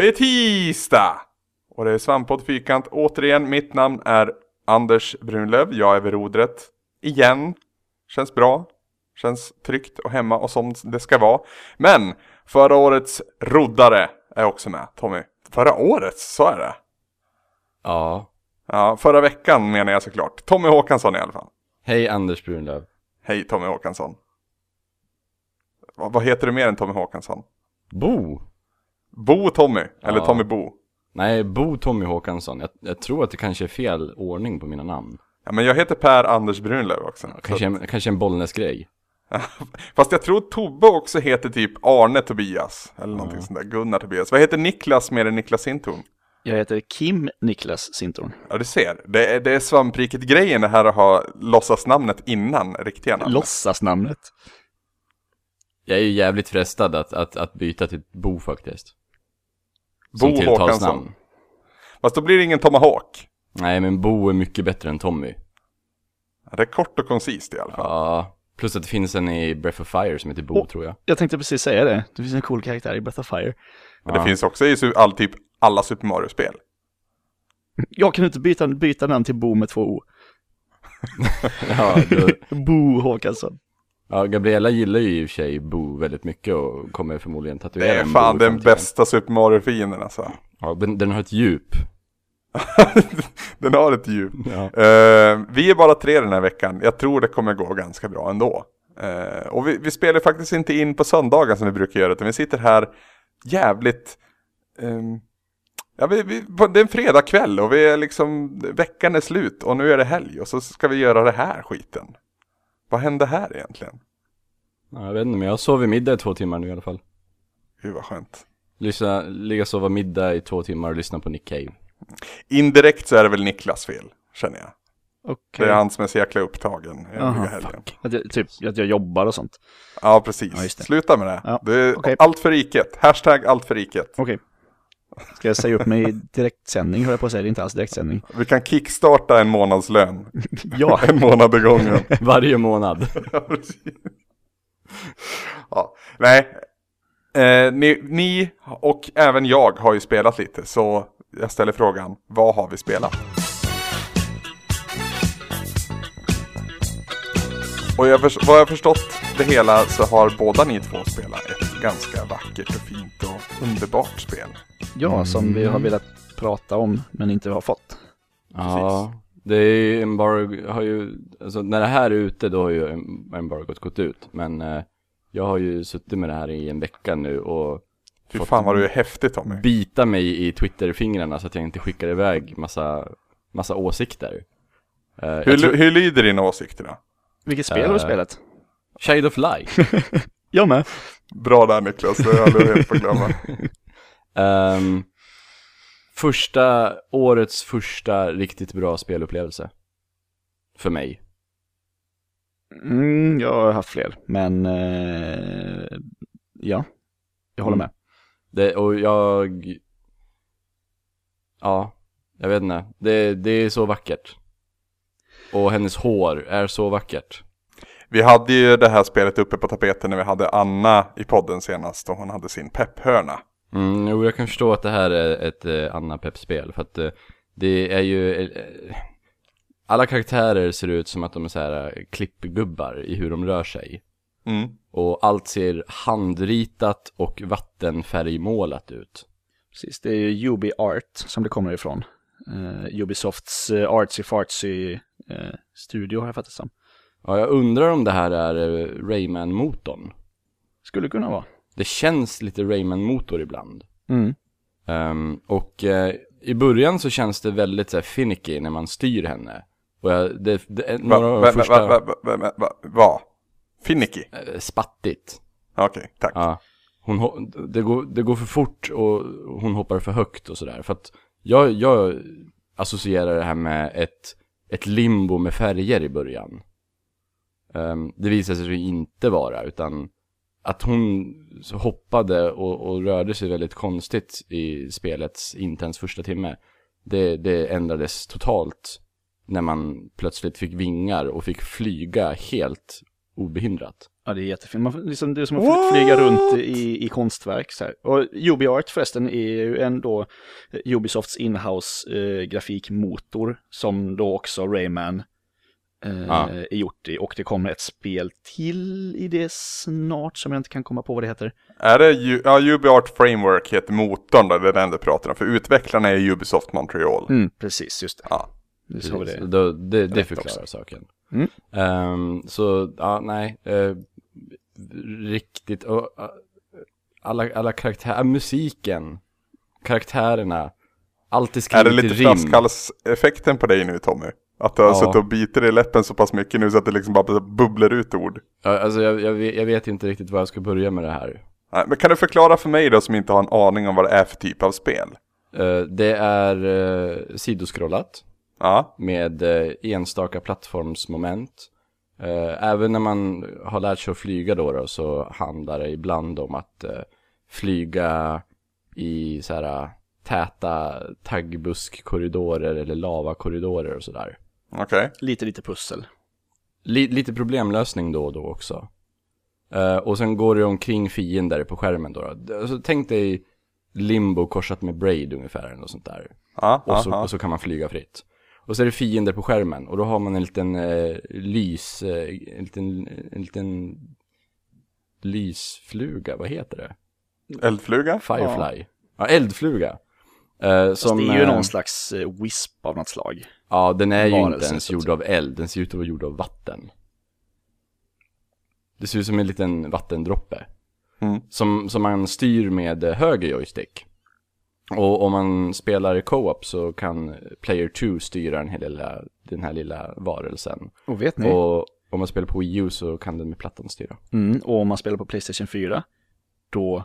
Det är tisdag! Och det är Svamppodd Fyrkant återigen. Mitt namn är Anders Brunlöv. Jag är vid rodret. Igen. Känns bra. Känns tryggt och hemma och som det ska vara. Men förra årets roddare är också med, Tommy. Förra årets, så är det. Ja. Ja, förra veckan menar jag såklart. Tommy Håkansson i alla fall. Hej Anders Brunlöv. Hej Tommy Håkansson. Vad, vad heter du mer än Tommy Håkansson? Bo. Bo Tommy, eller Ja. Tommy Bo. Nej, Bo Tommy Håkansson. Jag, jag tror att det kanske är fel ordning på mina namn. Ja, men jag heter Per Anders Brunlöv också. Kanske, en, kanske en Bollnäs-grej. Fast jag tror Tobbe också heter typ Arne Tobias. Eller någonting sånt där. Gunnar Tobias. Vad heter Niklas mer än Niklas Sintorn? Jag heter Kim Niklas Sintorn. Ja du ser. Det är, det är svampriket-grejen det här att ha låtsasnamnet innan riktiga namn. Låtsasnamnet. Jag är ju jävligt frestad att, att, att byta till Bo faktiskt. Bo Håkansson. Fast då blir det ingen Tomahawk. Nej, men Bo är mycket bättre än Tommy. Ja, det är kort och koncist i alla fall. Ja. Plus att det finns en i Breath of Fire som heter Bo, Åh. tror jag. Jag tänkte precis säga det. Det finns en cool karaktär i Breath of Fire. Men det Ja. finns också i all, typ alla Super Mario-spel. Jag kan inte byta, byta namn till Bo med två O. Ja, då, Bo Håkansson. Ja, Gabriella gillar ju i och för sig Bo väldigt mycket och kommer förmodligen tatuera Det är fan den bästa Super Mario-fienden alltså. Ja, den, den har ett djup. den har ett djup. Ja. Eh, vi är bara tre den här veckan. Jag tror det kommer gå ganska bra ändå. Eh, och vi, vi spelar faktiskt inte in på söndagen som vi brukar göra. Utan vi sitter här jävligt... ehm, ja, vi, vi, det är en fredagkväll och vi är liksom... Veckan är slut och nu är det helg. Och så ska vi göra det här skiten. Vad hände här egentligen? Ja, jag vet inte, men jag sov i middag i två timmar nu i alla fall. Gud vad skönt. Lyssna, ligga och sova middag i två timmar och lyssna på Nick Cave. Indirekt så är det väl Niklas fel, känner jag. Okej. Det är han som är så jäkla upptagen Aha, helgen. fuck. Att jag, typ att jag jobbar och sånt. Ja, precis. Ja. Sluta med det. Ja, det är okej. Allt för riket. Hashtag allt för riket. Okej. Ska jag säga upp mig i direktsändning, höll jag på att säga. Det är inte alls direktsändning. Vi kan kickstarta en månadslön. Ja. En månad i gången. Varje månad. ja, precis. Ja, nej. Eh, ni, ni och även jag har ju spelat lite, så jag ställer frågan, vad har vi spelat? Och jag, vad jag har förstått det hela så har båda ni två spelat ett ganska vackert och fint och underbart spel. Ja, som vi har velat prata om, men inte har fått. Ja, det är ju embargo, har ju, alltså när det här är ute då har ju em- embargot gått ut. Men eh, jag har ju suttit med det här i en vecka nu och Fy fått fan vad du är häftig Tommy. bita mig i Twitter-fingrarna så att jag inte skickar iväg massa, massa åsikter. Eh, jag Hur, tror- hur lyder dina åsikter då? Vilket spel har du Eh, spelat? Shade of Light. Jag med. Bra där Niklas, det är aldrig helt på att glömma. Ehm, första, årets första riktigt bra spelupplevelse. För mig. Mm, jag har haft fler, men eh, ja, jag håller Mm. med. Det, och jag... Ja, jag vet inte. Det, det är så vackert. Och hennes hår är så vackert. Vi hade ju det här spelet uppe på tapeten när vi hade Anna i podden senast och hon hade sin pepphörna. Mm, jo, jag kan förstå att det här är ett eh, Anna Pep-spel. För att eh, det är ju... Eh, alla karaktärer ser ut som att de är så här eh, klippgubbar i hur de rör sig. Mm. Och allt ser handritat och vattenfärgmålat ut. Precis, det är ju Ubi Art som det kommer ifrån. Eh, Ubisofts eh, artsy fartsy eh, studio har jag fattat som. Ja, jag undrar om det här är eh, Rayman-motorn. Skulle kunna vara. Det känns lite Rayman-motor ibland. Mm. Ehm, och eh, i början så känns det väldigt så här, finicky när man styr henne. Och jag, det, det Va, några va, de va, första... va, va, va, va, va, va? Finicky? eh, spattigt. Okej, tack. Ja. Hon, ho- det, går, det går för fort och hon hoppar för högt och sådär. För att jag, jag associerar det här med ett, ett limbo med färger i början. Ehm, det visade sig inte vara, utan att hon hoppade och, och rörde sig väldigt konstigt i spelets inte ens första timme. Det, det ändrades totalt när man plötsligt fick vingar och fick flyga helt obehindrat. Ja, det är jättefint. Man, liksom, det är som att fly- flyga What? runt i, i konstverk. Så här. Och UbiArt förresten är ju ändå Ubisofts inhouse eh, grafikmotor som då också Rayman eh, Ja. är gjort i. Och det kommer ett spel till i det snart som jag inte kan komma på vad det heter. Är det, U- ja UbiArt Framework heter motorn då, det är den du pratar om. För utvecklarna är Ubisoft Montreal. Mm, precis, just det. Ja. Vi Precis. det. Då, det, det rätt förklarar också. saken. Mm. Ehm, så, ja, nej. eh, riktigt, och, uh, alla, alla karaktärer, musiken, karaktärerna, allt är Är skrivet det i lite rim. flaskhalseffekten på dig nu Tommy? Att du har Ja. suttit och bitit i läppen så pass mycket nu så att det liksom bara bubblar ut ord. Ja, Alltså jag, jag, vet, jag vet inte riktigt var jag ska börja med det här. Nej, men kan du förklara för mig då som inte har en aning om vad det är för typ av spel? Eh, det är uh, sidoskrollat Ja, med eh, enstaka plattformsmoment. Eh, även när man har lärt sig att flyga då, då så handlar det ibland om att eh, flyga i så här eh, täta taggbuskkorridorer eller lavakorridorer och sådär. Okej. Lite, lite pussel. Li- lite problemlösning då och då också. Eh, och sen går det omkring fiender på skärmen då. då. Alltså, tänk dig Limbo korsat med Braid ungefär eller något sånt där. Ja, Och ja, så, ja. och så kan man flyga fritt. Och så är det fiender på skärmen och då har man en liten eh, lys, eh, en liten, en liten lysfluga, vad heter det? Eldfluga? Firefly. Ja, eldfluga. Eh, Fast som, det är ju eh, någon slags wisp av något slag. Ja, den är ju inte ens gjord av eld, den ser ut att vara gjord av vatten. Det ser ut som en liten vattendroppe. Mm. Som, som man styr med eh, höger joystick. Och om man spelar i co-op så kan player 2 styra den här lilla, den här lilla varelsen. Och vet ni? Och om man spelar på Wii U så kan den med plattan styra. Mm, och om man spelar på Playstation 4, då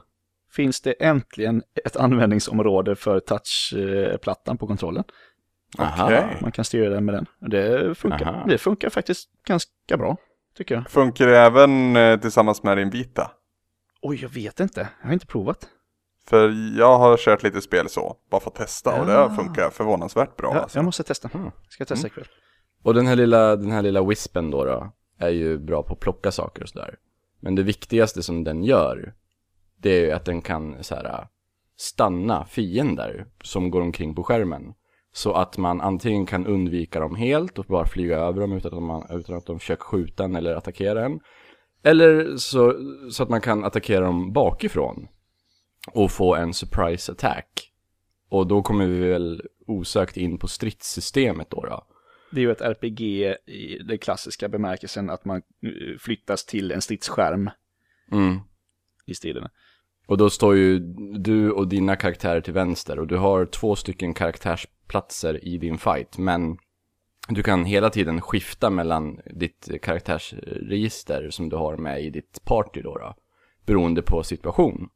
finns det äntligen ett användningsområde för touchplattan på kontrollen. Okej. Man kan styra den med den. Det funkar, Aha. det funkar faktiskt ganska bra, tycker jag. Funkar det även eh, tillsammans med din vita? Oj, jag vet inte. Jag har inte provat. För jag har kört lite spel så, bara för att testa och det Ah. funkar förvånansvärt bra. Ja, alltså. jag måste testa. Mm. Ska jag testa ikväll. Och den här lilla, den här lilla wispen då, då är ju bra på att plocka saker och sådär. Men det viktigaste som den gör, det är ju att den kan så här stanna fiender som går omkring på skärmen. Så att man antingen kan undvika dem helt och bara flyga över dem utan att, man, utan att de försöker skjuta en eller attackera en. Eller så, så att man kan attackera dem bakifrån och få en surprise attack. Och då kommer vi väl osökt in på stridssystemet då. då. Det är ju ett RPG i den klassiska bemärkelsen att man eh, flyttas till en stridsskärm Mm. i striderna. Och då står ju du och dina karaktärer till vänster och du har två stycken platser i din fight. Men du kan hela tiden skifta mellan ditt karaktärsregister som du har med i ditt party då. då beroende på situation.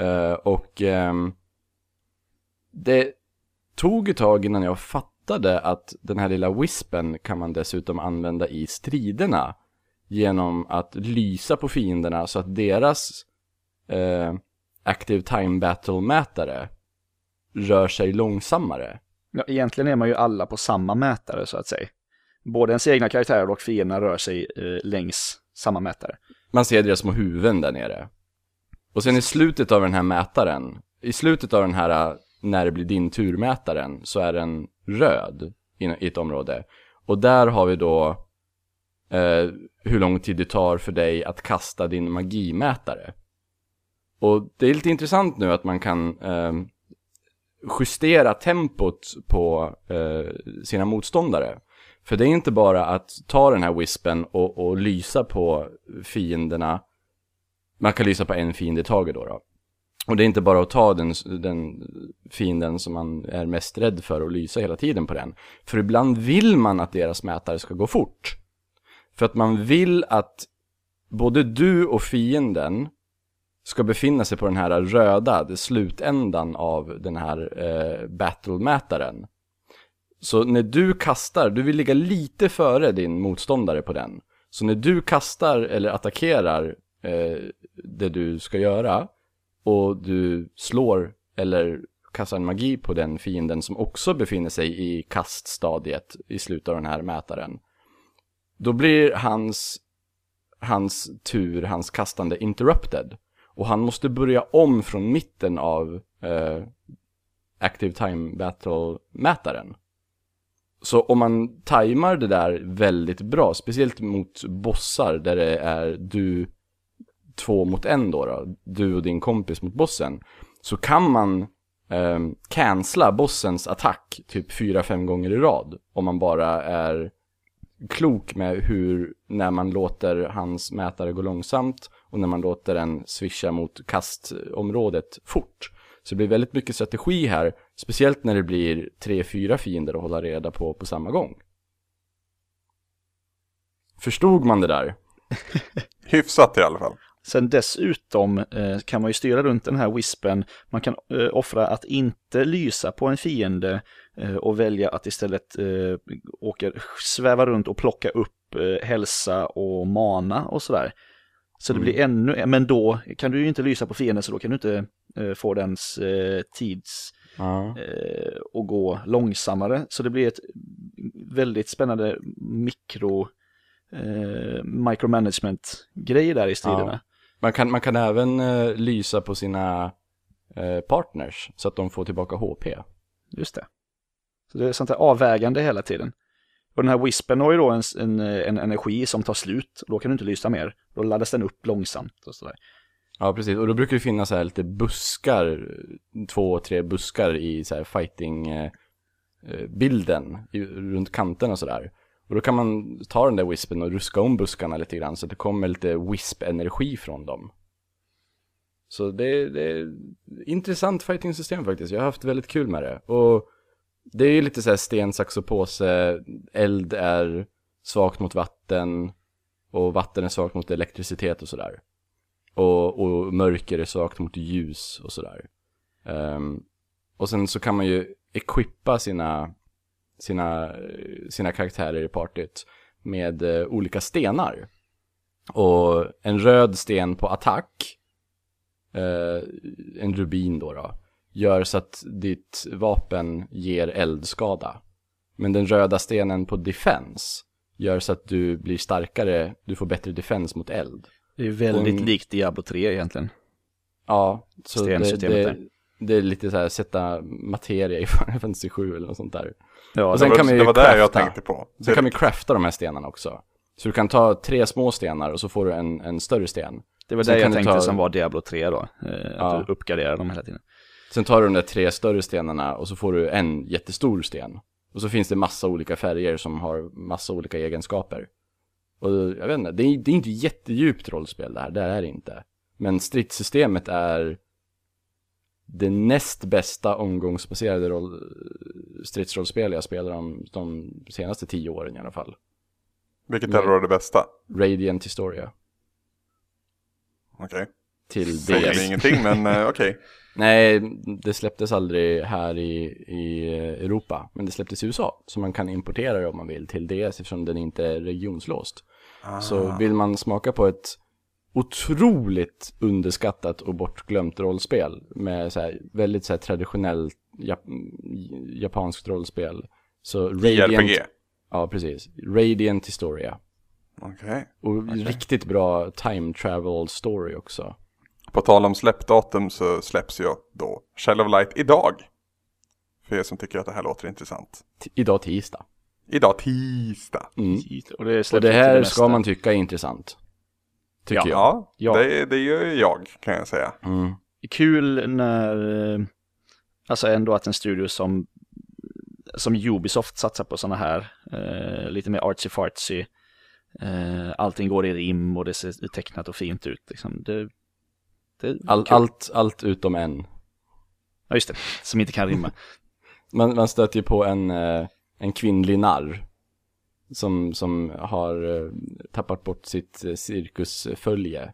Uh, och um, det tog ett tag innan jag fattade att den här lilla wispen kan man dessutom använda i striderna. Genom att lysa på fienderna så att deras uh, Active Time Battle-mätare rör sig långsammare. Ja, egentligen är man ju alla på samma mätare så att säga. Både ens egna karaktärer och fienderna rör sig eh, längs samma mätare. Man ser deras små huvuden där nere. Och sen i slutet av den här mätaren, i slutet av den här när det blir din tur-mätaren, så är den röd i i ett område. Och där har vi då eh, hur lång tid det tar för dig att kasta din magimätare. Och det är lite intressant nu att man kan eh, justera tempot på eh, sina motståndare. För det är inte bara att ta den här wispen och, och lysa på fienderna. Man kan lysa på en fiende i taget då, då. Och det är inte bara att ta den, den fienden som man är mest rädd för och lysa hela tiden på den. För ibland vill man att deras mätare ska gå fort. För att man vill att både du och fienden ska befinna sig på den här röda, slutändan av den här eh, battle-mätaren. Så när du kastar, du vill ligga lite före din motståndare på den. Så när du kastar eller attackerar eh, det du ska göra och du slår eller kastar en magi på den fienden som också befinner sig i kaststadiet i slutet av den här mätaren. Då blir hans hans tur, hans kastande interrupted. Och han måste börja om från mitten av eh, Active Time Battle-mätaren. Så om man tajmar det där väldigt bra, speciellt mot bossar där det är du två mot en då, då du och din kompis mot bossen, så kan man eh, cancella bossens attack typ fyra fem gånger i rad. Om man bara är klok med hur, när man låter hans mätare gå långsamt och när man låter den swisha mot kastområdet fort. Så det blir väldigt mycket strategi här, speciellt när det blir tre, fyra fiender att hålla reda på på samma gång. Förstod man det där? Hyfsat i alla fall. Sen dessutom eh, kan man ju styra runt den här wispen. Man kan eh, offra att inte lysa på en fiende eh, och välja att istället eh, åka, sväva runt och plocka upp eh, hälsa och mana och sådär. Så det Mm. blir ännu, men då kan du ju inte lysa på fienden så då kan du inte eh, få dens eh, tids Ja. eh, och gå långsammare. Så det blir ett väldigt spännande mikro eh, micromanagement-grej där i striderna. Ja. Man, kan, man kan även eh, lysa på sina eh, partners så att de får tillbaka HP. Just det. Så det är sånt här avvägande hela tiden. Och den här wispen har ju då en, en, en energi som tar slut. Då kan du inte lysa mer. Då laddas den upp långsamt och sådär. Ja, precis. Och då brukar det finnas så här lite buskar, två, tre buskar i så här fighting-bilden eh, eh, runt kanterna och sådär. Och då kan man ta den där wispen och ruska om buskarna lite grann så att det kommer lite wisp-energi från dem. Så det, det är intressant fighting-system faktiskt. Jag har haft väldigt kul med det. Och det är ju lite så här sten, sax och påse. Eld är svagt mot vatten. Och vatten är svagt mot elektricitet och sådär. Och, och mörker är svagt mot ljus och sådär. Um, och sen så kan man ju equippa sina, sina, sina karaktärer i partyt med uh, olika stenar. Och en röd sten på attack, uh, en rubin då, då, gör så att ditt vapen ger eldskada. Men den röda stenen på defense gör så att du blir starkare, du får bättre defense mot eld. Det är ju väldigt Och- likt Diablo 3 egentligen. Ja, så det, det, det är lite så här sätta materia i Final Fantasy 7 eller något sånt där. Ja, Och Det sen var, kan man ju det var det jag crafta. tänkte på. Sen kan vi crafta de här stenarna också. Så du kan ta tre små stenar och så får du en, en större sten. det var det jag tänkte ta- som var Diablo 3 då. Eh, att Ja. du uppgraderar dem hela tiden. Sen tar du de där tre större stenarna och så får du en jättestor sten. Och så finns det massa olika färger som har massa olika egenskaper. Och jag vet inte, det är, det är inte jättedjupt rollspel det här, det är det inte. Men stridssystemet är det näst bästa omgångsbaserade roll, stridsrollspel jag spelar om de senaste tio åren i alla fall. Vilket är då det bästa? Radiant Historia. Okej. Till Säger DS. mig ingenting men eh, okej. Nej, det släpptes aldrig här i, i Europa, men det släpptes i USA. Så man kan importera det om man vill till DS eftersom den inte är regionslåst. Ah. Så vill man smaka på ett otroligt underskattat och bortglömt rollspel med så här, väldigt så här traditionellt jap japanskt rollspel. Så Radiant, JRPG. ja precis, Radiant Historia. Okej. Och riktigt bra time travel story också. På tal om släppdatum så släpps ju då Shell of Light idag. För er som tycker att det här låter intressant. T- idag tisdag. Idag tisdag. Mm. Och det, Och det här ska man tycka är intressant. Tycker jag. Ja, Ja. Det, det gör ju jag kan jag säga. Mm. kul när, eh, alltså ändå att en studio som, som Ubisoft satsar på sådana här, eh, lite mer artsy-fartsy, eh, allting går i rim och det ser tecknat och fint ut. Liksom. Det, All, allt, allt utom en. Ja, just det, som inte kan rimma. Man, man stöter ju på en, eh, en kvinnlig narr. Som, som har eh, tappat bort sitt eh, cirkusfölje.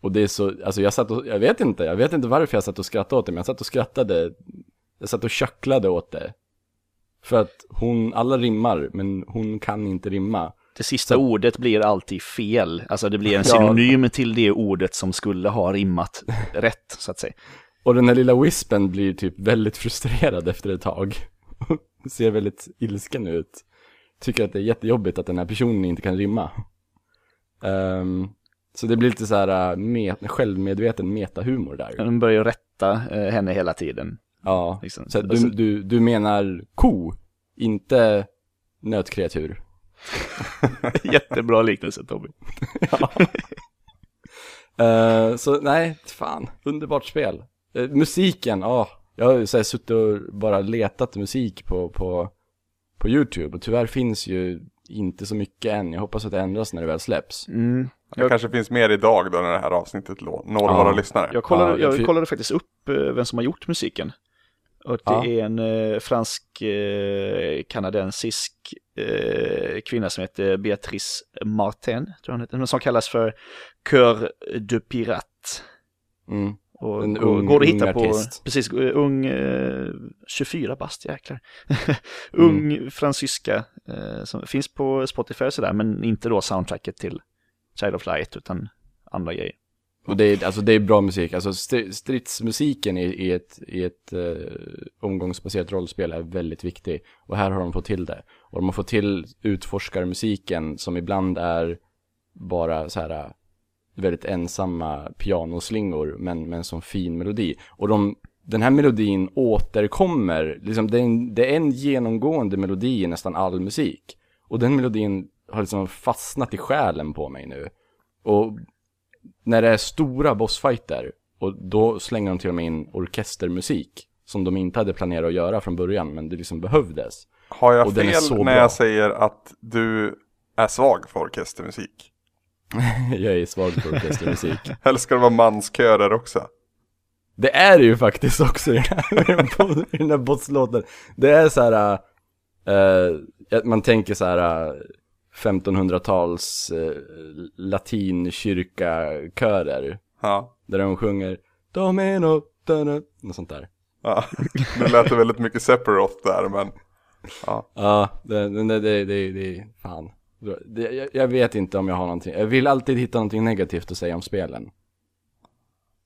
Och det är så, alltså jag satt och, jag vet inte, jag vet inte varför jag satt och skrattade åt det, men jag satt och skrattade, jag satt och köcklade åt det. För att hon, alla rimmar, men hon kan inte rimma. Det sista ordet blir alltid fel, alltså det blir en Ja. synonym till det ordet som skulle ha rimmat rätt, så att säga. Och den här lilla wispen blir typ väldigt frustrerad efter ett tag. Ser väldigt ilsken ut. Tycker att det är jättejobbigt att den här personen inte kan rimma. Ehm, så det blir lite så här äh, met, självmedveten metahumor där. De börjar rätta eh, henne hela tiden. Ja, Liksom. så du, Alltså- du, du menar ko, inte nötkreatur. Jättebra liknelse Tobbe. Eh, så nej, fan, underbart spel. Eh, musiken, ja, jag har ju så här suttit och bara letat musik på, på, på YouTube och tyvärr finns ju inte så mycket än. Jag hoppas att det ändras när det väl släpps. Mm. Det kanske finns mer idag då när det här avsnittet når Ja. våra lyssnare. Jag kollade, Ja, jag kollade faktiskt upp eh, vem som har gjort musiken. Och det Ja. är en eh, fransk eh, eh, kvinna som heter Beatrice Martin, tror jag hon heter, som kallas för Cœur de Pirate. Mm. Och En går, ung- går att ung hitta på, artist. precis, eh, ung, eh, 24 bast, jäklar. ung Mm. fransyska, eh, som finns på Spotify och sådär, men inte då soundtracket till Child of Light, utan andra grejer. Och det är, alltså det är bra musik, alltså stridsmusiken i, i ett, i ett eh, omgångsbaserat rollspel är väldigt viktig. Och här har de fått till det. Och de har fått till utforskarmusiken som ibland är bara så här eh, väldigt ensamma pianoslingor men, men som fin melodi. Och de, den här melodin återkommer, liksom det är, en, det är en genomgående melodi i nästan all musik. Och den melodin har liksom fastnat i själen på mig nu. Och när det är stora bossfighter och då slänger de till och med in orkestermusik som de inte hade planerat att göra från början men det liksom behövdes. Har jag Och fel när jag säger att du är svag för orkestermusik? Jag är svag för orkestermusik. Eller ska det vara manskörer också? Det är det ju faktiskt också i den här, i den här bosslåten. Det är så här, äh, man tänker så här äh, 1500-tals äh, latinkyrkakörer. Ja. Där de sjunger Domino, dana, något sånt där. ja. Nu lät det väldigt mycket Sephiroth där men ja. Ja, det, det, det, det, det, det fan. Det, jag, jag vet inte om jag har någonting, jag vill alltid hitta någonting negativt att säga om spelen.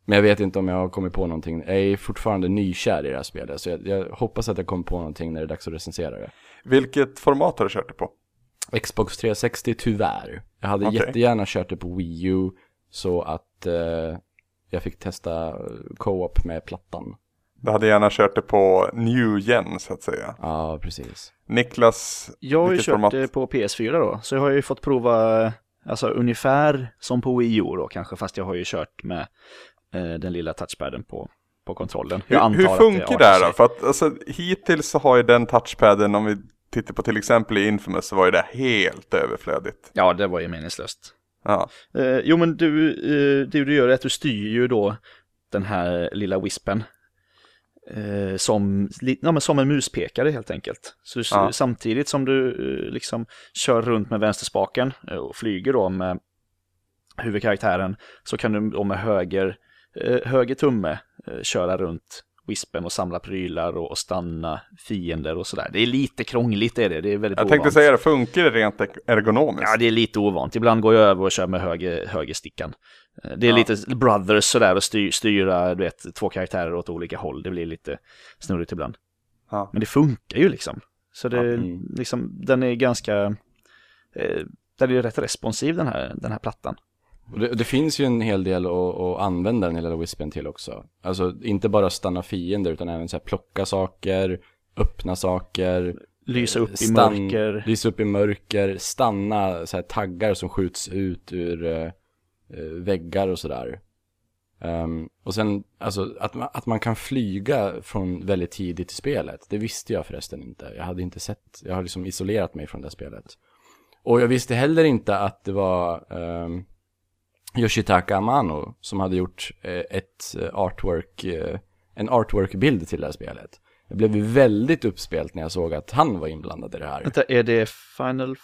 Men jag vet inte om jag har kommit på någonting, jag är fortfarande nykär i det här spelet. Så jag, jag hoppas att jag kommer på någonting när det är dags att recensera det. Vilket format har du kört det på? Xbox 360 tyvärr. Jag hade Okej. jättegärna kört det på Wii U så att eh, jag fick testa co-op med plattan. Du hade gärna kört det på New Gen så att säga. Ja, precis. Niklas, Jag har ju kört format? det på PS4 då, så jag har ju fått prova alltså ungefär som på Wii U då kanske, fast jag har ju kört med eh, den lilla touchpaden på, på kontrollen. Hur, hur funkar det här då? För att alltså, hittills så har ju den touchpaden, om vi tittar på till exempel i Infamous, så var ju det helt överflödigt. Ja, det var ju meningslöst. Ja, Eh, jo, men du, eh, det du gör är att du styr ju då den här lilla wispen. Eh, som, ja, men som en muspekare helt enkelt. Så Ja. samtidigt som du eh, liksom kör runt med vänsterspaken eh, och flyger då med huvudkaraktären så kan du då med höger, eh, höger tumme eh, köra runt wispen och samla prylar och, och stanna fiender och sådär. Det är lite krångligt är det, det är väldigt jag tänkte ovant. säga det, funkar det rent ergonomiskt? Ja, det är lite ovant. Ibland går jag över och kör med höger, högerstickan. Eh, Det är Ja. lite brothers sådär och styr, styra du vet, två karaktärer åt olika håll. Det blir lite snurrigt ibland. Ja. Men det funkar ju liksom. Så det, Mm. liksom, den är ganska, eh, den är rätt responsiv den här, den här plattan. Och det, det finns ju en hel del att, att använda den lilla wispen till också. Alltså inte bara stanna fiender utan även så här plocka saker, öppna saker. Lysa upp i stan- mörker. Lysa upp i mörker, stanna så här taggar som skjuts ut ur eh, eh, väggar och sådär. Ehm, och sen, alltså att man, att man kan flyga från väldigt tidigt i spelet, det visste jag förresten inte. Jag hade inte sett, jag har liksom isolerat mig från det spelet. Och jag visste heller inte att det var ehm, Yoshitaka Amano som hade gjort eh, ett eh, artwork, eh, en artwork-bild till det här spelet. Jag blev väldigt uppspelt när jag såg att han var inblandad i det här. Vänta, är det Final...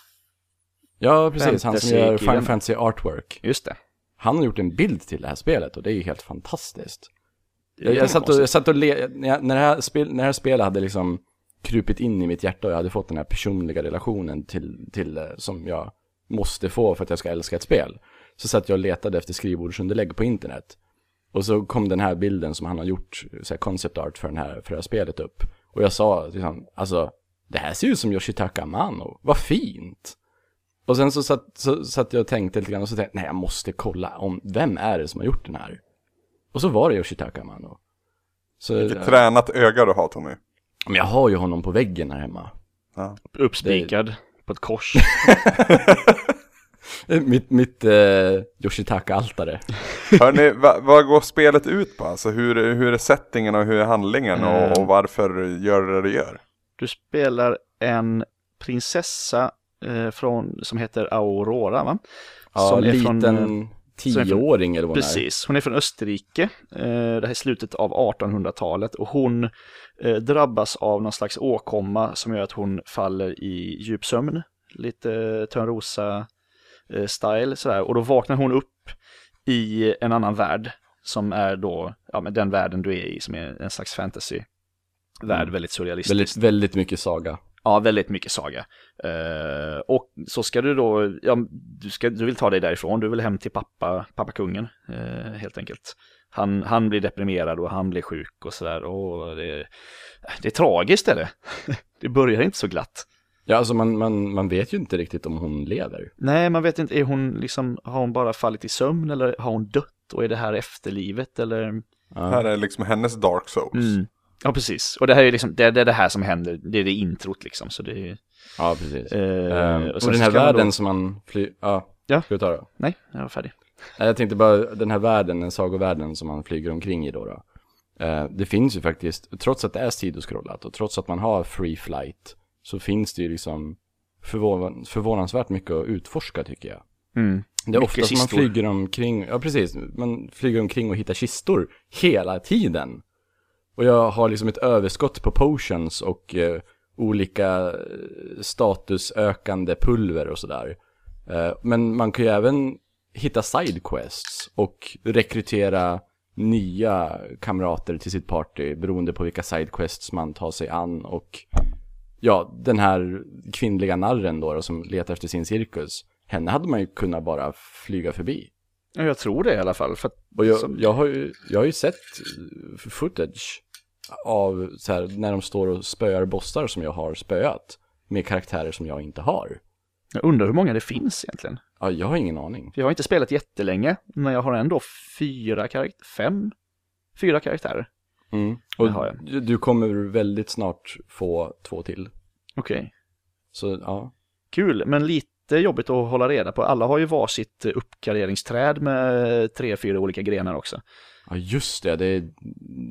Ja, precis. Han som gör. Final Fantasy Artwork. Just det. Han har gjort en bild till det här spelet och det är ju helt fantastiskt. Jag, jag, satt och, jag satt och le, när, det här spel, när det här spelet hade liksom krupit in i mitt hjärta och jag hade fått den här personliga relationen till, till som jag måste få för att jag ska älska ett spel. Så satt jag och letade efter skrivbordsunderlägg på internet. Och så kom den här bilden som han har gjort, så här concept art för, den här, för det här spelet upp. Och jag sa liksom, alltså, det här ser ut som Yoshitaka Amano, vad fint. Och sen så satt, så satt jag och tänkte lite grann och så tänkte jag, nej jag måste kolla om, vem är det som har gjort den här? Och så var det Yoshitaka Amano. Så, Vilket ja, tränat öga du har Tommy. men jag har ju honom på väggen här hemma. Ja. Uppspikad på ett kors. Mitt, mitt eh, Yoshitaka-altare. Hörni, va, vad går spelet ut på? Alltså hur, hur är settingen och hur är handlingen och, Mm. och varför gör det det det gör? Du spelar en prinsessa eh, från, som heter Aurora, va? Ja, Som är liten från, eh, tioåring eller vad hon är. Precis, hon är från Österrike. Eh, det här är slutet av 1800-talet och hon eh, drabbas av någon slags åkomma som gör att hon faller i djup sömn. Lite Törnrosa eh, style sådär. Och då vaknar hon upp i en annan värld som är då, ja men den världen du är i som är en slags fantasy. Värld, Mm. väldigt surrealistisk. Väldigt, väldigt mycket saga. Ja, väldigt mycket saga. Eh, och så ska du då, ja, du, ska, du vill ta dig därifrån, du vill hem till pappa, pappa kungen, eh, helt enkelt. Han, han blir deprimerad och han blir sjuk och sådär. Och det, det är tragiskt är det. det börjar inte så glatt. Ja, alltså man, man, man vet ju inte riktigt om hon lever. Nej, man vet inte, är hon liksom, har hon bara fallit i sömn eller har hon dött? Och är det här efterlivet eller? Ja. Här är liksom hennes Dark Souls. Mm. Ja, precis. Och det här är liksom, det, det är det här som händer, det är det introt liksom. Så det är, Ja, precis. eh, Ehm, och sen den här världen Då, som man flyr... Ja, Ja. ska vi ta det? nej, jag var färdig. Nej, jag tänkte bara, den här världen, den sagovärlden som man flyger omkring i då. då. Eh, det finns ju faktiskt, trots att det är sidoskrollat och trots att man har free flight, så finns det ju liksom förvån, förvånansvärt mycket att utforska tycker jag. Mm. Det är Mycket ofta som man flyger omkring, ja precis, man flyger omkring och hittar kistor hela tiden. Och jag har liksom ett överskott på potions och eh, olika eh, statusökande pulver och sådär. Eh, men man kan ju även hitta sidequests och rekrytera nya kamrater till sitt party beroende på vilka sidequests man tar sig an och ja, den här kvinnliga narren då, då som letar efter sin cirkus, henne hade man ju kunnat bara flyga förbi. Ja, jag tror det i alla fall. För att, Och jag, jag, har, ju, jag har ju sett eh, footage av så här, när de står och spöar bossar som jag har spöat med karaktärer som jag inte har. jag undrar hur många det finns egentligen. Ja, jag har ingen aning. Jag har inte spelat jättelänge, men jag har ändå fyra karaktärer, fem, fyra karaktärer. Mm. Och Det har jag. du, kommer väldigt snart få två till. Okej. Så ja, Kul, men lite jobbigt att hålla reda på. Alla har ju varsitt uppgraderingsträd med tre, fyra olika grenar också. ja just det, det är,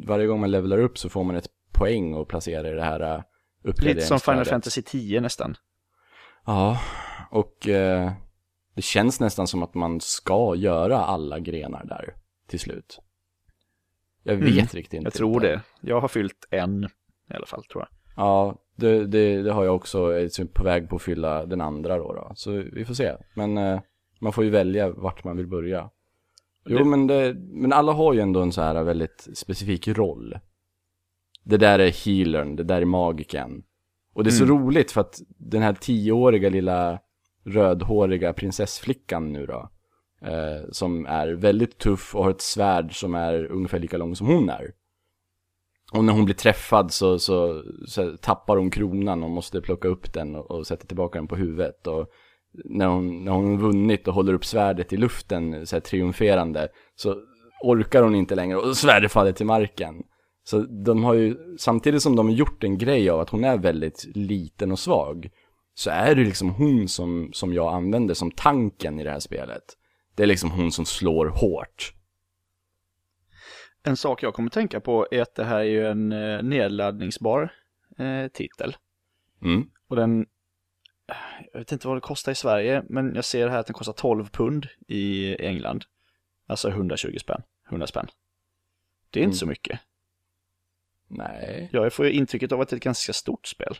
varje gång man levelar upp så får man ett poäng och placera i det här uh, Lite som Final. Fantasy 10 nästan. Ja, och eh, det känns nästan som att man ska göra alla grenar där till slut. Jag vet Mm, riktigt inte. Jag tror det. Jag har fyllt en i alla fall, tror jag. Ja, det, det, det har jag också. Jag är på väg på att fylla den andra då. då. Så vi får se. Men eh, man får ju välja vart man vill börja. Jo, Det- men, det, men alla har ju ändå en så här väldigt specifik roll. Det där är healern, det där är magiken. Och det är så Mm. roligt för att den här tioåriga lilla rödhåriga prinsessflickan nu då. Eh, som är väldigt tuff och har ett svärd som är ungefär lika lång som hon är. Och när hon blir träffad så, så, så tappar hon kronan och måste plocka upp den och, och sätta tillbaka den på huvudet. Och när hon, när hon vunnit och håller upp svärdet i luften så här triumferande så orkar hon inte längre och svärdet faller till marken. Så de har ju, samtidigt som de har gjort en grej av att hon är väldigt liten och svag, så är det liksom hon som, som jag använder som tanken i det här spelet. Det är liksom hon som slår hårt. En sak jag kommer tänka på är att det här är ju en eh, nedladdningsbar eh, titel. Mm. Och den, jag vet inte vad det kostar i Sverige, men jag ser här att den kostar 12 pund i England. Alltså 120 spänn, 100 spänn. Det är inte Mm. så mycket. Nej. Jag får ju intrycket av att det är ett ganska stort spel.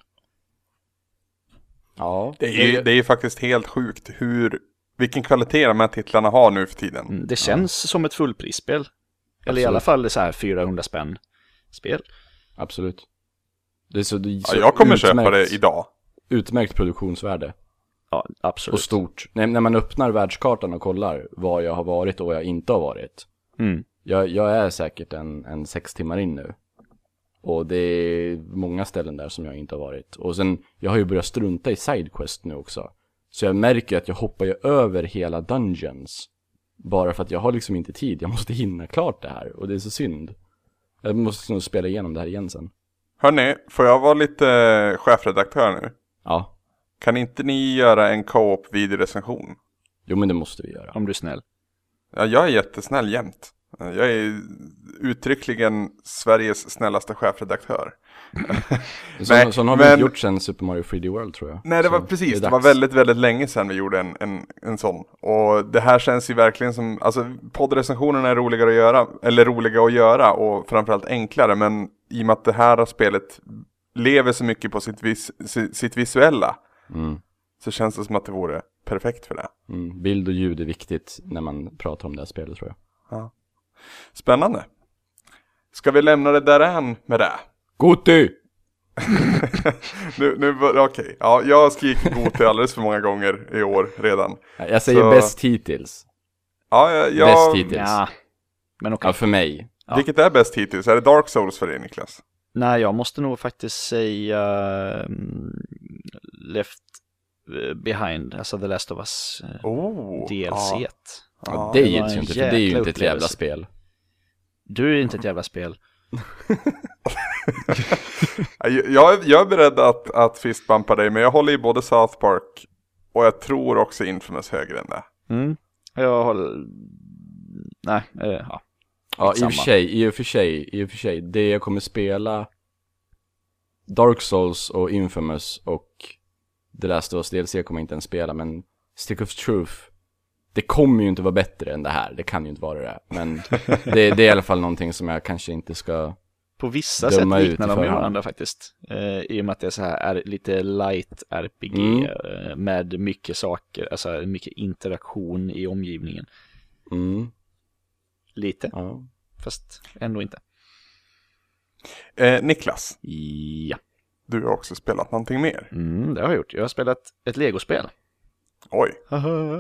Ja. Det är ju det är ju faktiskt helt sjukt hur, vilken kvalitet de här titlarna har nu för tiden. Mm, Det känns som ett fullprisspel. Eller i Absolut. alla fall så här 400 spänn spel. Absolut. Det är så, det är Ja, så jag kommer köpa utmärkt- det idag. Utmärkt produktionsvärde. Ja, absolut. Och stort. När, när man öppnar världskartan och kollar var jag har varit och var jag inte har varit. Mm. Jag, jag är säkert en, en sex timmar in nu. Och det är många ställen där som jag inte har varit. Och sen, jag har ju börjat strunta i Sidequest nu också. Så jag märker att jag hoppar ju över hela dungeons. Bara för att jag har liksom inte tid, jag måste hinna klart det här. Och det är så synd. Jag måste nog spela igenom det här igen sen. Hörni, får jag vara lite eh, chefredaktör nu? Ja, Kan inte ni göra en co-op videorecension? jo men det måste vi göra. Om du är snäll. Ja, jag är jättesnäll jämt. Jag är uttryckligen Sveriges snällaste chefredaktör. Nej, sån har vi men- inte gjort sen Super Mario 3D World tror jag. Nej, det Så var precis. är Det, var väldigt, väldigt länge sedan vi gjorde en, en, en sån. Och det här känns ju verkligen som, alltså poddrecensionerna är roligare att göra, eller roliga att göra och framförallt enklare. Men i och med att det här spelet lever så mycket på sitt, vis, si- sitt visuella Mm, så känns det som att det vore perfekt för det. mm. Bild och ljud är viktigt när man pratar om det här spelet tror jag. Spännande. Ska vi lämna det därhän med det? Goti! nu, nu, var- okej. Ja, jag har skrikit Goti alldeles för många gånger i år redan. Jag säger Så- bäst hittills. Ja, jag, jag, Bäst hittills. Ja, men okej. Ja, för mig. Ja. Vilket är bäst hittills? Är det Dark Souls för dig Niklas? Nej, jag måste nog faktiskt säga mm, Left eh, Behind, alltså The Last of Us eh, Oh, DLC. Ja, Ja, ja, det det gills ju inte, för det är ju inte ett jävla spel. Du är inte ett jävla spel. Jag, är- jag är beredd att, att fistbumpa dig, men jag håller i både South Park och jag tror också Infamous högre än det. Mm. Jag håller... Nej, eh, ja. Ja, i och för sig, i och för sig, i och för sig. Det jag kommer spela Dark Souls och Infamous och The Last of Us DLC kommer jag inte ens spela, men Stick of Truth det kommer ju inte vara bättre än det här, det kan ju inte vara det. Men det, det är i alla fall någonting som jag kanske inte ska... På vissa Döma sätt ut liknar de ju varandra faktiskt. Eh, I och med att det är så här är lite light RPG Mm. eh, med mycket saker, alltså mycket interaktion i omgivningen. Mm, Lite, ja. fast ändå inte. Eh, Niklas, Ja, du har också spelat någonting mer. mm, det har jag gjort. Jag har spelat ett legospel. Oj,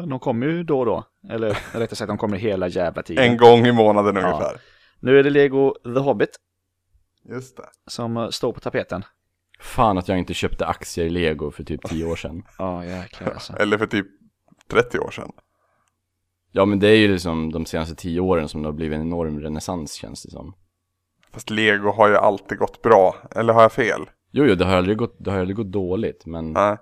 de kommer ju då och då. Eller rättare sagt, de kommer hela jävla tiden. en gång i månaden ungefär. Nu är det Lego The Hobbit Just det. som eh, står på tapeten. Fan att jag inte köpte aktier i Lego för typ 10 år sedan. Ja, jäklar alltså. Eller för typ 30 år sedan. Ja men det är ju liksom de senaste 10 åren som det har blivit en enorm renässans känns det som. Fast Lego har ju alltid gått bra, eller har jag fel? Jo, jo, det har aldrig gått, det har aldrig gått dåligt, men Nej,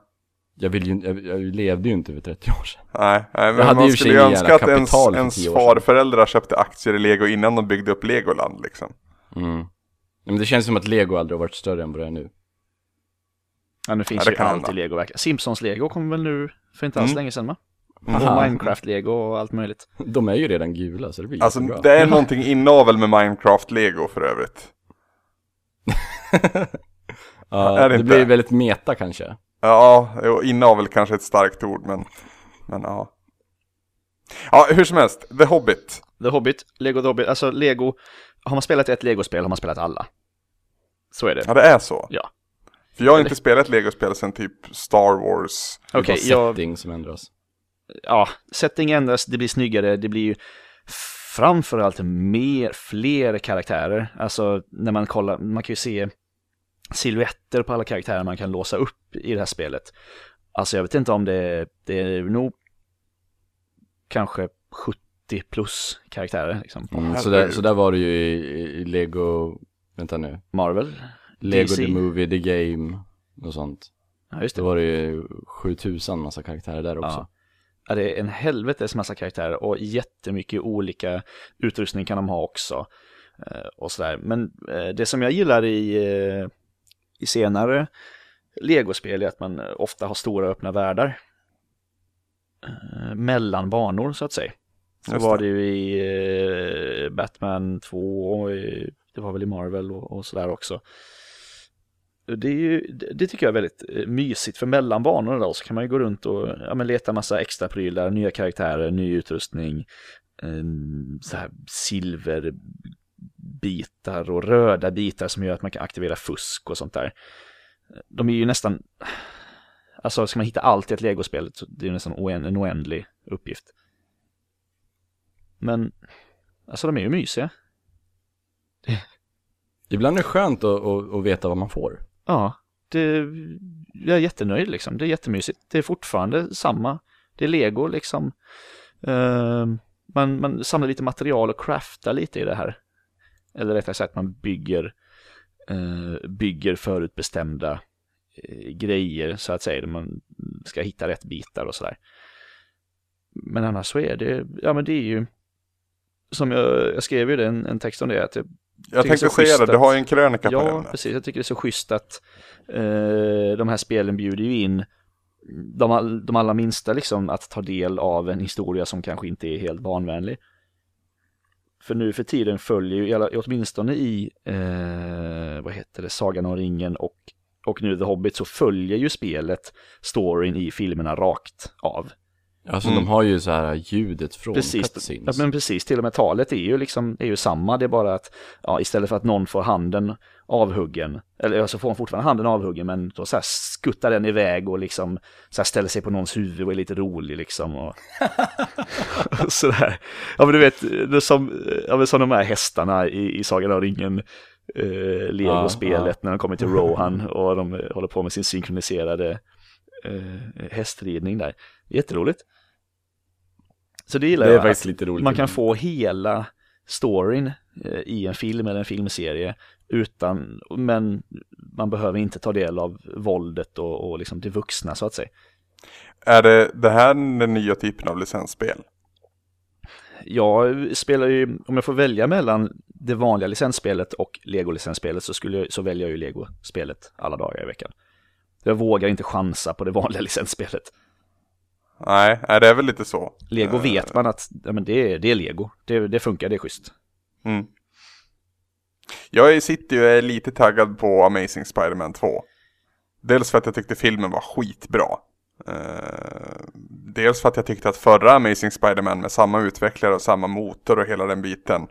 jag, vill ju, jag, jag levde ju inte för 30 år sedan. nej, nej men hade man skulle ju önska att ens, ens 10 år sedan. farföräldrar köpte aktier i Lego innan de byggde upp Legoland liksom. Mm. Men det känns som att Lego aldrig har varit större än vad det är nu. Ja, nu finns Ja, det ju allt i Lego verkligen. Simpsons Lego kom väl nu för inte alls Mm. länge sedan va? Och Minecraft Lego och allt möjligt. De är ju redan gula, så det blir Alltså jättebra. det är någonting inavel med Minecraft Lego för övrigt. ja, är det det blir väldigt meta kanske. Ja, inavel kanske ett starkt ord men, men ja. Ja, hur som helst, The Hobbit. The Hobbit, Lego The Hobbit, alltså Lego, har man spelat ett Lego-spel har man spelat alla. Så är det. Ja, det är så. Ja. För jag har inte spelat Lego-spel sedan typ Star Wars. Okej, bara jag, setting som ändras. ja, setting ändras, det blir snyggare, det blir ju framförallt mer, fler karaktärer. Alltså när man kollar, man kan ju se silhuetter på alla karaktärer man kan låsa upp i det här spelet. Alltså jag vet inte om det, det är nog kanske 70 plus karaktärer liksom. Mm, så, där, så där var det ju i, i Lego, vänta nu, Marvel. Lego DC. the Movie, the Game och sånt. Ja, just Det det. var det ju 7000 massa karaktärer där också. Ja. Ja, det är en helvetes massa karaktärer och jättemycket olika utrustning kan de ha också. Eh, och sådär. Men eh, det som jag gillar i, eh, i senare legospel är att man eh, ofta har stora öppna världar. Eh, mellan banor så att säga. Så var det. ju i eh, Batman 2 och i, det var väl i Marvel och, och sådär också. Det, är ju, det tycker jag är väldigt mysigt för mellan banorna då så kan man ju gå runt och ja, men leta massa extra prylar, nya karaktärer, ny utrustning, så här silverbitar och röda bitar som gör att man kan aktivera fusk och sånt där. De är ju nästan, alltså ska man hitta allt i ett legospel så det är nästan oänd, en oändlig uppgift. Men, alltså de är ju mysiga. Ibland är det skönt att, att, att veta vad man får. Ja, det, jag är jättenöjd liksom. Det är jättemysigt. Det är fortfarande samma. Det är lego liksom. Uh, man, man samlar lite material och craftar lite i det här. Eller rättare sagt, man bygger, uh, bygger förutbestämda uh, grejer så att säga. Man ska hitta rätt bitar och sådär. Men annars så är det, ja men det är ju, som jag, jag skrev ju det, en, en text om det, att jag jag tänkte säga det, du har ju en krönika ja, på det. Ja, precis. Jag tycker det är så schysst att eh, de här spelen bjuder ju in de, de allra minsta liksom att ta del av en historia som kanske inte är helt barnvänlig. För nu för tiden följer ju, åtminstone i, eh, vad heter det, Sagan om ringen och, och nu The Hobbit så följer ju spelet storyn i filmerna rakt av. Alltså mm. de har ju så här ljudet från precis, cutscenes. Ja, men precis, till och med talet är ju liksom, är ju samma, det är bara att ja, istället för att någon får handen avhuggen, eller så får hon fortfarande handen avhuggen, men då så här skuttar den iväg och liksom så ställer sig på någons huvud och är lite rolig liksom. Och, och sådär. Ja men du vet, det som, ja, men som de här hästarna i, i Sagan om ringen, eh, Lego-spelet ja, ja. när de kommer till Rohan och de håller på med sin synkroniserade eh, hästridning där. Jätteroligt. Så det gillar det är jag. faktiskt lite roligt. Man kan få hela storyn eh, i en film eller en filmserie utan, men man behöver inte ta del av våldet och, och liksom det vuxna så att säga. Är det, det här den nya typen av licensspel? Jag spelar ju, om jag får välja mellan det vanliga licensspelet och Lego-licensspelet så, skulle jag, så väljer jag ju Lego-spelet alla dagar i veckan. Jag vågar inte chansa på det vanliga licensspelet. Nej, det är väl lite så. Lego uh, vet man att ja, men det, är, det är lego. Det, det funkar, det är schysst. Mm. Jag sitter ju lite taggad på Amazing Spider-Man 2. Dels för att jag tyckte filmen var skitbra. Uh, dels för att jag tyckte att förra Amazing Spider-Man med samma utvecklare och samma motor och hela den biten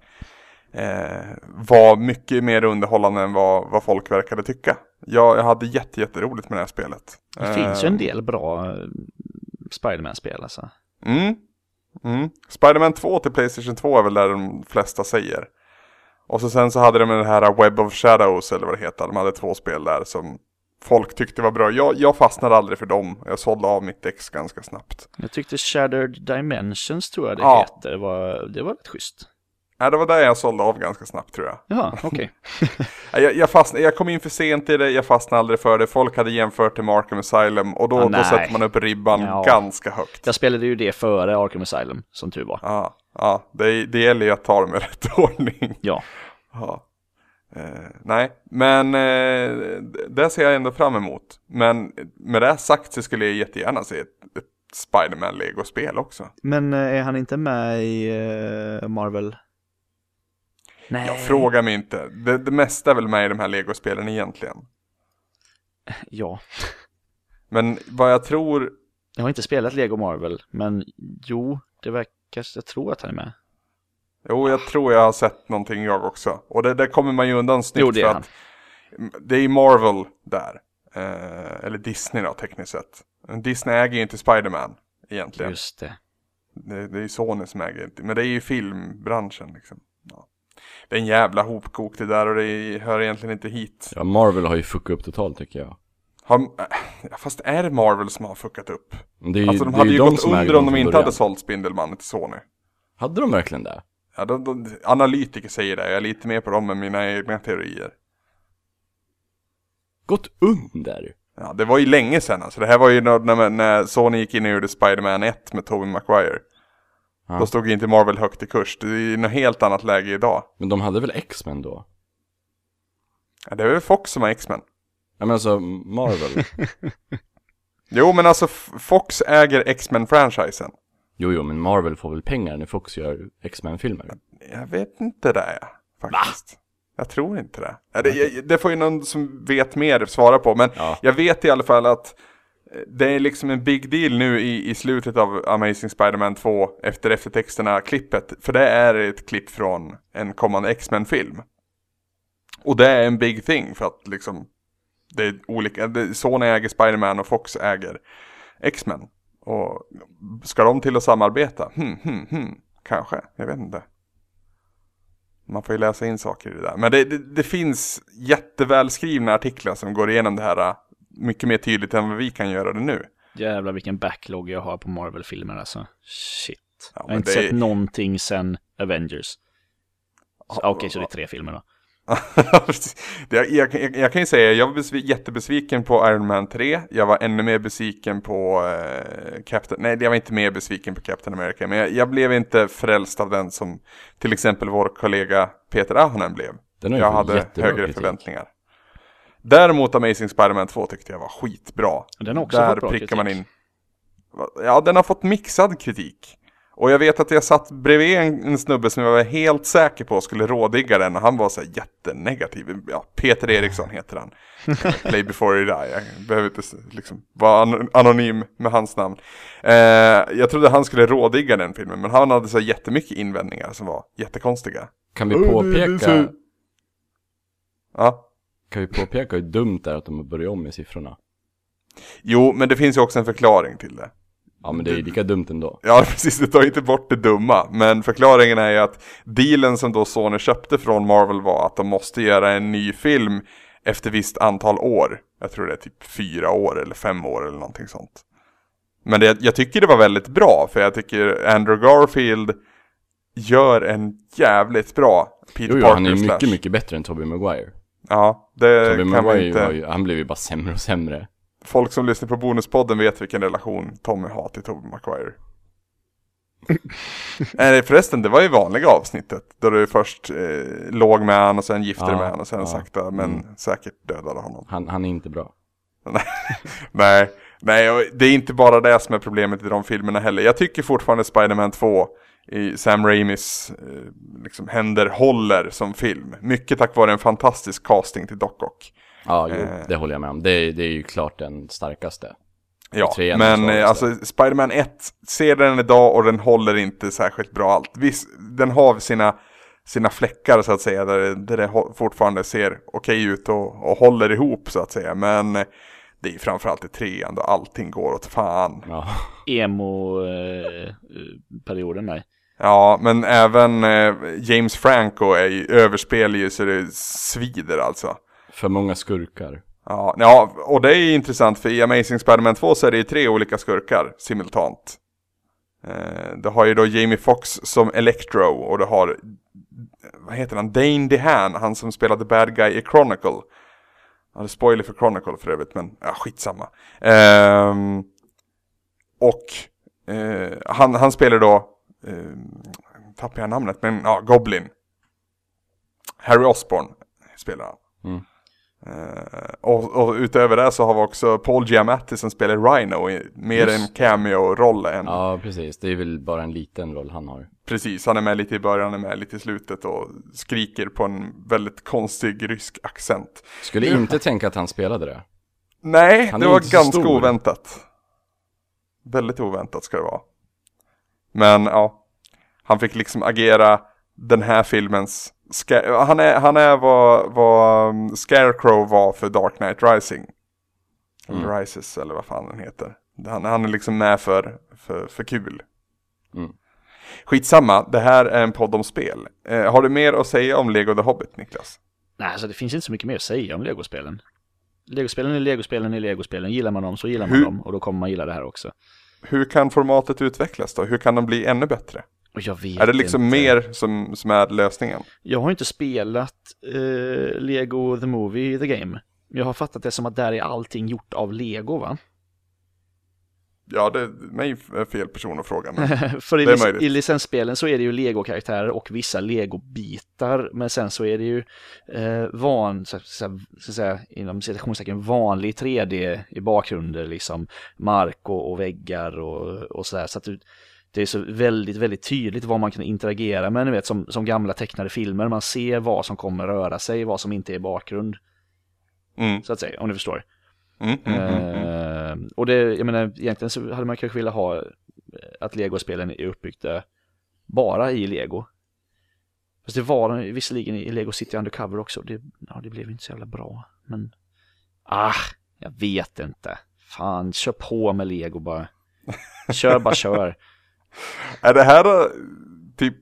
uh, var mycket mer underhållande än vad, vad folk verkade tycka. Jag, jag hade jätte, jätteroligt med det här spelet. Det finns ju en del bra Spiderman-spel alltså. Mm. mm. Spiderman 2 till Playstation 2 är väl där de flesta säger. Och så sen så hade de det här Web of Shadows eller vad det heter. De hade två spel där som folk tyckte var bra. Jag, jag fastnade aldrig för dem. Jag sålde av mitt ex ganska snabbt. Jag tyckte Shattered Dimensions tror jag det ja. heter. Det var, det var rätt schysst. Nej, det var där jag sålde av ganska snabbt tror jag. Ja, okej. Okay. jag, jag, jag kom in för sent i det, jag fastnade aldrig för det. Folk hade jämfört till Arkham Asylum och då, ah, då sätter man upp ribban ja. ganska högt. Jag spelade ju det före Arkham Asylum, som tur var. Ja, ja det, det gäller ju att ta dem i rätt ordning. Ja. ja. Eh, nej, men eh, det ser jag ändå fram emot. Men med det sagt så skulle jag jättegärna se ett, ett Spiderman Lego-spel också. Men eh, är han inte med i eh, Marvel? Nej. Jag frågar mig inte. Det, det mesta är väl med i de här legospelen egentligen. Ja. Men vad jag tror... Jag har inte spelat Lego Marvel, men jo, det verkar, jag tror att han är med. Jo, jag tror jag har sett någonting jag också. Och det, det kommer man ju undan snyggt jo, det är för att det är Marvel där. Eh, eller Disney då tekniskt sett. Disney äger ju inte Spiderman egentligen. Just det. Det, det är Sony som äger det. Men det är ju filmbranschen liksom. Ja det är en jävla hopkok det där och det hör egentligen inte hit. Ja, Marvel har ju fuckat upp totalt tycker jag. Har, äh, fast är det Marvel som har fuckat upp? Det är, alltså de hade ju gått under om de inte hade sålt Spindelmannen till Sony. Hade de verkligen det? Ja, de, de, analytiker säger det. Jag är lite mer på dem än mina egna teorier. Gått under? Ja, det var ju länge sedan alltså. Det här var ju när, när Sony gick in och gjorde Spiderman 1 med Tobey Maguire. Ja. Då stod inte Marvel högt i kurs. Det är ju något helt annat läge idag. Men de hade väl X-Men då? Ja, det är väl Fox som har X-Men. Ja men alltså Marvel. jo men alltså Fox äger X-Men-franchisen. Jo jo men Marvel får väl pengar när Fox gör X-Men-filmer? Jag vet inte det faktiskt. Va? Jag tror inte det. Det, det får ju någon som vet mer svara på. Men ja. jag vet i alla fall att det är liksom en big deal nu i, i slutet av Amazing Spider-Man 2 efter eftertexterna klippet. För det är ett klipp från en kommande X-Men-film. Och det är en big thing för att liksom det är olika, det, Sony äger Spider-Man och Fox äger X-Men. Och ska de till att samarbeta? Hmm, hmm, hmm. Kanske, jag vet inte. Man får ju läsa in saker i det där. Men det, det, det finns jättevälskrivna artiklar som går igenom det här mycket mer tydligt än vad vi kan göra det nu. Jävlar vilken backlog jag har på Marvel-filmer alltså. Shit. Ja, jag har inte det sett är- någonting sen Avengers. Ja, Okej, så det är tre filmer då. Jag, jag, jag kan ju säga, jag var besvi- jättebesviken på Iron Man 3. Jag var ännu mer besviken på eh, Captain, nej jag var inte mer besviken på Captain America. Men jag, jag blev inte frälst av den som till exempel vår kollega Peter Ahonen blev. Den Jag hade högre kritik. förväntningar. Däremot Amazing Spider-Man 2 tyckte jag var skitbra. Den har också Där fått bra prickar man kritik. in. Ja, den har fått mixad kritik. Och jag vet att jag satt bredvid en, en snubbe som jag var helt säker på skulle rådigga den och han var så här jättenegativ. Ja, Peter Eriksson heter han. Play before you die. Jag behöver inte liksom vara an- anonym med hans namn. Eh, jag trodde han skulle rådigga den filmen men han hade så här jättemycket invändningar som var jättekonstiga. Kan vi påpeka, Ja. Kan vi påpeka hur dumt det är att de har börjat om med siffrorna? Jo, men det finns ju också en förklaring till det. Ja men det är ju lika dumt ändå. Ja, precis. Det tar inte bort det dumma. Men förklaringen är ju att dealen som då Sony köpte från Marvel var att de måste göra en ny film efter visst antal år. Jag tror det är typ fyra år eller fem år eller någonting sånt. Men det, jag tycker det var väldigt bra, för jag tycker Andrew Garfield gör en jävligt bra Peter Jo, jo Parker han är ju slash. mycket, mycket bättre än Tobey Maguire. Ja, det Tobey kan man inte... ju, han blev ju bara sämre och sämre. Folk som lyssnar på Bonuspodden vet vilken relation Tommy har till Tobey Maguire. Nej förresten, det var ju vanliga avsnittet. Då du först eh, låg med han och sen gifte dig Ja, med han och sen ja. sakta men Mm. säkert dödade honom. Han, han är inte bra. Nej, nej och det är inte bara det som är problemet i de filmerna heller. Jag tycker fortfarande Spider-Man 2 i Sam Raimis eh, liksom händer håller som film. Mycket tack vare en fantastisk casting till Doc Ock. Ja, jo, Eh. det håller jag med om. Det, är- det är ju klart den starkaste. Ja, men eh, alltså Spider-Man 1, ser den idag och den håller inte särskilt bra allt. Visst, den har sina, sina fläckar så att säga, där, det- där det fortfarande ser okej ut och, och håller ihop så att säga. Men eh, det är ju framförallt i trean då allting går åt fan. Ja, Emo-perioden där. Ja, men även eh, James Franco är ju överspel ju så det svider alltså. för många skurkar. Ja, ja, och det är intressant för i Amazing Spider-Man 2 så är det ju tre olika skurkar simultant. Eh, du har ju då Jamie Foxx som Electro och du har, vad heter han, Dane DeHaan, han som spelade bad guy i Chronicle. Ja, det är spoiler för Chronicle för övrigt, men ja, skitsamma. Ehm, och eh, han, han spelar då, eh, tappar jag namnet, men ja, Goblin. Harry Osborn spelar han. Mm. Eh, och, och utöver det så har vi också Paul Giamatti som spelar Rhino i mer Just. en cameo-roll än Ja, precis. Det är väl bara en liten roll han har. precis. Han är med lite i början, han är med lite i slutet och skriker på en väldigt konstig rysk accent. Skulle inte tänka att han spelade det. Nej, Han det var ganska stor. oväntat. Väldigt oväntat ska det vara. Men ja, han fick liksom agera den här filmens han är, han är vad, vad um, Scarecrow var för Dark Knight Rising. Eller Mm. Rises eller vad fan den heter. Han, han är liksom med för, för, för kul. Mm. Skitsamma, det här är en podd om spel. Eh, har du mer att säga om Lego The Hobbit, Niklas? Nej, alltså det finns inte så mycket mer att säga om legospelen. Legospelen är legospelen är legospelen. Gillar man dem så gillar man Hur- dem och då kommer man gilla det här också. Hur kan formatet utvecklas då? Hur kan de bli ännu bättre? Är det liksom inte. mer som, som är lösningen? Jag har inte spelat eh, Lego The Movie The Game. Jag har fattat det som att där är allting gjort av Lego va? Ja, det är mig är fel person att fråga. Men... För i, Det är i licensspelen så är det ju Lego-karaktärer och vissa Lego-bitar. Men sen så är det ju eh, van, så, så, så säga, inom citationstecken vanlig 3D i bakgrunder, liksom mark och, och väggar och, och sådär. Så att du, det är så väldigt, väldigt tydligt vad man kan interagera med, ni vet som, som gamla tecknade filmer. Man ser vad som kommer röra sig, vad som inte är bakgrund, Mm, så att säga, om ni förstår. Mm. Eh, och det, jag menar, egentligen så hade man kanske velat ha eh, att Lego-spelen är uppbyggda bara i Lego. Fast det var de visserligen i Lego City Undercover också. Det, ja, det blev inte så jävla bra. Men, ah, jag vet inte. Fan, kör på med Lego bara. Kör bara kör. Är det här eh, typ,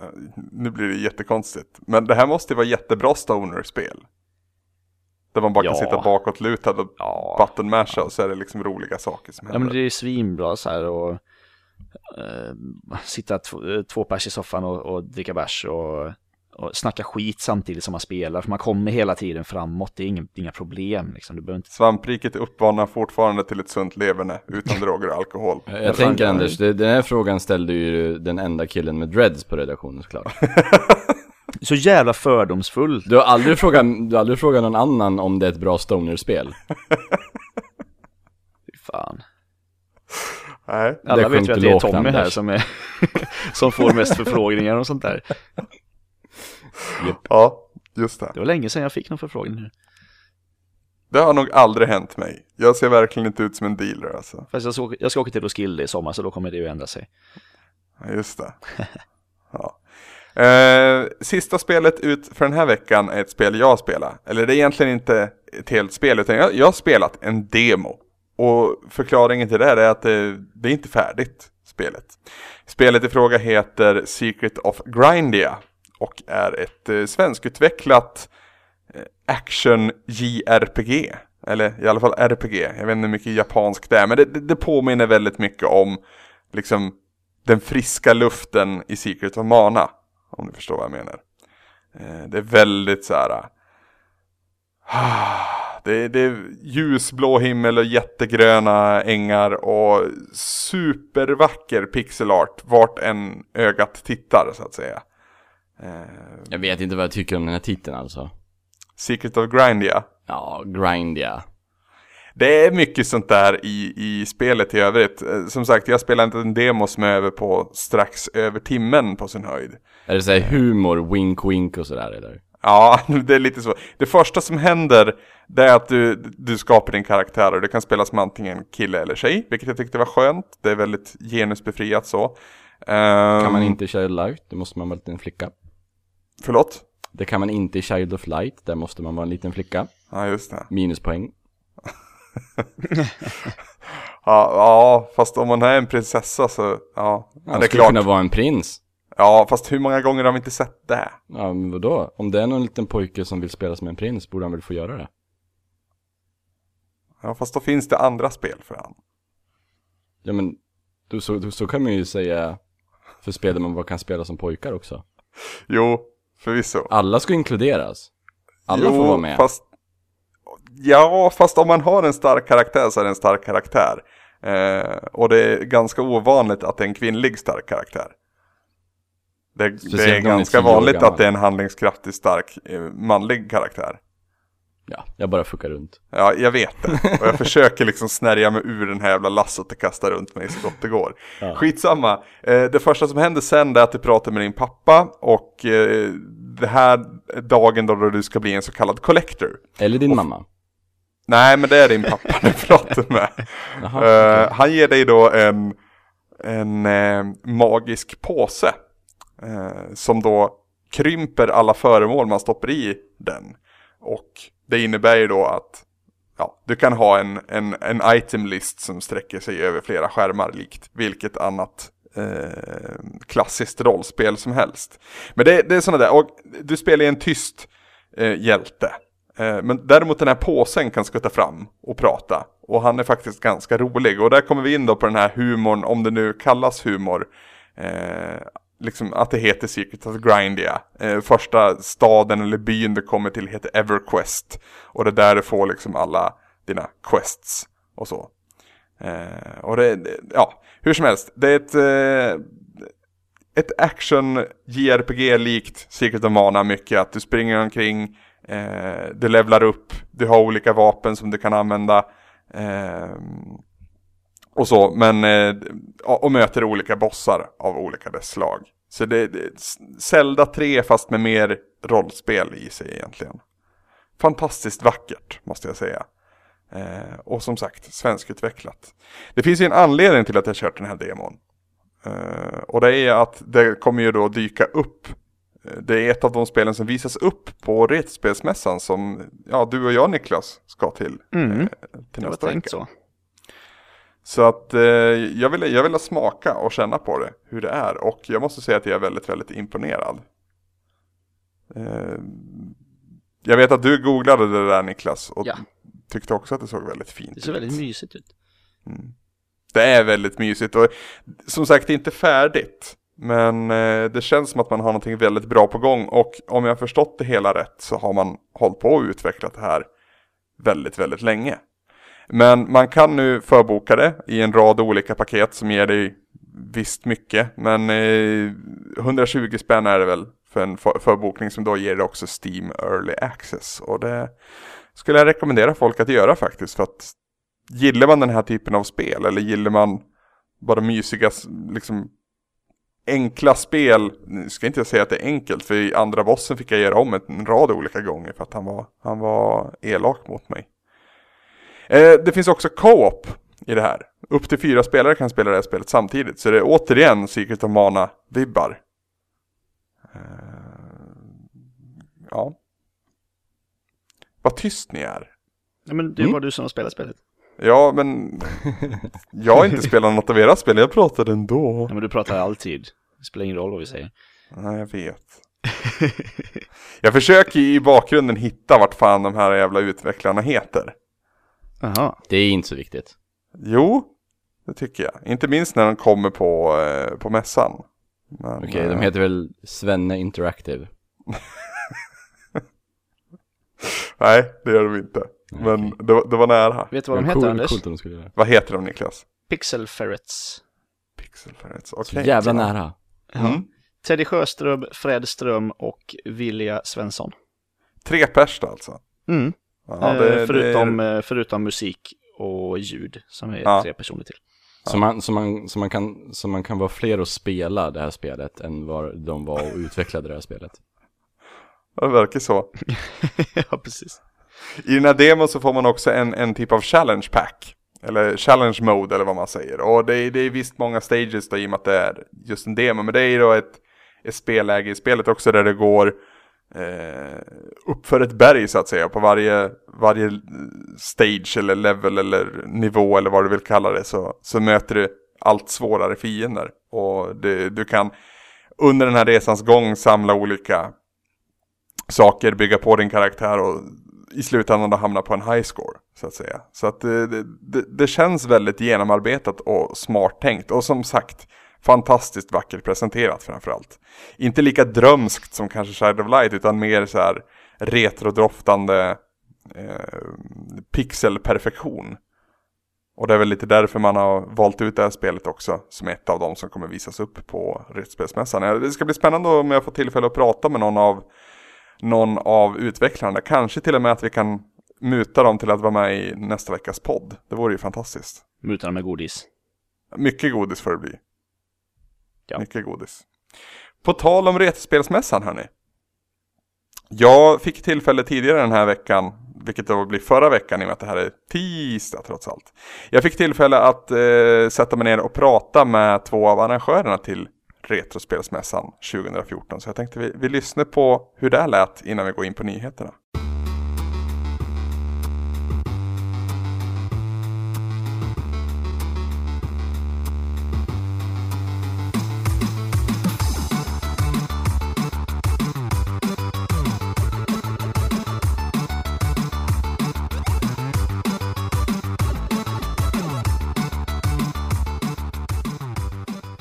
eh, nu blir det jättekonstigt, men det här måste ju vara jättebra stoner-spel. Där man bara kan Ja. sitta bakåtlutad och Ja, button masha och så är det liksom roliga saker som ja händer. men det är svinbra så här och eh, sitta två, eh, två pers i soffan och, och dricka bärs och, och snacka skit samtidigt som man spelar. För man kommer hela tiden framåt, det är inga, inga problem liksom. Du inte... Svampriket uppmanar fortfarande till ett sunt leverne utan droger och alkohol. Jag, Ja, jag tänker ja. Anders, det, den här frågan ställde ju den enda killen med dreads på redaktionen såklart. Så jävla fördomsfull. Du har aldrig frågat, du har aldrig frågat någon annan om det är ett bra stoner-spel. Fy fan. Nej, Alla vet ju att det är Tommy här som, är som får mest förfrågningar och sånt där. ja, just det. Det var länge sedan jag fick någon förfrågning nu. Det har nog aldrig hänt mig. Jag ser verkligen inte ut som en dealer alltså. Fast jag ska, jag ska åka till Roskilde i sommar så då kommer det ju ändra sig. Ja, just det. Ja. Eh, sista spelet ut för den här veckan är ett spel jag spelar. Eller det är egentligen inte ett helt spel utan jag, jag har spelat en demo. Och förklaringen till det är att det, det är inte färdigt, spelet. Spelet i fråga heter Secret of Grindia och är ett eh, svenskutvecklat eh, action JRPG. Eller i alla fall RPG. Jag vet inte hur mycket japanskt det är, men det, det, det påminner väldigt mycket om liksom den friska luften i Secret of Mana. Om du förstår vad jag menar. Eh, Det är väldigt så här. ah, Det är, det är ljusblå himmel och jättegröna ängar och supervacker pixelart vart en ögat tittar så att säga. Eh, Jag vet inte vad jag tycker om den här titeln alltså. Secret of Grindia. Ja, grind ja. Det är mycket sånt där i, i spelet i övrigt. Eh, Som sagt, jag spelar inte en demo som är över på strax över timmen på sin höjd. Är det såhär humor, wink wink och sådär eller? Ja, det är lite så. Det första som händer det är att du, du skapar din karaktär och det kan spelas med antingen kille eller tjej, vilket jag tyckte var skönt. Det är väldigt genusbefriat så. Ehm, Kan man inte i Child of Light, då måste man vara en liten flicka. Förlåt? Det kan man inte i Child of Light, där måste man vara en liten flicka. Ja, just det. Minuspoäng. Ja, ja, fast om man är en prinsessa så, ja. ja det är skulle klart. kunna vara en prins. Ja, fast hur många gånger har vi inte sett det? Ja, men vadå? Om det är någon liten pojke som vill spela som en prins, borde han väl få göra det? Ja, fast då finns det andra spel för han. Ja, men då, så, då, så kan man ju säga för spel där man bara kan spela som pojkar också. Jo, förvisso. Alla ska inkluderas. Alla jo, får vara med. Fast, ja, fast om man har en stark karaktär så är det en stark karaktär. Eh, och det är ganska ovanligt att det är en kvinnlig stark karaktär. Det, det är ganska vanligt att det är en handlingskraftig stark eh, manlig karaktär. Ja, jag bara fuckar runt. Ja, jag vet det. Och jag försöker liksom snärja mig ur den här jävla lasset och kasta runt mig så gott det går. Ja. Skitsamma. Eh, det första som händer sen är att du pratar med din pappa och eh, det här är dagen då du ska bli en så kallad collector. Eller din mamma. Nej, men det är din pappa du pratar med. Jaha, Eh, Han ger dig då en, en eh, magisk påse. eh, som då krymper alla föremål man stoppar i den. Och det innebär ju då att ja, du kan ha en, en, en item list som sträcker sig över flera skärmar likt vilket annat klassiskt rollspel som helst. Men det, det är sådana där, och du spelar ju en tyst hjälte. Eh, men däremot den här påsen kan skutta fram och prata. Och han är faktiskt ganska rolig. Och där kommer vi in då på den här humorn, om det nu kallas humor. Eh, liksom att det heter Secret of Grindia. Eh, första staden eller byn du kommer till heter Everquest. Och det är där du får liksom alla dina quests och så. Eh, och det, det, ja, hur som helst. Det är ett, eh, ett action JRPG-likt Secret of Mana mycket. Att du springer omkring, eh, du levlar upp, du har olika vapen som du kan använda. Eh, och så, men eh, och och möter olika bossar av olika dess slag. Så det är Zelda 3 fast med mer rollspel i sig egentligen. Fantastiskt vackert måste jag säga. Eh, och som sagt, svenskutvecklat. Det finns ju en anledning till att jag kört den här demon. Eh, och det är att det kommer ju då dyka upp. Det är ett av de spelen som visas upp på Retspelsmässan som ja, du och jag Niklas ska till, Mm. eh, till nästa vecka. så. Så att eh, jag, ville, jag ville smaka och känna på det, hur det är. Och jag måste säga att jag är väldigt, väldigt imponerad. Eh, Jag vet att du googlade det där Niklas och Ja. tyckte också att det såg väldigt fint Det ser ut. väldigt mysigt ut. Det är väldigt mysigt och som sagt inte färdigt. Men eh, det känns som att man har någonting väldigt bra på gång och om jag har förstått det hela rätt så har man hållit på och utvecklat det här väldigt, väldigt länge. Men man kan nu förboka det i en rad olika paket som ger dig visst mycket. Men eh, 120 spänn är det väl för en för förbokning som då ger dig också Steam Early Access. Och det skulle jag rekommendera folk att göra faktiskt för att gillar man den här typen av spel eller gillar man bara mysiga, liksom enkla spel, nu ska inte jag säga att det är enkelt för i andra bossen fick jag göra om ett- en rad olika gånger för att han var, han var elak mot mig. Eh, det finns också co-op i det här. Upp till fyra spelare kan spela det här spelet samtidigt så det är återigen Secret of Mana-vibbar. Eh, ja. Vad tyst ni är. Ja, men det Mm. var du som spelat spelet. Ja, men jag har inte spelat något av era spel, jag pratade ändå. Ja, men du pratar alltid. Det spelar ingen roll vad vi säger. Nej, jag vet. Jag försöker i bakgrunden hitta vart fan de här jävla utvecklarna heter. Jaha. Det är inte så viktigt. Jo, det tycker jag. Inte minst när de kommer på, eh, på mässan. Okej, eh, de heter väl Svenne Interactive. Nej, det gör de inte. Men det, var- det var nära. Vet du vad de heter cool- Anders? Coolt om de skulle göra. Vad heter de Niklas? Pixel Ferrets. Pixel Ferrets, Så okej. jävla nära. Mm. Teddy Sjöström, Fred Ström och Vilja Svensson. Tre pers alltså. Mm. Ja, eh, det- förutom, det är- eh, förutom musik och ljud som är Ja. tre personer till. Så, man, så, man, så, man kan, så man kan vara fler och spela det här spelet än vad de var och utvecklade det här spelet. det verkar så. ja, precis. I den här demon så får man också en, en typ av challenge pack. Eller challenge mode eller vad man säger. Och det är, det är visst många stages då i och med att det är just en demo. Men det är ju då ett, ett spelläge i spelet också där det går eh, uppför ett berg så att säga. På varje, varje stage eller level eller nivå eller vad du vill kalla det så, så möter du allt svårare fiender. Och det, du kan under den här resans gång samla olika saker, bygga på din karaktär och i slutändan då hamna på en high score. Så att säga. Så att eh, det, det, det, känns väldigt genomarbetat och smart tänkt. Och som sagt, fantastiskt vackert presenterat framförallt. Inte lika drömskt som kanske Shadow of Light utan mer så här retrodoftande eh, pixelperfektion. Och det är väl lite därför man har valt ut det här spelet också som ett av de som kommer visas upp på Rättsspelsmässan. Det ska bli spännande om jag får tillfälle att prata med någon av någon av utvecklarna. Kanske till och med att vi kan muta dem till att vara med i nästa veckas podd. Det vore ju fantastiskt. Mutarna med godis. Mycket godis får det bli. Ja. Mycket godis. På tal om Retespelsmässan hörni. Jag fick tillfälle tidigare den här veckan, vilket då blir förra veckan i och med att det här är tisdag trots allt. Jag fick tillfälle att eh, sätta mig ner och prata med två av arrangörerna till Retrospelsmässan 2014. Så jag tänkte vi, vi lyssnar på hur det lät innan vi går in på nyheterna.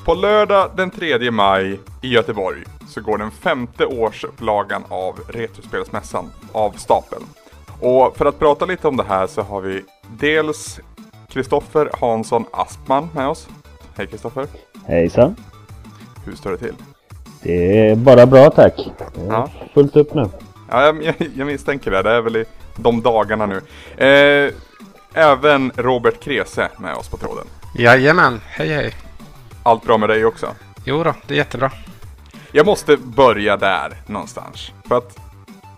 På lördag den 3 maj i Göteborg så går den femte årsupplagan av Retrospelsmässan av stapeln. Och för att prata lite om det här så har vi dels Kristoffer Hansson Aspman med oss. Hej Kristoffer! Hejsan. Hur står det till? Det är bara bra tack. Det är Ja. fullt upp nu. Ja, jag, jag, jag misstänker det. Det är väl i de dagarna nu. Eh, även Robert Krese med oss på tråden. Jajamän, hej hej. Allt bra med dig också? Jo då, det är jättebra. Jag måste börja där någonstans. För att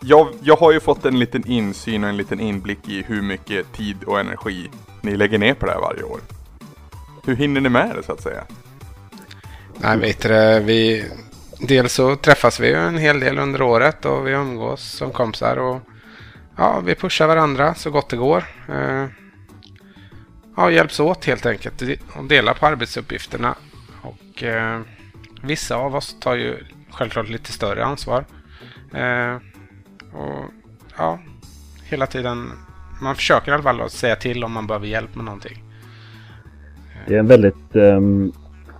jag, jag har ju fått en liten insyn och en liten inblick i hur mycket tid och energi ni lägger ner på det här varje år. Hur hinner ni med det så att säga? Nej, vet du vi... Dels så träffas vi ju en hel del under året och vi umgås som kompisar och ja, vi pushar varandra så gott det går. Eh, Ja, hjälps åt helt enkelt och delar på arbetsuppgifterna. Och eh, vissa av oss tar ju självklart lite större ansvar. Eh, och ja, hela tiden, man försöker i alla fall att säga till om man behöver hjälp med någonting. Det är en väldigt, um,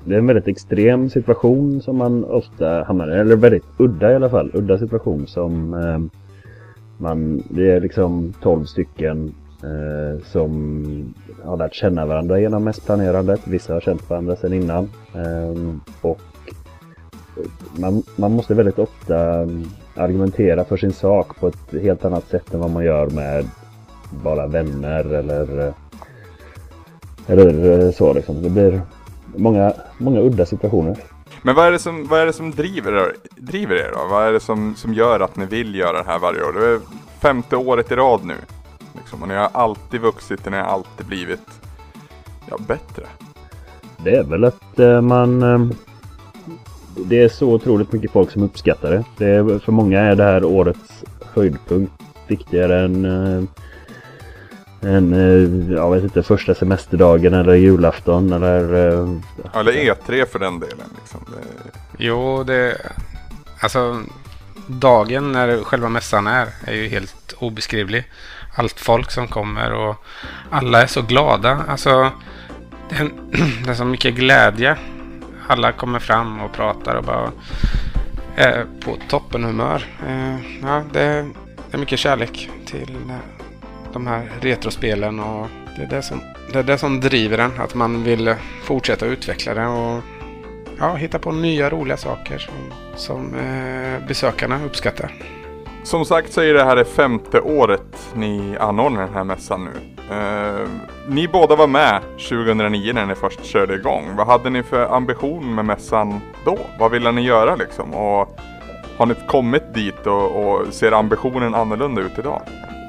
det är en väldigt extrem situation som man ofta hamnar i. Eller väldigt udda i alla fall. Udda situation som um, man, det är liksom 12 stycken eh, som har lärt känna varandra genom mässplanerandet. Vissa har känt varandra sedan innan. Eh, och man, man måste väldigt ofta argumentera för sin sak på ett helt annat sätt än vad man gör med bara vänner eller eller eh, så liksom. Det blir många, många udda situationer. Men vad är det som, vad är det som driver, er, driver er då? Vad är det som, som gör att ni vill göra det här varje år? Det är femte året i rad nu. Liksom, och ni har alltid vuxit och ni har alltid blivit ja, bättre. Det är väl att eh, man... Eh, det är så otroligt mycket folk som uppskattar det. det är, för många är det här årets höjdpunkt viktigare än eh, en, eh, jag vet inte, första semesterdagen eller julafton eller... Eller E3 för den delen. Liksom. Det... Jo, det... Alltså, dagen när själva mässan är, är ju helt obeskrivlig. Allt folk som kommer och alla är så glada. Alltså, det är, det är så mycket glädje. Alla kommer fram och pratar och bara är på toppen humör. Eh, ja, det är, det är mycket kärlek till eh, de här retrospelen och det är det som, det är det som driver en. Att man vill fortsätta utveckla det och ja, hitta på nya roliga saker som, som eh, besökarna uppskattar. Som sagt så är det här det femte året ni anordnar den här mässan nu. Eh, ni båda var med 2009 när ni först körde igång. Vad hade ni för ambition med mässan då? Vad ville ni göra liksom? Och har ni kommit dit och, och ser ambitionen annorlunda ut idag?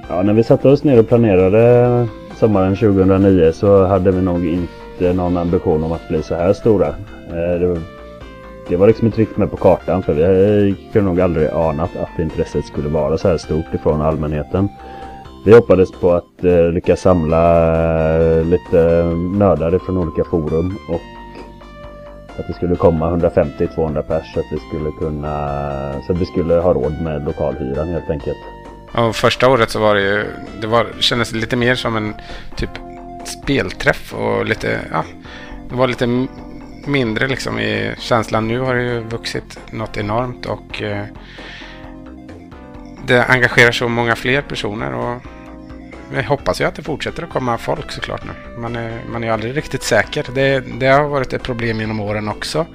Ja, när vi satte oss ner och planerade sommaren 2009 så hade vi nog inte någon ambition om att bli så här stora. Eh, det var, liksom inte riktigt med på kartan för vi eh, kunde nog aldrig anat att intresset skulle vara så här stort ifrån allmänheten. Vi hoppades på att eh, lyckas samla eh, lite nördar från olika forum och att det skulle komma 150-200 pers så att vi skulle kunna så att vi skulle ha råd med lokalhyran helt enkelt. Ja, första året så var det ju, det var, kändes lite mer som en typ spelträff och lite, ja, det var lite mindre liksom i känslan. Nu har det ju vuxit något enormt och eh, det engagerar så många fler personer och jag hoppas ju att det fortsätter att komma folk såklart nu. Man är, man är aldrig riktigt säker. Det, det har varit ett problem genom åren också.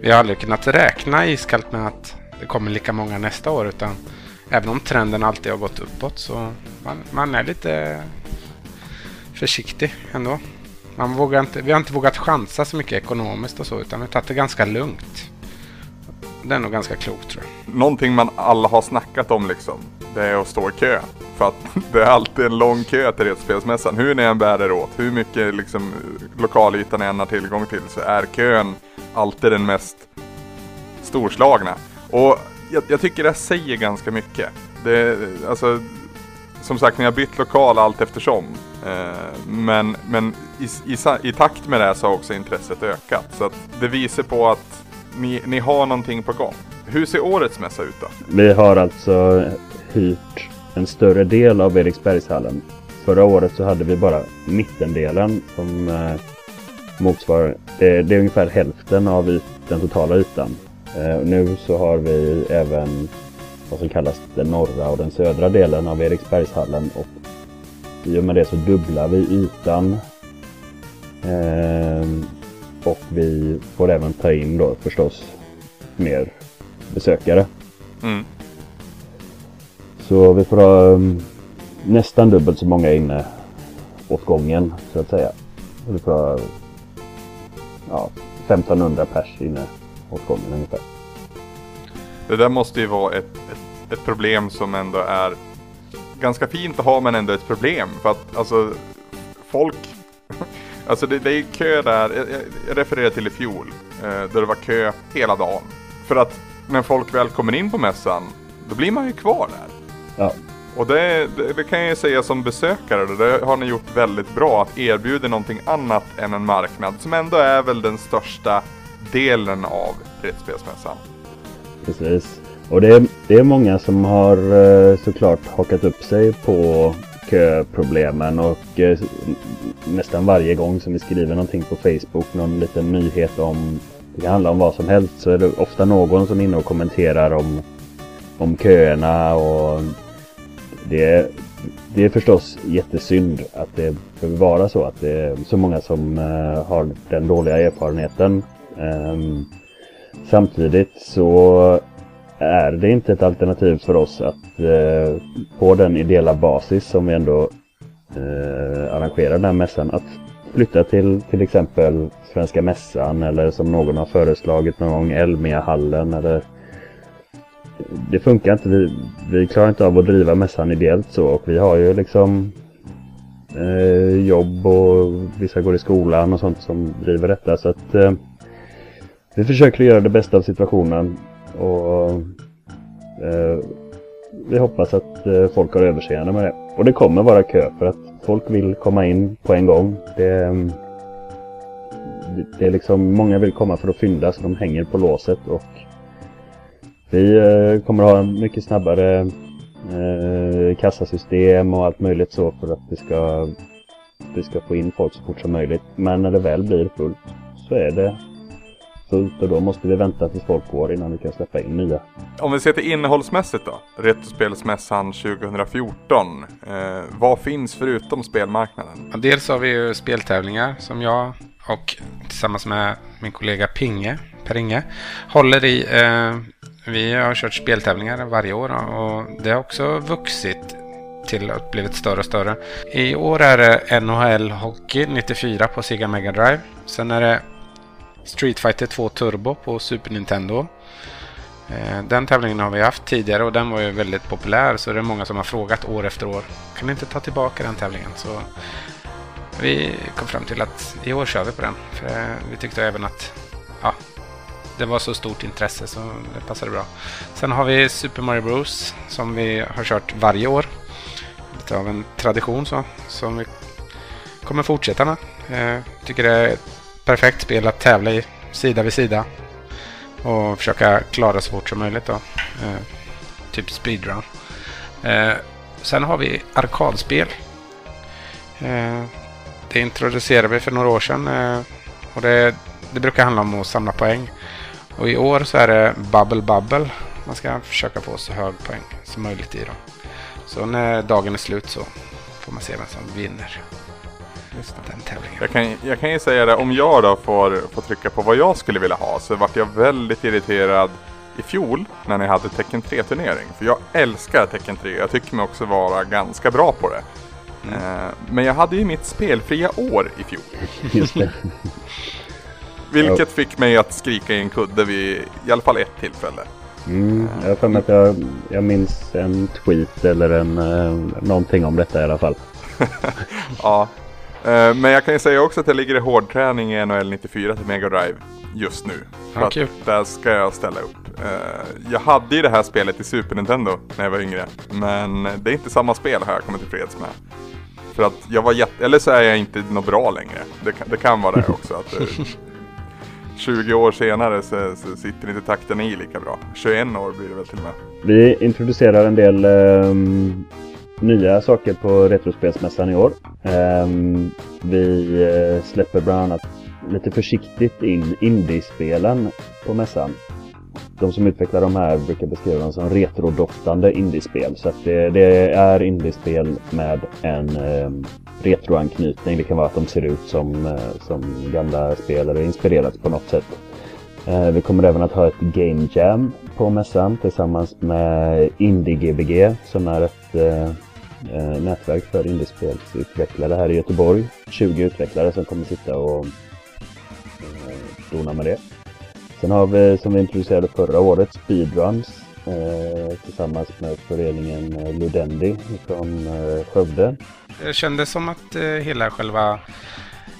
Vi har aldrig kunnat räkna iskallt med att det kommer lika många nästa år utan Även om trenden alltid har gått uppåt så man, man är lite försiktig ändå. Man vågar inte, vi har inte vågat chansa så mycket ekonomiskt och så utan vi har tagit det ganska lugnt. Det är nog ganska klokt tror jag. Någonting man alla har snackat om liksom. Det är att stå i kö. För att det är alltid en lång kö till Retspelsmässan. Hur ni än bär er åt, hur mycket liksom, lokalyta ni än har tillgång till så är kön alltid den mest storslagna. Och jag, jag, tycker det säger ganska mycket. Det, alltså, som sagt, ni har bytt lokal allt eftersom. Eh, men men i, i, i, takt med det så har också intresset ökat. Så att det visar på att ni, ni har någonting på gång. Hur ser årets mässa ut då? Vi har alltså hyrt en större del av Eriksbergshallen. Förra året så hade vi bara mittendelen som eh, motsvarar, det, det är ungefär hälften av yt, den totala ytan. Eh, nu så har vi även vad som kallas den norra och den södra delen av Eriksbergshallen och i och med det så dubblar vi ytan. Eh, och vi får även ta in då förstås mer besökare. Mm. Så vi får ha um, nästan dubbelt så många inne åt gången så att säga. Vi får ha ja, 1500 pers inne åt gången ungefär. Det där måste ju vara ett, ett, ett, problem som ändå är ganska fint att ha men ändå ett problem. För att alltså folk, alltså det, det är kö där, jag, jag refererar till i fjol, eh, där det var kö hela dagen. För att när folk väl kommer in på mässan, då blir man ju kvar där. Ja. Och det, det, det, kan jag ju säga som besökare, det har ni gjort väldigt bra, att erbjuda någonting annat än en marknad som ändå är väl den största delen av brädspelsmässan. Precis och det är, det är många som har eh, såklart hakat upp sig på köproblemen och eh, nästan varje gång som vi skriver någonting på Facebook, någon liten nyhet om det kan handla om vad som helst så är det ofta någon som är inne och kommenterar om, om köerna och det, det är förstås jättesynd att det behöver vara så att det är så många som eh, har den dåliga erfarenheten. Ehm, samtidigt så är det inte ett alternativ för oss att eh, på den ideella basis som vi ändå eh, arrangerar den här mässan att flytta till till exempel Svenska Mässan eller som någon har föreslagit någon gång Elmia-hallen eller det funkar inte. Vi, vi klarar inte av att driva mässan ideellt så och vi har ju liksom eh, jobb och vissa går i skolan och sånt som driver detta så att eh, vi försöker göra det bästa av situationen och eh, vi hoppas att eh, folk har överseende med det. Och det kommer vara kö för att folk vill komma in på en gång. Det, mm, det är liksom, många vill komma för att fynda så de hänger på låset och vi eh, kommer att ha mycket snabbare eh, kassasystem och allt möjligt så för att vi ska, vi ska få in folk så fort som möjligt. Men när det väl blir fullt så är det fullt och då måste vi vänta tills folk går innan vi kan släppa in nya. Om vi ser till innehållsmässigt då, Retrospelsmässan 2014. Eh, vad finns förutom spelmarknaden? Dels har vi ju speltävlingar som jag och tillsammans med min kollega Pinge, Per Inge, håller i. Eh, vi har kört speltävlingar varje år och det har också vuxit till att blivit större och större. I år är det NHL Hockey 94 på Sega Mega Drive. Sen är det Street Fighter 2 Turbo på Super Nintendo. Eh, den tävlingen har vi haft tidigare och den var ju väldigt populär så det är många som har frågat år efter år. Kan ni inte ta tillbaka den tävlingen? Så vi kom fram till att i år kör vi på den. För eh, vi tyckte även att ja, det var så stort intresse så det passade bra. Sen har vi Super Mario Bros som vi har kört varje år. Lite av en tradition så, som vi kommer fortsätta med. Jag tycker det är ett perfekt spel att tävla i sida vid sida. Och försöka klara så fort som möjligt då. Eh, typ speedrun. Eh, sen har vi arkadspel. Eh, det introducerade vi för några år sedan. Eh, och det, det brukar handla om att samla poäng. Och i år så är det Bubble Bubble. Man ska försöka få så hög poäng som möjligt i dem. Så när dagen är slut så får man se vem som vinner den tävlingen. Jag kan, jag kan ju säga det, om jag då får, får trycka på vad jag skulle vilja ha så vart jag väldigt irriterad i fjol när ni hade Tecken 3-turnering. För jag älskar Tecken 3, jag tycker mig också vara ganska bra på det. Mm. Eh, men jag hade ju mitt spelfria år i fjol. Just det. Vilket fick mig att skrika i en kudde vid i alla fall ett tillfälle. Mm, jag för att jag, jag minns en tweet eller en, eh, någonting om detta i alla fall. ja, men jag kan ju säga också att jag ligger i hårdträning i NHL 94 till Mega Drive just nu. Ja, kul. Där ska jag ställa upp. Eh, jag hade ju det här spelet i Super Nintendo när jag var yngre. Men det är inte samma spel har jag kommit tillfreds med. För att jag var jätte... Eller så är jag inte något bra längre. Det kan, det kan vara det också. Att, 20 år senare så, så, sitter inte takten i lika bra. 21 år blir det väl till och med. Vi introducerar en del um, nya saker på Retrospelsmässan i år. Ehm, vi eh, släpper bland annat lite försiktigt in indiespelen på mässan de som utvecklar de här brukar beskriva dem som retrodoftande indiespel. Så att det, det är indiespel med en eh, retroanknytning. Det kan vara att de ser ut som, eh, som gamla spel eller inspirerats på något sätt. Eh, vi kommer även att ha ett Game Jam på mässan tillsammans med Indie-GBG som är ett eh, eh, nätverk för indiespelsutvecklare här i Göteborg. 20 utvecklare som kommer sitta och eh, dona med det. Sen har vi, som vi introducerade förra året, speedruns eh, tillsammans med föreningen eh, Ludendi från eh, Skövde. Det kändes som att eh, hela själva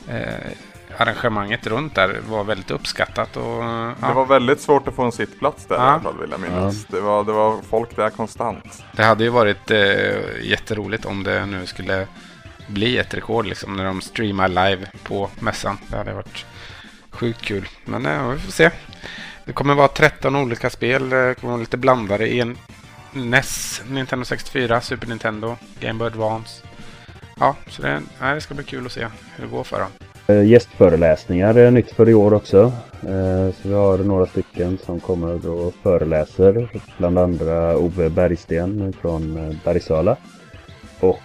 eh, arrangemanget runt där var väldigt uppskattat. Och, ja. Det var väldigt svårt att få en sittplats där ja. i alla fall vill jag minnas. Ja. Det, var, det var folk där konstant. Det hade ju varit eh, jätteroligt om det nu skulle bli ett rekord liksom när de streamar live på mässan. Det hade varit Sjukt kul. Men ja, vi får se. det kommer vara 13 olika spel. Det kommer vara lite blandade i en NES, Nintendo 64, Super Nintendo, Game Boy Advance. Ja, så det, nej, det ska bli kul att se hur det går för dem. Eh, Gästföreläsningar är nytt för i år också. Eh, Så vi har några stycken som kommer och föreläser. Bland andra Ove Bergsten från eh, Bergsala. Och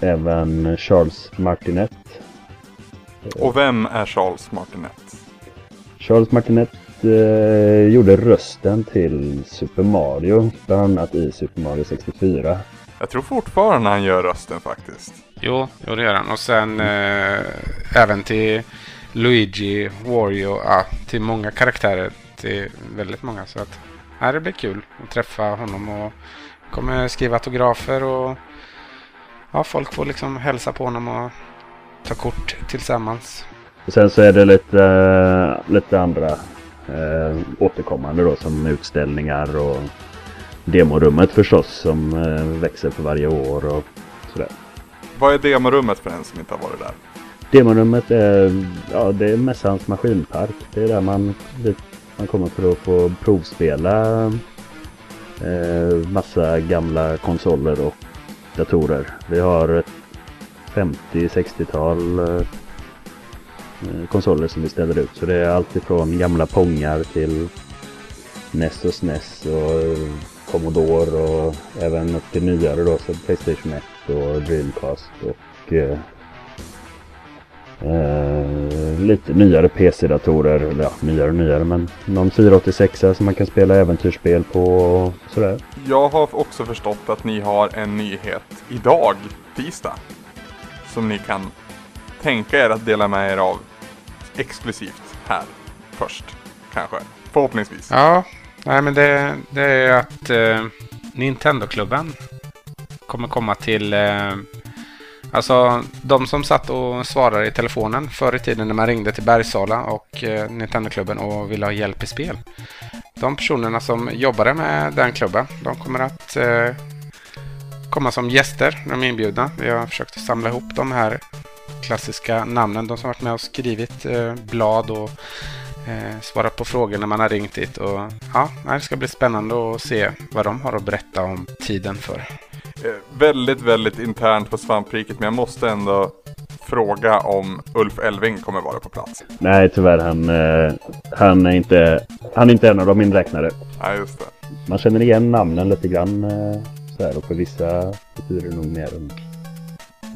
även Charles Martinet. Och vem är Charles Martinet? Charles Martinet gjorde rösten till Super Mario. Bland annat i Super Mario 64. Jag tror fortfarande han gör rösten faktiskt. Jo, jo det gör han. Och sen eh, även till Luigi, Wario, ja, till många karaktärer. Till väldigt många. Så att, här det blir kul att träffa honom och kommer skriva autografer och ja, folk får liksom hälsa på honom och ta kort tillsammans. Och sen så är det lite, lite andra eh, återkommande då som utställningar och demorummet förstås som eh, växer för varje år och sådär. Vad är demorummet för en som inte har varit där? Demorummet är, ja, det är mässans maskinpark. Det är där man, dit man kommer för att få provspela eh, massa gamla konsoler och datorer. Vi har 50-60-tal eh, konsoler som vi ställer ut. Så det är allt ifrån gamla Pongar till NES och SNES och Commodore och även upp till nyare då, så Playstation 1 och Dreamcast och eh, eh, lite nyare PC-datorer. Eller ja, nyare och nyare men någon 486 som man kan spela äventyrsspel på och sådär. Jag har också förstått att ni har en nyhet idag, tisdag. Som ni kan tänka er att dela med er av exklusivt här först. Kanske. Förhoppningsvis. Ja, nej men det, det är att eh, Nintendo-klubben kommer komma till... Eh, alltså de som satt och svarade i telefonen förr i tiden när man ringde till Bergsala och eh, Nintendo-klubben och ville ha hjälp i spel. De personerna som jobbade med den klubben, de kommer att eh, komma som gäster när de är inbjudna. Vi har försökt samla ihop de här klassiska namnen, de som varit med och skrivit eh, blad och eh, svarat på frågor när man har ringt dit. Och, ja, det ska bli spännande att se vad de har att berätta om tiden för. Eh, väldigt, väldigt internt på svampriket men jag måste ändå fråga om Ulf Elving kommer vara på plats. Nej tyvärr, han, eh, han, är inte, han är inte en av de inräknade. Nej, just det. Man känner igen namnen lite grann eh, så här, och för vissa betyder det nog mer än,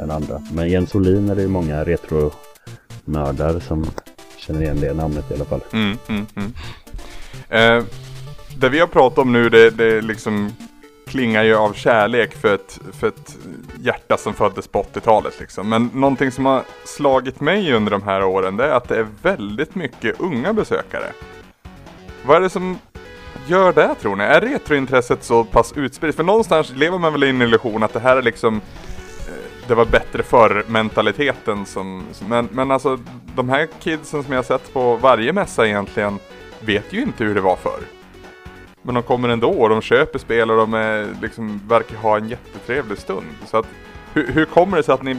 än andra. Men Jens Olin är det ju många retronördar som känner igen det namnet i alla fall. Mm, mm, mm. Eh, det vi har pratat om nu det, det liksom klingar ju av kärlek för ett, för ett hjärta som föddes på 80-talet liksom. Men någonting som har slagit mig under de här åren det är att det är väldigt mycket unga besökare. Vad är det som gör det tror ni? Är retrointresset så pass utspritt? För någonstans lever man väl i en illusion att det här är liksom eh, det var bättre förr mentaliteten som, som- men, men alltså de här kidsen som jag har sett på varje mässa egentligen vet ju inte hur det var förr. Men de kommer ändå och de köper spel och de är, liksom, verkar ha en jättetrevlig stund. Så att, hur, hur kommer det sig att ni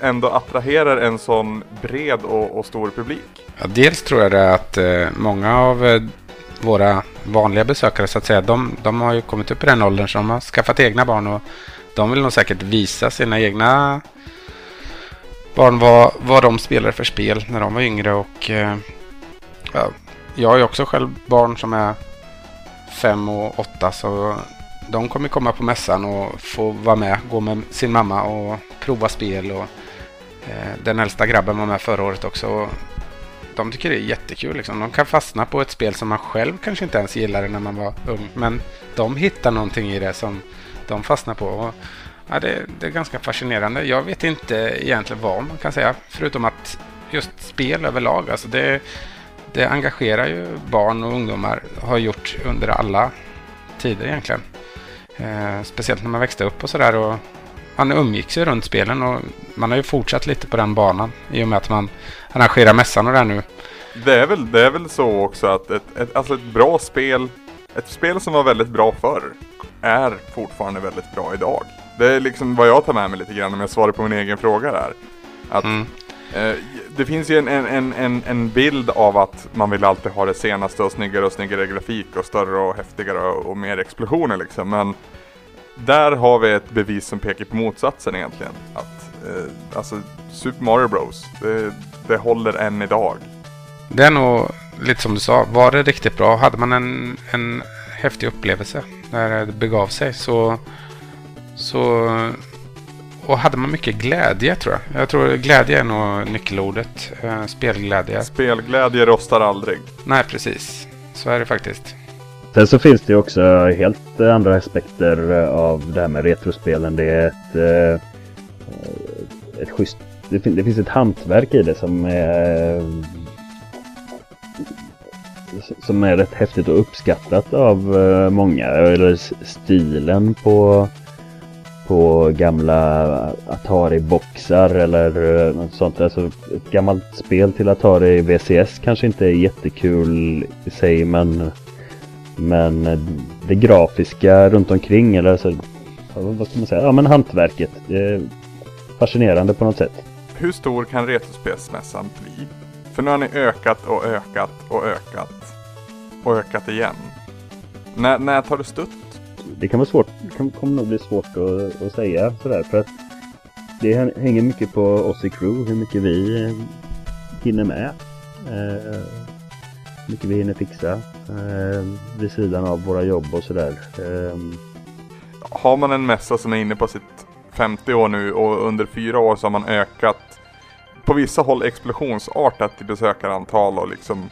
ändå attraherar en sån bred och, och stor publik? Ja, dels tror jag det att eh, många av eh, våra vanliga besökare så att säga, de, de har ju kommit upp i den åldern så de har skaffat egna barn och de vill nog säkert visa sina egna barn vad, vad de spelade för spel när de var yngre och eh, ja, jag har ju också själv barn som är fem och åtta så de kommer komma på mässan och få vara med, gå med sin mamma och prova spel och eh, den äldsta grabben var med förra året också. Och de tycker det är jättekul. Liksom. De kan fastna på ett spel som man själv kanske inte ens gillade när man var ung. Men de hittar någonting i det som de fastnar på. Och, ja, det, det är ganska fascinerande. Jag vet inte egentligen vad man kan säga. Förutom att just spel överlag. Alltså det, det engagerar ju barn och ungdomar. Har gjort under alla tider egentligen. Eh, speciellt när man växte upp och sådär. och Man umgicks ju runt spelen och man har ju fortsatt lite på den banan i och med att man arrangerar mässan och det här nu. Det är väl, det är väl så också att ett, ett, alltså ett bra spel, ett spel som var väldigt bra förr, är fortfarande väldigt bra idag. Det är liksom vad jag tar med mig lite grann om jag svarar på min egen fråga där. Att Mm. Eh, det finns ju en, en, en, en bild av att man vill alltid ha det senaste och snyggare och snyggare grafik och större och häftigare och, och mer explosioner liksom. Men där har vi ett bevis som pekar på motsatsen egentligen. Att, eh, alltså Super Mario Bros. Det, det håller än idag. Det är nog lite som du sa. Var det riktigt bra, hade man en, en häftig upplevelse när det begav sig så, så och hade man mycket glädje tror jag. Jag tror glädje är nog nyckelordet. Eh, spelglädje. Spelglädje rostar aldrig. Nej, precis. Så är det faktiskt. Sen så finns det också helt andra aspekter av det här med retrospelen. Det är ett, eh, ett schysst... Det, det finns ett hantverk i det som är som är rätt häftigt och uppskattat av eh, många. Eller stilen på på gamla Atari-boxar eller eh, något sånt. Alltså ett gammalt spel till Atari VCS kanske inte är jättekul i sig men men eh, det grafiska runt omkring eller så vad ska man säga? Ja men hantverket. Det är fascinerande på något sätt. Hur stor kan Retrospelsmässan bli? För nu har ni ökat och ökat och ökat och ökat igen. När, när tar det stutt? Det kan vara svårt, det kan, kommer nog bli svårt att, att säga sådär för att det hänger mycket på oss i crew, hur mycket vi eh, hinner med. Eh, hur mycket vi hinner fixa eh, vid sidan av våra jobb och sådär. Eh. Har man en mässa som är inne på sitt 50 år nu och under fyra år så har man ökat på vissa håll explosionsartat i besökarantal och liksom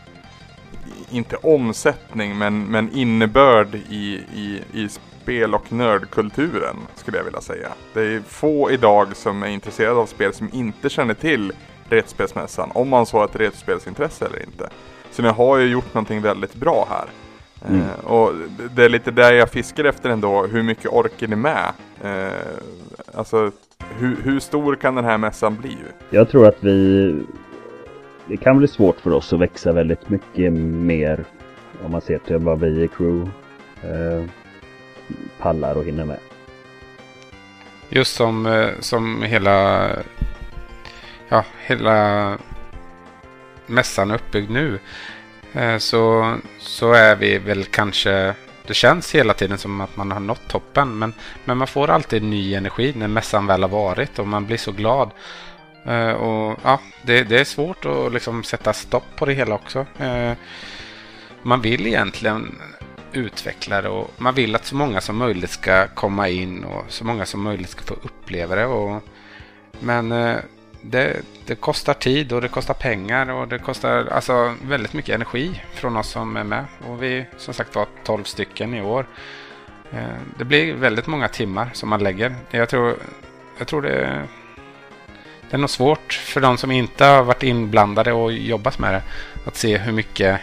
inte omsättning men, men innebörd i, i, i spel och nördkulturen skulle jag vilja säga. Det är få idag som är intresserade av spel som inte känner till Retspelsmässan, om man så har ett retspelsintresse eller inte. Så ni har ju gjort någonting väldigt bra här. Mm. Eh, och det är lite där jag fiskar efter ändå, hur mycket orkar ni med? Eh, alltså, hur, hur stor kan den här mässan bli? Jag tror att vi... Det kan bli svårt för oss att växa väldigt mycket mer om man ser till vad vi i crew eh, pallar och hinner med. Just som, eh, som hela, ja, hela mässan är uppbyggd nu eh, så, så är vi väl kanske det känns hela tiden som att man har nått toppen men, men man får alltid ny energi när mässan väl har varit och man blir så glad. Uh, och ja, det, det, är svårt att liksom sätta stopp på det hela också. Uh, man vill egentligen utveckla det och man vill att så många som möjligt ska komma in och så många som möjligt ska få uppleva det. Och, men eh, det, det, kostar tid och det kostar pengar och det kostar alltså väldigt mycket energi från oss som är med. Och vi som sagt var 12 stycken i år. Eh, det blir väldigt många timmar som man lägger. Jag tror, jag tror det, det är nog svårt för de som inte har varit inblandade och jobbat med det att se hur mycket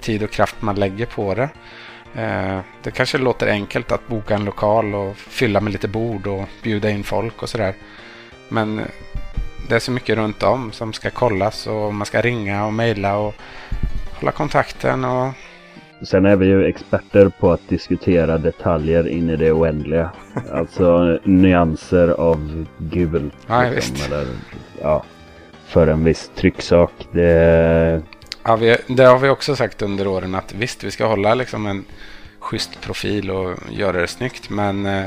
tid och kraft man lägger på det. Eh, det kanske låter enkelt att boka en lokal och fylla med lite bord och bjuda in folk och sådär. Men det är så mycket runt om som ska kollas och man ska ringa och mejla och hålla kontakten. Och... Sen är vi ju experter på att diskutera detaljer in i det oändliga. Alltså nyanser av gul. Ja, liksom, eller, ja, för en viss trycksak. Det, Ja, vi, det har vi också sagt under åren att visst, vi ska hålla liksom en schysst profil och göra det snyggt. Men eh,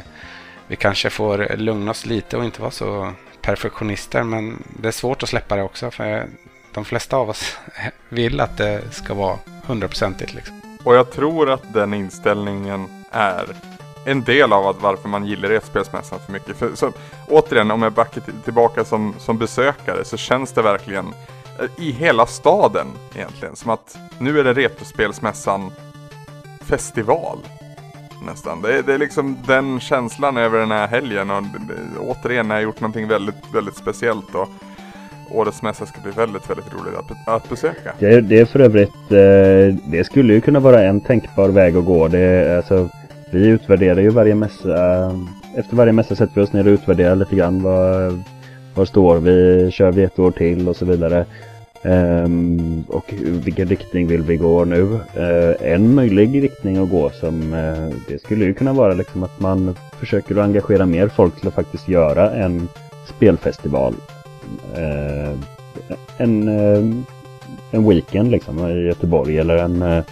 vi kanske får lugna oss lite och inte vara så perfektionister. Men det är svårt att släppa det också. För de flesta av oss vill att det ska vara hundraprocentigt. Liksom. Och jag tror att den inställningen är en del av att varför man gillar Retspelsmässan för mycket. För, så, återigen, om jag backar tillbaka som, som besökare så känns det verkligen eh, i hela staden egentligen. Som att nu är det Retrospelsmässan festival. Nästan. Det är, det är liksom den känslan över den här helgen och eh, återigen har jag gjort någonting väldigt, väldigt speciellt. Och, Årets mässa ska bli väldigt, väldigt rolig att, att besöka. Det, det är för övrigt, eh, det skulle ju kunna vara en tänkbar väg att gå. Det, alltså, vi utvärderar ju varje mässa. Efter varje mässa sätter vi oss ner och utvärderar lite grann. Var, var står vi? Kör vi ett år till och så vidare. Um, och vilken riktning vill vi gå nu? Uh, en möjlig riktning att gå som uh, det skulle ju kunna vara liksom att man försöker att engagera mer folk till att faktiskt göra en spelfestival. Eh, en, eh, en weekend liksom i Göteborg eller en, eh,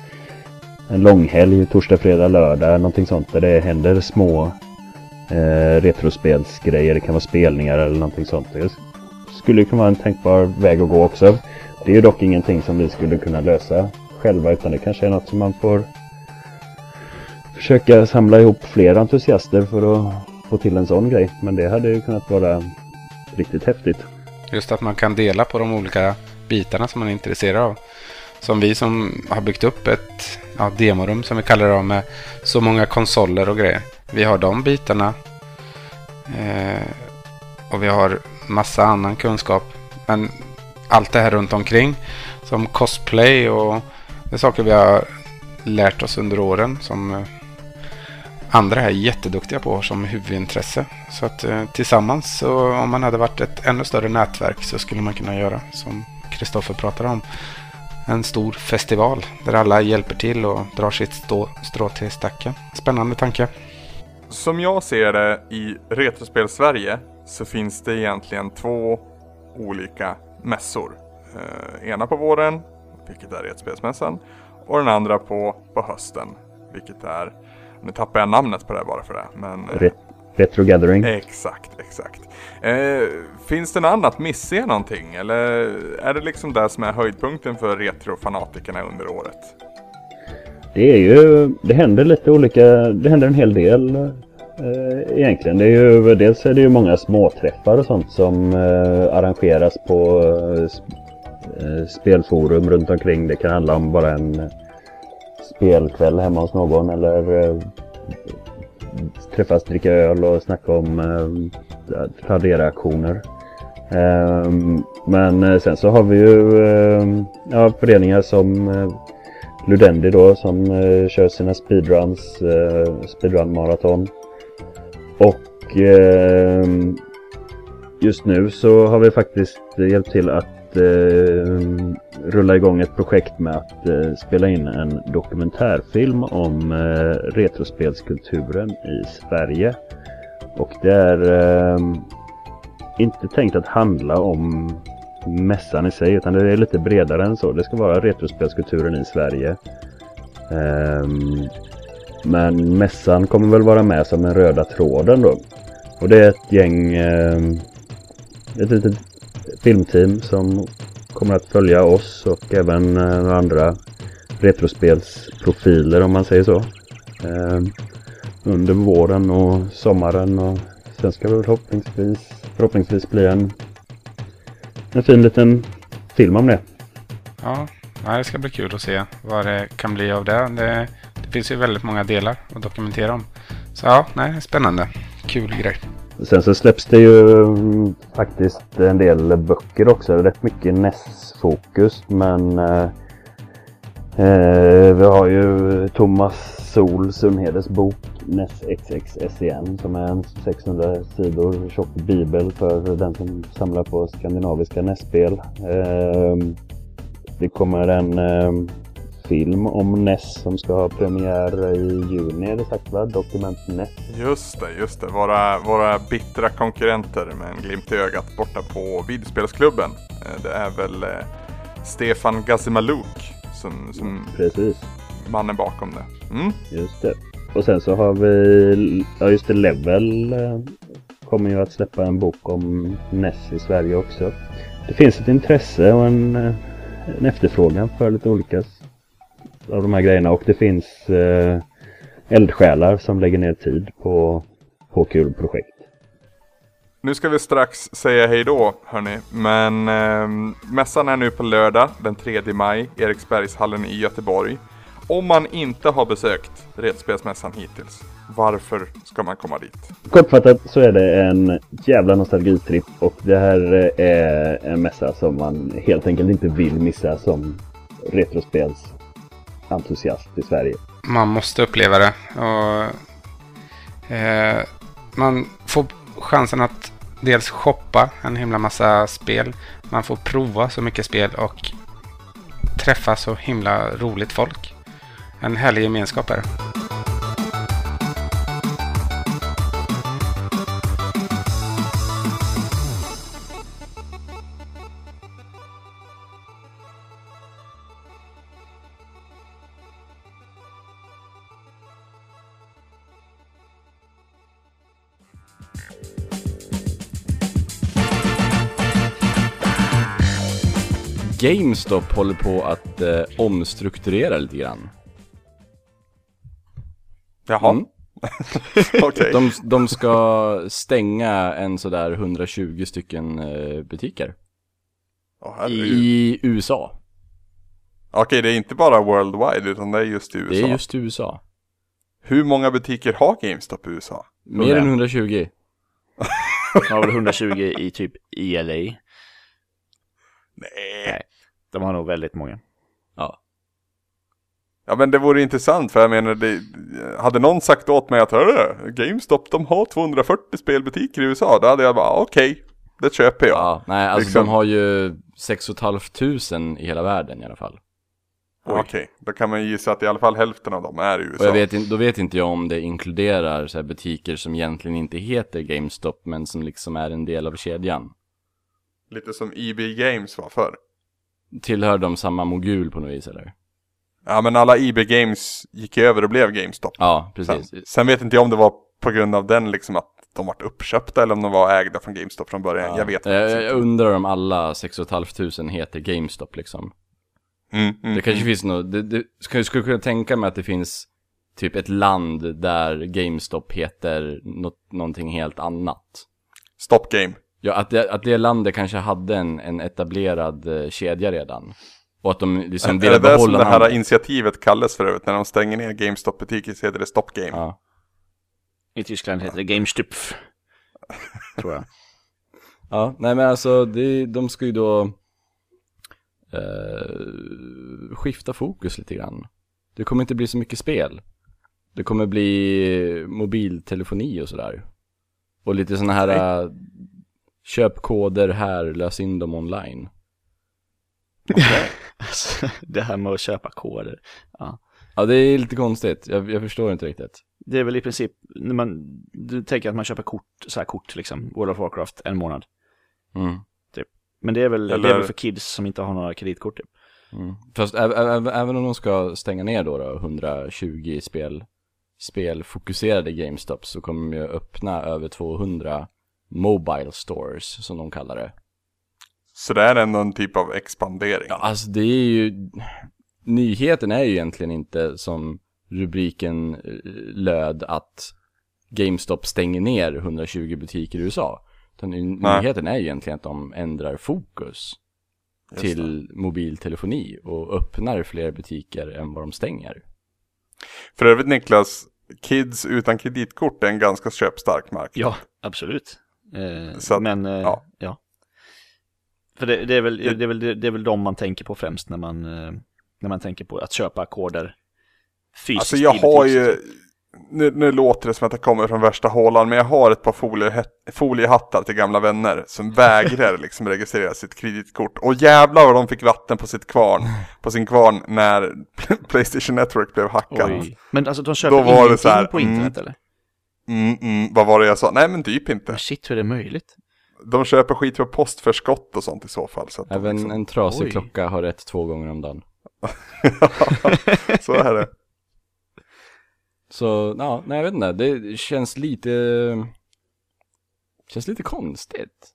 en långhelg, torsdag, fredag, lördag, någonting sånt där det händer små eh, retrospelsgrejer. Det kan vara spelningar eller någonting sånt. Det skulle kunna vara en tänkbar väg att gå också. Det är ju dock ingenting som vi skulle kunna lösa själva utan det kanske är något som man får försöka samla ihop fler entusiaster för att få till en sån grej. Men det hade ju kunnat vara riktigt häftigt. Just att man kan dela på de olika bitarna som man är intresserad av. Som vi som har byggt upp ett ja, demorum som vi kallar det med så många konsoler och grejer. Vi har de bitarna. Eh, och vi har massa annan kunskap. Men allt det här runt omkring. Som cosplay och det är saker vi har lärt oss under åren. Som eh, andra är jätteduktiga på som huvudintresse. Så att eh, tillsammans, så, om man hade varit ett ännu större nätverk så skulle man kunna göra som Kristoffer pratade om. En stor festival där alla hjälper till och drar sitt stå, strå till stacken. Spännande tanke. Som jag ser det i Retrospel Sverige så finns det egentligen två olika mässor. Eh, ena på våren, vilket är Retrospelsmässan, och den andra på, på hösten, vilket är nu tappar jag namnet på det bara för det. Men, Ret Retro Gathering. Exakt, exakt. Eh, finns det något annat? Missar jag någonting? Eller är det liksom det som är höjdpunkten för retrofanatikerna under året? Det är ju, det händer lite olika, det händer en hel del eh, egentligen. Det är ju, dels är det ju många småträffar och sånt som eh, arrangeras på eh, spelforum runt omkring. Det kan handla om bara en spelkväll hemma hos någon eller eh, träffas, dricka öl och snacka om eh, Tradera-aktioner. Ehm, eh, men sen så har vi ju eh, ja, föreningar som eh, Ludendi då som eh, kör sina speedruns, eh, speedrun-maraton. Och eh, just nu så har vi faktiskt hjälpt till att eh, rulla igång ett projekt med att eh, spela in en dokumentärfilm om eh, retrospelskulturen i Sverige. Och det är eh, inte tänkt att handla om mässan i sig utan det är lite bredare än så. Det ska vara retrospelskulturen i Sverige. Ehm, men mässan kommer väl vara med som den röda tråden då. Och det är ett gäng, eh, ett litet filmteam som kommer att följa oss och även eh, några andra retrospelsprofiler om man säger så. Eh, under våren och sommaren och sen ska det förhoppningsvis, förhoppningsvis bli en, en fin liten film om det. Ja, det ska bli kul att se vad det kan bli av det. Det, det finns ju väldigt många delar att dokumentera om. Så ja, nej, spännande. Kul grej. Sen så släpps det ju mm, faktiskt en del böcker också. Rätt mycket NES-fokus men eh, eh, vi har ju Thomas Sol Sunhedes bok NES XXSEN som är en 600 sidor tjock bibel för den som samlar på skandinaviska NES-spel. Eh, det kommer en eh, film om NES som ska ha premiär i juni är det sagt va? Dokument NES. Just det, just det. Våra, våra bittra konkurrenter med en glimt i ögat borta på videospelsklubben. Eh, det är väl eh, Stefan Gazimaluk som, som Precis. mannen bakom det. Mm. Just det. Och sen så har vi, ja just det, Level eh, kommer ju att släppa en bok om NES i Sverige också. Det finns ett intresse och en, en efterfrågan för lite olika av de här grejerna och det finns eh, eldsjälar som lägger ner tid på, på kul projekt. Nu ska vi strax säga hej då hörni, men eh, mässan är nu på lördag den 3 maj, Eriksbergshallen i Göteborg. Om man inte har besökt Redspelsmässan hittills, varför ska man komma dit? Kortfattat så är det en jävla nostalgitripp och det här är en mässa som man helt enkelt inte vill missa som retrospels entusiast i Sverige. Man måste uppleva det. Och, eh, man får chansen att dels shoppa en himla massa spel. Man får prova så mycket spel och träffa så himla roligt folk. En härlig gemenskap är det. GameStop håller på att eh, omstrukturera lite grann. Jaha, Mm. okej. De, de ska stänga en sådär 120 stycken eh, butiker. Herregud. I USA. Okej, det är inte bara worldwide utan det är just i USA. Det är just i USA. Hur många butiker har GameStop i USA? Mer än 120. De har väl 120 i typ ELA. Nej. Nej. De har nog väldigt många. Ja. Ja men det vore intressant för jag menar, det, hade någon sagt åt mig att hörru, GameStop de har 240 spelbutiker i USA, då hade jag bara okej, det köper jag. Ja, nej alltså Liksom. de har ju 6 500 i hela världen i alla fall. Okej, då kan man gissa att i alla fall hälften av dem är i USA. Och jag vet, in- då vet inte jag om det inkluderar så här butiker som egentligen inte heter GameStop men som liksom är en del av kedjan. Lite som EB Games var förr. Tillhör de samma mogul på något vis eller? Ja men alla EB Games gick över och blev GameStop. Ja, Sen, precis. sen vet inte jag om det var på grund av den liksom att de vart uppköpta eller om de var ägda från GameStop från början. Ja. Jag vet jag, faktiskt jag inte. undrar om alla 6 500 heter GameStop liksom. Mm, mm, Det kanske mm. finns något, det, det, skulle, skulle kunna tänka mig att det finns typ ett land där GameStop heter något, någonting helt annat. Stop Game. Ja, att det, att det landet kanske hade en, en etablerad eh, kedja redan. Och att de liksom är det ville det som behålla det här namnet. initiativet kallas för övrigt? När de stänger ner GameStop-butiker så heter det Stop Game. Ja. I Tyskland heter det GameStupf. Tror jag. ja, nej men alltså det, de ska ju då eh, skifta fokus lite grann. Det kommer inte bli så mycket spel. Det kommer bli mobiltelefoni och sådär. Och lite sådana här eh, köp koder här, lös in dem online. Alltså, det här med att köpa koder. Ja, det är lite konstigt. Jag, jag förstår inte riktigt. Det är väl i princip, när man, du tänker att man köper kort, så här kort liksom, World of Warcraft, en månad. Mm. Men det är väl, det Eller- är väl för kids som inte har några kreditkort typ. Mm. Fast även om de ska stänga ner då, då 120 spel, spelfokuserade GameStop så kommer de ju öppna över 200 Mobile Stores som de kallar det. Så det är ändå en typ av expandering. Ja, alltså det är ju, nyheten är ju egentligen inte som rubriken eh, löd att GameStop stänger ner 120 butiker i USA. Utan Nej. nyheten är ju egentligen att de ändrar fokus Just till mobiltelefoni och öppnar fler butiker än vad de stänger. För övrigt Niklas, kids utan kreditkort är en ganska köpstark marknad. Ja, absolut. Eh, Så men, eh, ja. ja. För det, det, är väl, det, är väl, det är väl de man tänker på främst när man, eh, när man tänker på att köpa koder fysiskt Alltså jag har ju, nu, nu låter det som att jag kommer från värsta hålan, men jag har ett par folie, foliehattar till gamla vänner som vägrar liksom registrera sitt kreditkort. Och jävlar vad de fick vatten på sitt kvarn, på sin kvarn när Playstation Network blev hackad. Oj. Men alltså de köper ingenting här, på mm. internet eller? Mm, mm, vad var det jag sa? Nej men typ inte. Shit, hur är det möjligt? De köper skit för postförskott och sånt i så fall. Så Även liksom, en trasig Oj. klocka har rätt två gånger om dagen. så är det. Så, ja, nej jag vet inte, det känns lite, känns lite konstigt.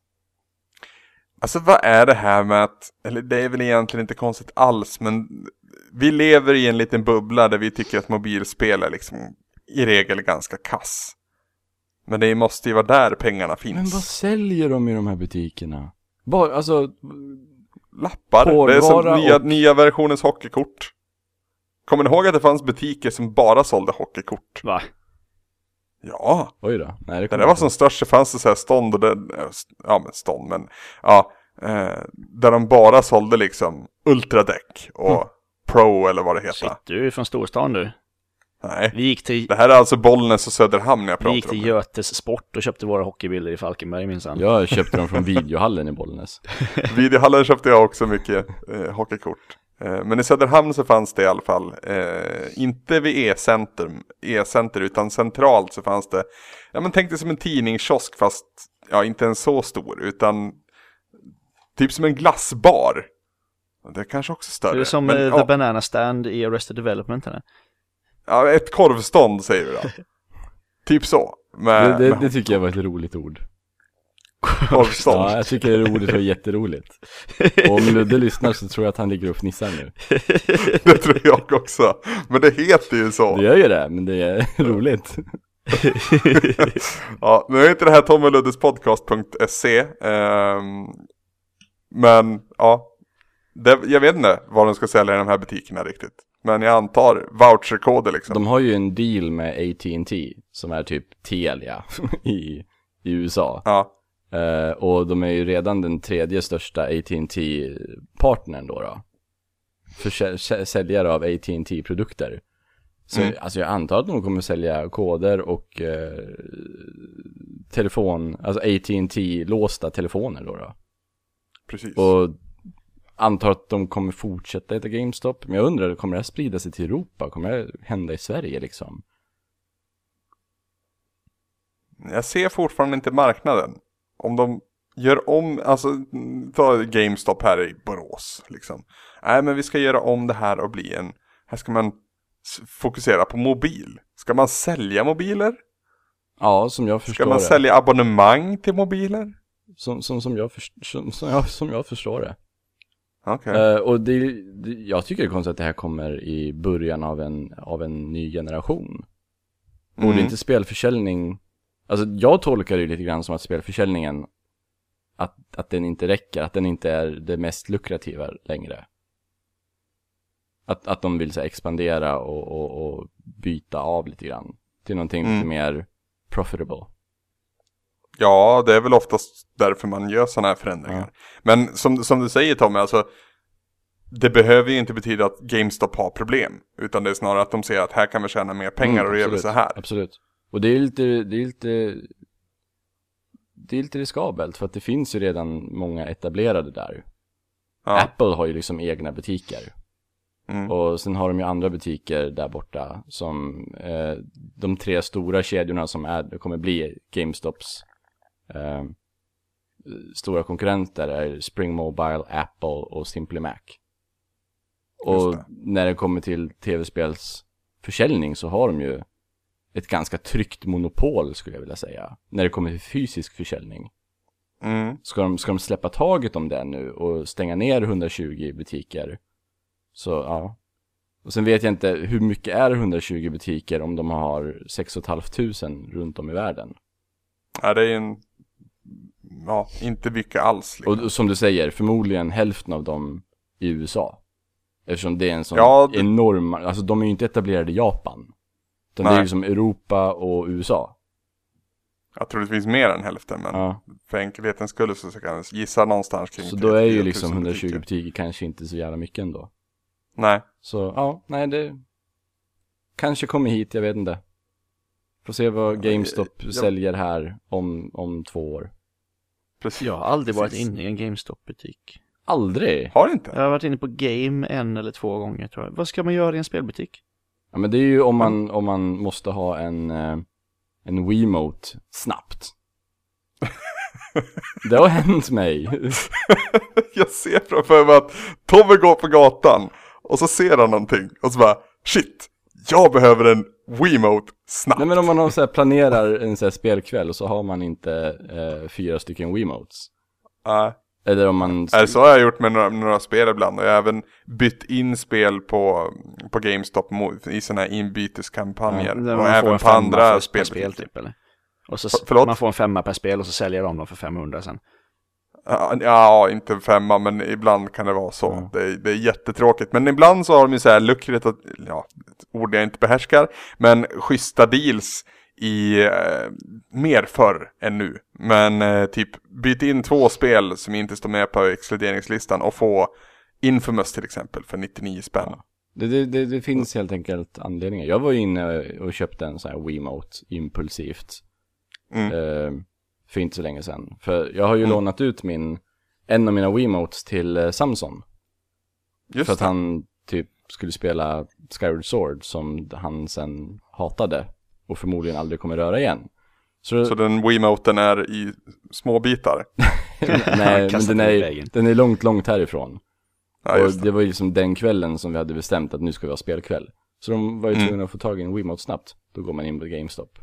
Alltså vad är det här med att, eller det är väl egentligen inte konstigt alls, men vi lever i en liten bubbla där vi tycker att mobilspel är liksom i regel ganska kass. Men det måste ju vara där pengarna finns. Men vad säljer de i de här butikerna? Bara, alltså, Lappar, det är som nya, och- nya versionens hockeykort. Kommer ni ihåg att det fanns butiker som bara sålde hockeykort? Va? Ja, oj då. Nej, det det var som störst så fanns det så här stånd och det, ja men stånd men, ja, eh, där de bara sålde liksom Ultradeck och Mm. Pro eller vad det heter. Shit, du är från storstan du. Nej, Vi gick till, det här är alltså Bollnäs och Söderhamn jag vi gick pratar om. till Götes Sport och köpte våra hockeybilder i Falkenberg minsann. Jag köpte dem från videohallen i Bollnäs. Videohallen köpte jag också mycket eh, hockeykort. Eh, men i Söderhamn så fanns det i alla fall, eh, inte vid E-center, E-center utan centralt så fanns det, ja men tänk dig som en tidningskiosk fast, ja inte en så stor utan typ som en glassbar. Det är kanske också större. är det som men, eh, ja, The Banana Stand i Arrested Development eller? Ja, ett korvstånd säger vi då. typ så. Med, Det, det, med det tycker jag var ett roligt ord. Korvstånd. Ja, jag tycker det är roligt och jätteroligt. Och om Ludde lyssnar så tror jag att han ligger och fnissar nu. Det tror jag också. Men det heter ju så. Det gör ju det, men det är roligt. Ja, nu är inte det här tommeluddespodcast.se ehm, Men ja det, Jag vet inte vad de ska sälja i de här butikerna riktigt Men jag antar voucherkoder liksom De har ju en deal med AT&T som är typ Telia i, i USA. Ja, Eh, och de är ju redan den tredje största AT&T partnern då då. För säljare av AT&T produkter. Så Mm. alltså jag antar att de kommer sälja koder och eh, telefon, alltså AT&T låsta telefoner då då. precis Och antar att de kommer fortsätta heta GameStop. Men jag undrar, kommer det här sprida sig till Europa? Kommer det hända i Sverige liksom? Jag ser fortfarande inte marknaden Om de gör om, alltså ta GameStop här i Borås liksom Nej men vi ska göra om det här och bli en Här ska man fokusera på mobil Ska man sälja mobiler? Ja, som jag Ska förstår man det. sälja abonnemang till mobiler? Som, som, som, jag först, som, som, jag, som jag förstår det. Okej Eh, och det, det, jag tycker det är konstigt att det här kommer i början av en, av en ny generation. Borde Mm. inte spelförsäljning, alltså jag tolkar det lite grann som att spelförsäljningen, att, att den inte räcker, att den inte är det mest lukrativa längre. Att, att de vill så här, expandera och, och, och byta av lite grann till någonting Mm. lite mer profitable. Ja, det är väl oftast därför man gör sådana här förändringar. Men som, som du säger Tommy, alltså det behöver ju inte betyda att GameStop har problem. Utan det är snarare att de ser att här kan vi tjäna mer pengar och då gör vi så här. Absolut. Och det är lite, det är lite, det är lite riskabelt för att det finns ju redan många etablerade där. Ja. Apple har ju liksom egna butiker. Mm. Och sen har de ju andra butiker där borta som eh, de tre stora kedjorna som är, kommer bli GameStops eh, stora konkurrenter är Spring Mobile, Apple och Simply Mac. Och det. när det kommer till tv-spelsförsäljning så har de ju ett ganska tryggt monopol skulle jag vilja säga. När det kommer till fysisk försäljning. Mm. Ska de, ska de släppa taget om det nu och stänga ner 120 butiker? Så ja. Och sen vet jag inte, hur mycket är 120 butiker om de har 6 500 runt om i världen? Ja, det är en... Ja, inte mycket alls. Liksom. Och som du säger, förmodligen hälften av dem i USA. Eftersom det är en sån Ja, det- enorm, alltså de är ju inte etablerade i Japan. Utan det är Nej. ju som Europa och USA. Jag tror det finns mer än hälften, men Ja. för enkelhetens skull så kan jag gissa någonstans kring Så då är ju 3 000 liksom 120 butiker. butiker kanske inte så jävla mycket ändå. Nej, Så ja, nej det kanske kommer hit, jag vet inte. Får se vad GameStop jag- säljer här om, om två år. Precis. Jag har aldrig varit Precis. inne i en GameStop-butik. Aldrig! Har inte? Jag har varit inne på Game en eller två gånger tror jag. Vad ska man göra i en spelbutik? Ja men det är ju om man, om man måste ha en, eh, en Wiimote snabbt. Det har hänt mig. jag ser framför mig att Tommy går på gatan och så ser han någonting och så bara shit, jag behöver en Wiimote snabbt. Nej men om man har så här, planerar en så här spelkväll och så har man inte eh, fyra stycken Wiimotes. Nej. Eller om man... Nej, så har jag gjort med några, några spel ibland och jag har även bytt in spel på, på GameStop i sådana här inbyteskampanjer. Där och man får även en på femma andra spel. spel typ eller? Och så För- förlåt? man får en femma per spel och så säljer de dem för 500 sen. Ja, Ja, inte femma men ibland kan det vara så. Ja. Det, är- det är jättetråkigt. Men ibland så har de ju så här lukrativt, ja, ett ord jag inte behärskar, men schyssta deals i eh, mer förr än nu. Men eh, typ byt in två spel som inte står med på exkluderingslistan och få Infamous till exempel för 99 spänn. Ja. Det, det, det, finns helt enkelt anledningar. Jag var inne och köpte en sån här Wiimote impulsivt. Mm. Eh, för inte så länge sedan. För jag har ju Mm. lånat ut min, en av mina Wiimotes till eh, Samson. Just för att det. han typ skulle spela Skyward Sword som han sen hatade. Och förmodligen aldrig kommer röra igen. Så, Så den Wiimoten är i små bitar. nej, men den är, den är långt, långt härifrån. Ja, och just det. det. var ju liksom den kvällen som vi hade bestämt att nu ska vi ha spelkväll. Så de var ju Mm. tvungna att få tag i en Wiimote snabbt. Då går man in på GameStop.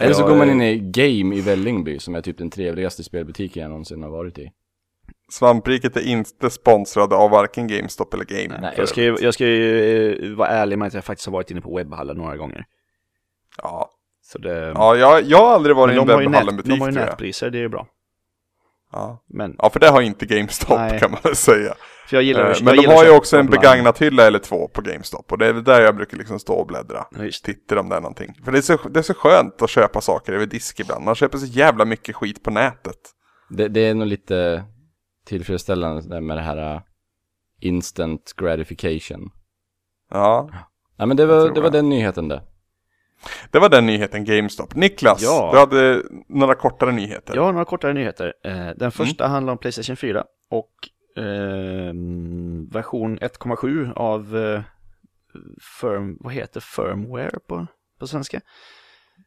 Eller så går man in i Game i Vällingby som är typ den trevligaste spelbutiken jag någonsin har varit i. Svampriket är inte sponsrad av varken GameStop eller Game. Nej, jag ska ju, jag ska ju eh, vara ärlig med att jag faktiskt har varit inne på webbhallen några gånger. Ja, Så det, ja jag, jag har aldrig varit i en webbhallenbutik de har ju nätpriser, det är ju bra. Ja. Men, ja, för det har inte GameStop Nej. kan man väl säga. för jag gillar Eh, att- jag Men de har ju också en begagnat hylla eller två på GameStop. Och det är där jag brukar liksom stå och bläddra. Ja. Tittar om det är någonting. För det är, så, det är så skönt att köpa saker över disk ibland. Man köper så jävla mycket skit på nätet. Det, det är nog lite tillfredsställande med det här uh, instant gratification. Ja, Ja men det var, det var den nyheten det. Det var den nyheten GameStop. Niklas, Ja. du hade några kortare nyheter. Har några kortare nyheter. Eh, Mm. Den första handlar om Playstation 4 och eh, version 1,7 av eh, firm, vad heter firmware på, på svenska?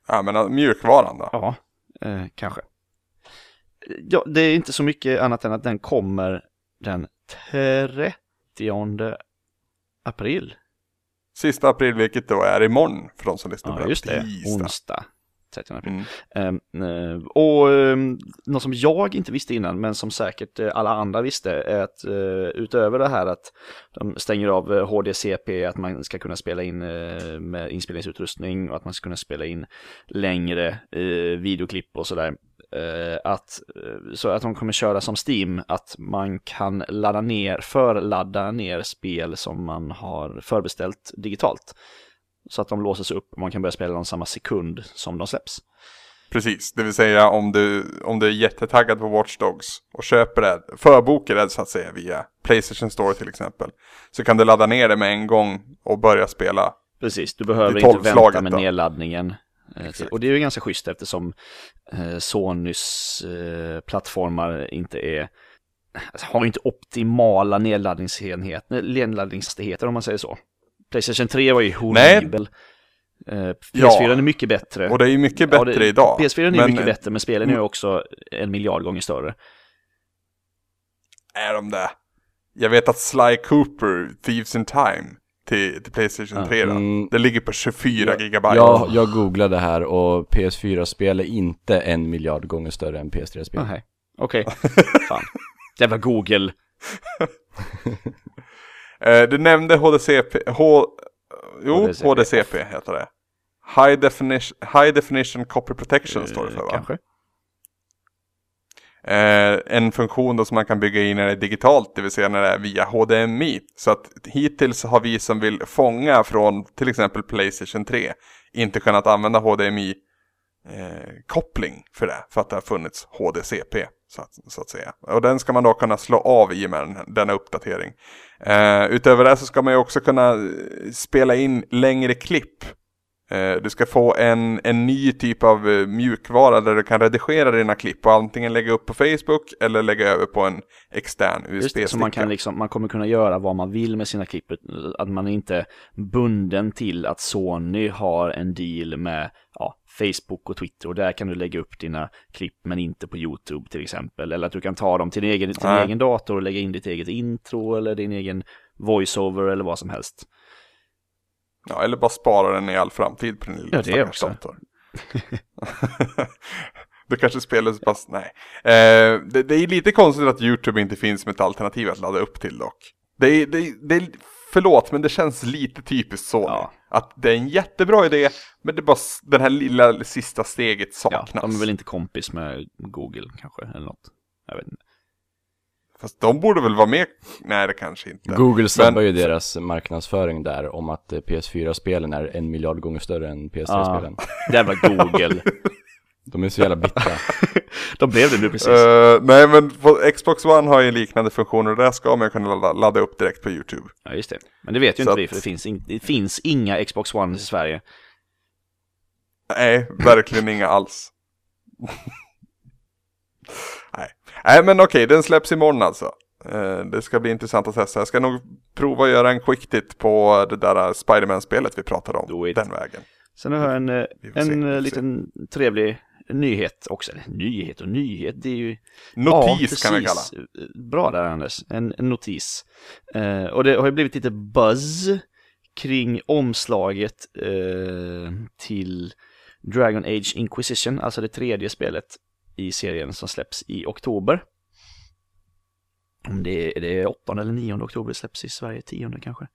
Ja, men uh, mjukvaran då? Ja, eh, kanske. Ja, det är inte så mycket annat än att den kommer den 30 april. Sista april, vilket då är imorgon för de som lyssnar på Ja, det. just det. Tisdag. Onsdag. 30 april. Mm. Ehm, eh, och um, något som jag inte visste innan, men som säkert eh, alla andra visste, är att eh, utöver det här att de stänger av HDCP, att man ska kunna spela in med inspelningsutrustning och att man ska kunna spela in längre videoklipp och sådär. Eh, att, eh, så att de kommer köra som Steam, att man kan ladda ner, förladda ner spel som man har förbeställt digitalt. Så att de låses upp och man kan börja spela dem samma sekund som de släpps. Precis, det vill säga om du, om du är jättetaggad på Watch Dogs och köper det, förbokar det så att säga via Playstation Store till exempel. Så kan du ladda ner det med en gång och börja spela. Precis, du behöver inte vänta med då. nedladdningen. Eh, Exakt. Och det är ju ganska schysst eftersom eh, Sonys eh, plattformar inte är alltså, har inte optimala nedladdningshastigheter om man säger så. Playstation 3 var ju horribel. Eh, PS4 Ja. är mycket bättre. Och det är ju mycket Ja, bättre det- idag. PS4 är Men mycket bättre, men spelen är ju också en miljard gånger större. Är de det? Jag vet att Sly Cooper, Thieves in Time, till, till Playstation Ja. 3 då, Mm. det ligger på 24 gigabyte. Jag, jag googlade här och PS4-spel är inte en miljard gånger större än PS3-spel. Nej, okej. Fan. Jävla Google. Eh, du nämnde HDCP, H... Jo, HDCP. HDCP, heter det. High Definition, High Definition Copy Protection står det för Eh, va? Kanske. Eh, en funktion då som man kan bygga in när det är digitalt, det vill säga när det är via HDMI. Så att hittills har vi som vill fånga från till exempel Playstation 3 inte kunnat använda HDMI eh, koppling för det, för att det har funnits HDCP så att, så att säga. Och den ska man då kunna slå av i och med den, denna uppdatering. Eh, utöver det så ska man ju också kunna eh, spela in längre klipp du ska få en, en ny typ av eh, mjukvara där du kan redigera dina klipp och antingen lägga upp på Facebook eller lägga över på en extern USB-sticka. så man kan liksom, man kommer kunna göra vad man vill med sina klipp. Att man inte är bunden till att Sony har en deal med ja, Facebook och Twitter och där kan du lägga upp dina klipp men inte på YouTube till exempel. Eller att du kan ta dem till din egen, till din Nej. egen dator och lägga in ditt eget intro eller din egen voiceover eller vad som helst. Ja, eller bara spara den i all framtid på din lilla Ja, det är också. dator. du kanske spelar så pass, nej. Eh, det, det är lite konstigt att YouTube inte finns som ett alternativ att ladda upp till dock. Det är, det, det är, förlåt, men det känns lite typiskt Sony. Ja. Att det är en jättebra idé, men det är bara den här lilla sista steget Ja, saknas. de är väl inte kompis med Google kanske eller något. Jag vet inte. Fast de borde väl vara med? Nej, det kanske inte. Google sabbar Men- ju deras marknadsföring där om att eh, PS4-spelen är en miljard gånger större än PS3-spelen. Jävla Google. De är så jävla bittra. de blev det nu precis. Eh, nej, men på Xbox One har ju liknande funktioner och där ska man kunna ladda, ladda upp direkt på YouTube. Ja, just det. Men det vet ju Så inte att- vi, för det finns, in, det finns inga Xbox One i Sverige. Nej, verkligen inga alls. Nej. Nej, men okej, den släpps imorgon alltså. Eh, det ska bli intressant att testa. Jag ska nog prova att göra en quick tit på det där Spiderman-spelet vi pratade om. Den vägen. Sen har jag en, eh, se, en eh, se. liten trevlig nyhet också. Nyhet och nyhet, det är ju... Notis ja, kan vi precis. kalla. Bra där Anders, en, en notis. Eh, och det har ju blivit lite buzz kring omslaget eh, till Dragon Age Inquisition, alltså det tredje spelet i serien som släpps i oktober. Om det är, det är 8 eller 9 oktober det släpps i Sverige, 10 kanske.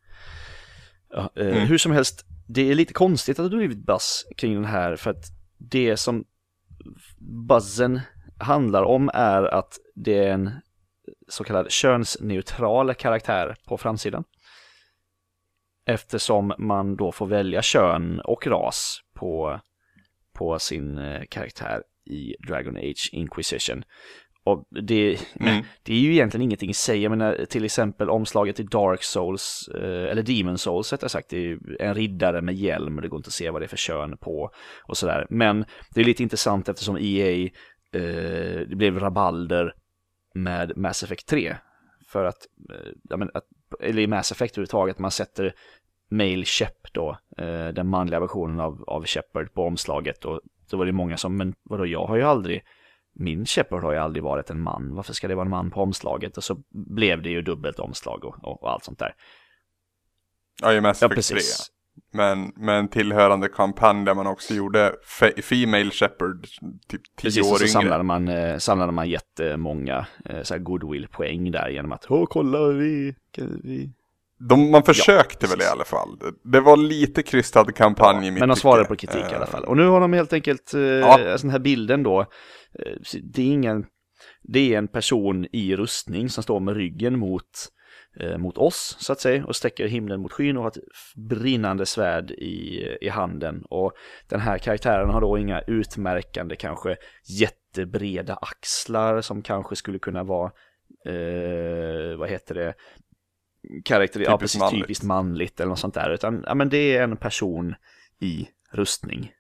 Ja, eh, Mm. Hur som helst, det är lite konstigt att det blivit buzz kring den här för att det som buzzen handlar om är att det är en så kallad könsneutral karaktär på framsidan. Eftersom man då får välja kön och ras på, på sin eh, karaktär i Dragon Age Inquisition. Och det, Mm. det är ju egentligen ingenting i sig, jag menar till exempel omslaget i Dark Souls, eh, eller Demon Souls rättare sagt, det är en riddare med hjälm och det går inte att se vad det är för kön på och sådär. Men det är lite intressant eftersom EA, eh, det blev rabalder med Mass Effect 3. För att, eh, ja, men att eller i Mass Effect överhuvudtaget, man sätter Male Shep då, eh, den manliga versionen av, av Shepard på omslaget och då var det många som, men vadå, jag har ju aldrig, min Shepard har ju aldrig varit en man, varför ska det vara en man på omslaget? Och så blev det ju dubbelt omslag och, och, och allt sånt där. Ja, i Mass Ja, Effect 3. precis. Men med en tillhörande kampanj där man också gjorde fe- Female Shepherd, typ tio Precis, år och så yngre. samlade man, eh, samlade man jättemånga eh, så goodwill-poäng där genom att, åh kolla vi, vi De, man försökte väl i alla fall. Det var lite krystad kampanj i mitt Men de svarade på kritik i Eh, alla fall. Och nu har de helt enkelt, eh, Ja. den här bilden då, eh, det är ingen, det är en person i rustning som står med ryggen mot, eh, mot oss så att säga och sträcker himlen mot skyn och har ett brinnande svärd i, i handen. Och den här karaktären har då inga utmärkande kanske jättebreda axlar som kanske skulle kunna vara, eh, vad heter det, karaktär, ja, Typiskt precis, manligt. typiskt manligt eller något sånt där. Utan ja, men det är en person i rustning.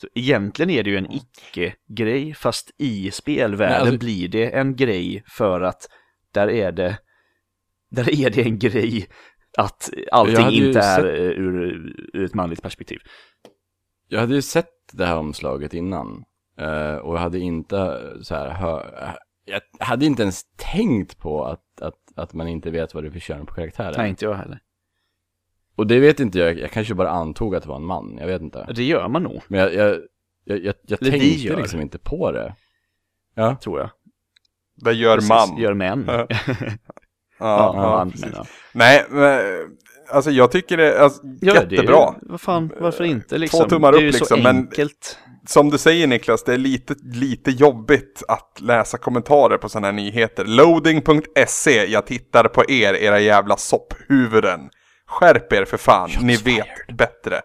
Så egentligen är det ju en icke-grej, fast i spelvärlden Nej, alltså- blir det en grej för att där är det, där är det en grej att allting inte är sett- eh, ur, ur ett manligt perspektiv. Jag hade ju sett det här omslaget innan. eh, och jag hade inte så här, hö, jag hade inte ens tänkt på att, att, att man inte vet vad det är för kön på karaktären. Nej, inte jag heller. Och det vet inte jag, jag kanske bara antog att det var en man, jag vet inte. Det gör man nog, Men jag, jag, jag, jag, jag tänkte gör. liksom inte på det. Ja, tror jag. Det gör Precis, man. Gör män. Ja. ja, Ja, man, precis. men, ja. Nej, men, alltså jag tycker det är alltså, Ja, det är jättebra. Vad fan, varför inte liksom? Två tummar det är ju upp, så liksom, men- enkelt. Som du säger Niklas, det är lite, lite jobbigt att läsa kommentarer på sådana här nyheter. Loading.se, jag tittar på er, era jävla sopphuvuden. Skärp er för fan, ni vet bättre.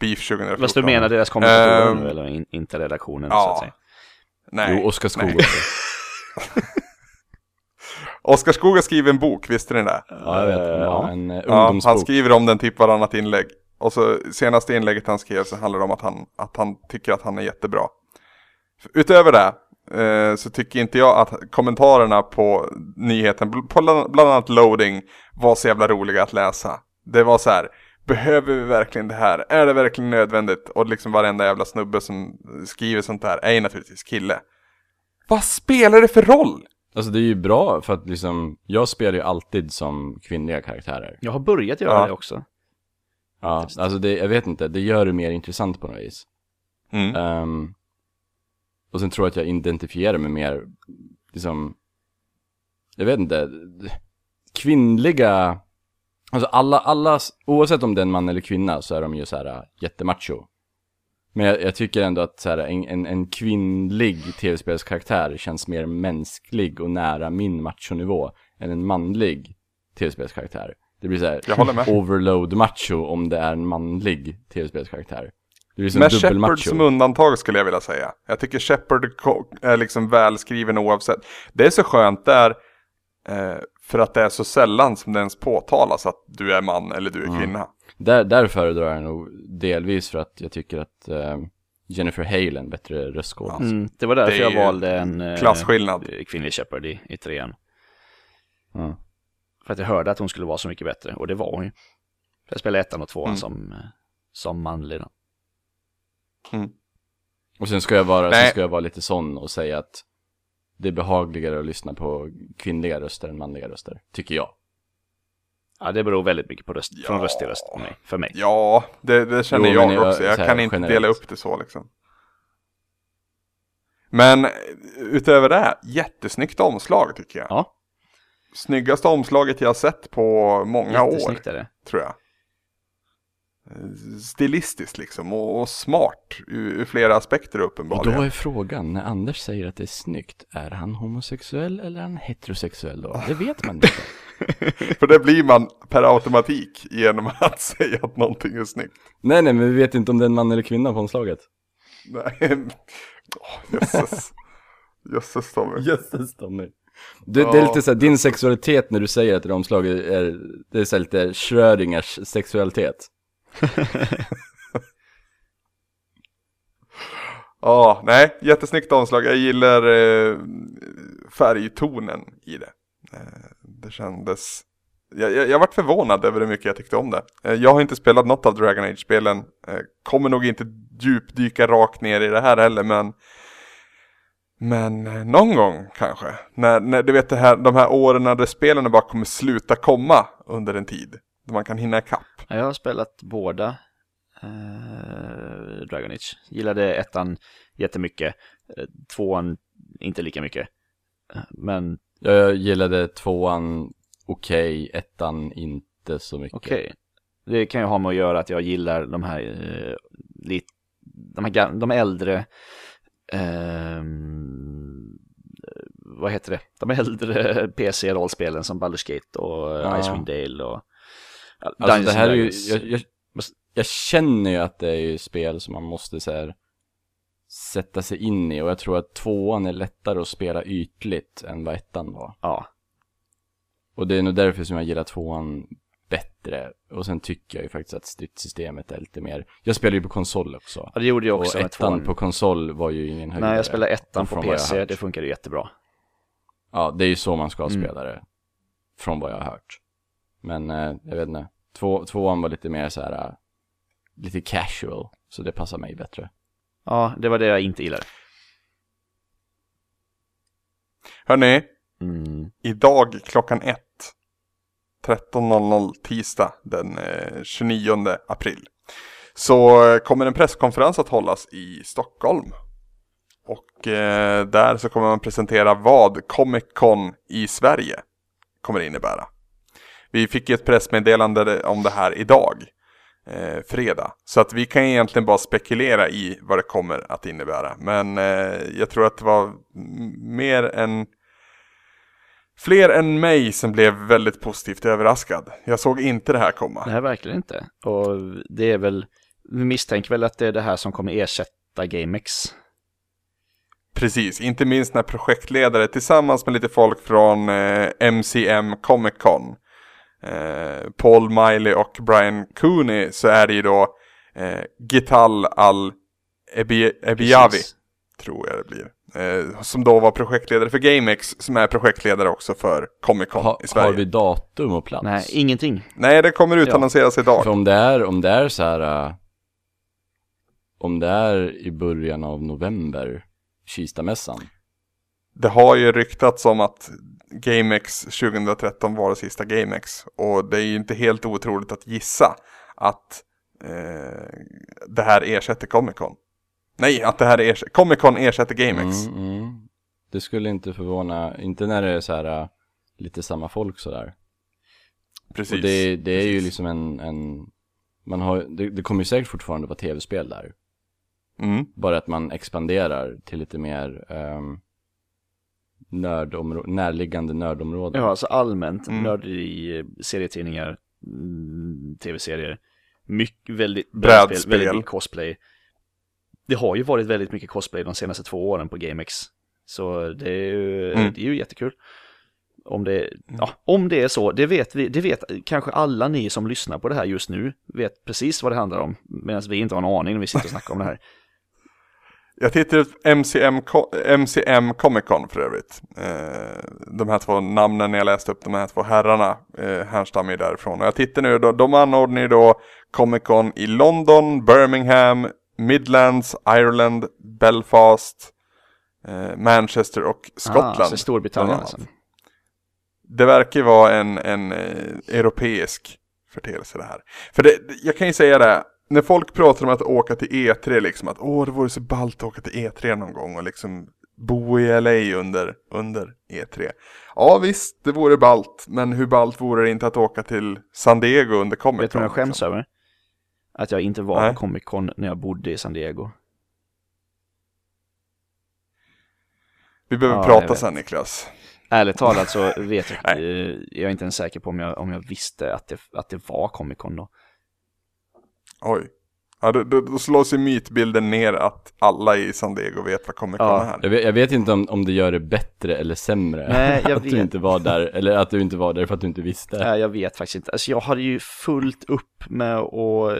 Beef 2014. Fast du menar deras kommentatorer Ehm, nu, eller in, inte redaktionen ja. så att säga? Nej. jo, Oskar Skog. Oskar Skog har skrivit en bok, visste ni det? Ja, jag vet. Var Ja. en eh, Ja, han skriver om den typ varannat inlägg. Och så senaste inlägget han skrev så handlar det om att han, att han tycker att han är jättebra. Utöver det eh, så tycker inte jag att kommentarerna på nyheten, på bland annat loading, var så jävla roliga att läsa. Det var så här, behöver vi verkligen det här? Är det verkligen nödvändigt? Och liksom varenda jävla snubbe som skriver sånt där är ju naturligtvis kille. Vad spelar det för roll? Alltså det är ju bra för att liksom, jag spelar ju alltid som kvinnliga karaktärer. Jag har börjat göra Ja. det också. Ja, alltså det, jag vet inte, det gör det mer intressant på något vis. Mm. Ehm, och sen tror jag att jag identifierar mig mer, liksom, jag vet inte, kvinnliga, alltså alla, alla, oavsett om det är en man eller kvinna så är de ju så här äh, jättemacho. Men jag, jag tycker ändå att så här, en, en, en kvinnlig tv-spelskaraktär känns mer mänsklig och nära min machonivå än en manlig tv-spelskaraktär. Det blir så här, Jag håller med. overload macho om det är en manlig tv-spelskaraktär. Det blir som Med dubbel Shepard macho. som undantag skulle jag vilja säga. Jag tycker Shepard är liksom välskriven oavsett. Det är så skönt där eh, för att det är så sällan som det ens påtalas att du är man eller du är Mm. kvinna. Där, där föredrar jag nog delvis för att jag tycker att eh, Jennifer Hale är en bättre röstskådis. Mm, det var därför Det jag valde en eh, Klasskillnad. kvinnlig Shepard i, i trean. Ja. För att jag hörde att hon skulle vara så mycket bättre, och det var hon ju. För jag spelade ettan och tvåan Mm. som, eh, som manlig då. Och sen ska, jag vara, Nej. sen ska jag vara lite sån och säga att det är behagligare att lyssna på kvinnliga röster än manliga röster, tycker jag. Ja, det beror väldigt mycket på röst, Ja. från röst till röst för mig. För mig. Ja, det, det känner Jo, jag jag- också. Jag så kan inte generellt. dela upp det så liksom. Men utöver det, jättesnyggt omslag tycker jag. Ja, Snyggaste omslaget jag har sett på många år, är det. tror jag. Eh, Stilistiskt liksom och, och smart ur, ur flera aspekter Och då uppenbarligen. är frågan, när Anders säger att det är snyggt, är han homosexuell eller är han heterosexuell då? Det vet man inte. För det blir man per automatik genom att säga att någonting är snyggt. nej, nej, men vi vet inte om det är en man eller kvinna på omslaget. Nej, Åh, jösses. Jösses Tommy. Jösses Tommy. Du, Det är lite så här, din sexualitet när du säger att det omslaget är, det är så här lite Schrödingers sexualitet. Ja, nej, jättesnyggt omslag. Jag gillar eh, färgtonen i det. Eh, det kändes... Jag, jag, jag varit förvånad över hur mycket jag tyckte om det. Eh, jag har inte spelat något av Dragon Age-spelen. Eh, kommer nog inte djupdyka rakt ner i det här heller, men... Men eh, någon gång kanske. När, när du vet det här, de här åren när spelen bara kommer sluta komma under en tid. Då man kan hinna ikapp. Ja, Jag har spelat båda eh, Dragon Age. Gillade ettan jättemycket. Eh, Tvåan inte lika mycket. Men Jag gillade tvåan okej, ettan inte så mycket. okej. Det kan ju ha med att göra att jag gillar de här eh, lite, de här de äldre ehm, vad heter det? De äldre PC-rollspelen som Baldur's Gate och eh, Ja. Icewind Dale och Alltså det här är ju, jag, jag, jag känner ju att det är ju spel som man måste så här sätta sig in i och jag tror att tvåan är lättare att spela ytligt än vad ettan var. Ja, Och det är nog därför som jag gillar tvåan bättre. Och sen tycker jag ju faktiskt att stridssystemet är lite mer, jag spelar ju på konsol också. ja, det gjorde jag Och också med ettan på konsol var ju ingen höjdare. Nej, jag spelade ettan Och på PC, det funkade jättebra. Ja, det är ju så man ska Mm. spela det. Från vad jag har hört. Men eh, jag vet inte. Två, tvåan var lite mer så här, eh, lite casual. Så det passar mig bättre. Ja, det var det jag inte gillade. Hörni, Mm. idag klockan ett 13.00 tisdag den eh, 29 april. Så eh, kommer en presskonferens att hållas i Stockholm. Och eh, där så kommer man presentera vad Comic Con i Sverige kommer innebära. Vi fick ju ett pressmeddelande om det här idag, eh, fredag. Så att vi kan egentligen bara spekulera i vad det kommer att innebära. Men eh, jag tror att det var mer än Fler än mig som blev väldigt positivt överraskad. Jag såg inte det här komma. Nej, verkligen inte. Och det är väl, vi misstänker väl att det är det här som kommer ersätta GameX. Precis, inte minst när projektledare tillsammans med lite folk från eh, MCM Comic Con. Eh, Paul Miley och Brian Cooney så är det ju då eh, Gital Al Ebi- Ebiavi, tror jag det blir. Eh, som då var projektledare för GameX, som är projektledare också för Comic Con Ha, i Sverige. har vi datum och plats? Nej, ingenting. Nej, det kommer utannonseras idag. För om det är, om det är så här, äh, om det är i början av november, Kistamässan. Det har ju ryktats om att GameX 2013 var det sista GameX. Och det är ju inte helt otroligt att gissa att eh, det här ersätter Comic Con. Nej, att det här ersätter, Comic Con ersätter GameX. Mm, mm. Det skulle inte förvåna, inte när det är så här äh, lite samma folk sådär. Precis. Och det, det är ju Precis. liksom en, en man har, det, det kommer ju säkert fortfarande vara tv-spel där. Mm, Bara att man expanderar till lite mer um, nördområ- närliggande nördområden. Ja, alltså allmänt Mm. nörderi, serietidningar, mm, tv-serier. Mycket, väldigt Brädspel. brädspel, väldigt cosplay. Det har ju varit väldigt mycket cosplay de senaste två åren på GameX. Så det är ju, Mm. det är ju jättekul. Om det, ja, om det är så, det vet, vi, det vet kanske alla ni som lyssnar på det här just nu, vet precis vad det handlar om. Medan vi inte har en aning när vi sitter och snackar om det här. Jag tittar ut MCM, MCM Comic Con för övrigt. Eh, de här två namnen jag läste upp, de här två herrarna eh, härstammar ju därifrån. Och jag tittar nu då, de anordnar ju då Comic Con i London, Birmingham, Midlands, Ireland, Belfast, eh, Manchester och Ah, Skottland. så Storbritannien alltså. det verkar ju vara en, en eh, europeisk företeelse det här. För det, jag kan ju säga det, när folk pratar om att åka till E3 liksom, att åh det vore så ballt att åka till E3 någon gång och liksom bo i LA under, under E3. Ja visst, det vore ballt, men hur ballt vore det inte att åka till San Diego under Comic Con? Vet du vad jag skäms liksom? över? Att jag inte var Nej. på Comic Con när jag bodde i San Diego. Vi behöver Ja, prata sen Niklas. Ärligt talat så vet jag, eh, jag är inte ens säker på om jag, om jag visste att det, att det var Comic Con då. Oj. Ja, då, då, då slås ju mytbilden ner att alla i San Diego vet vad Comic Con Ja. är. Jag vet, jag vet inte om, om det gör det bättre eller sämre. Nej, jag att vet. du inte var där, eller att du inte var där för att du inte visste. Nej, jag vet faktiskt inte. Alltså jag hade ju fullt upp med att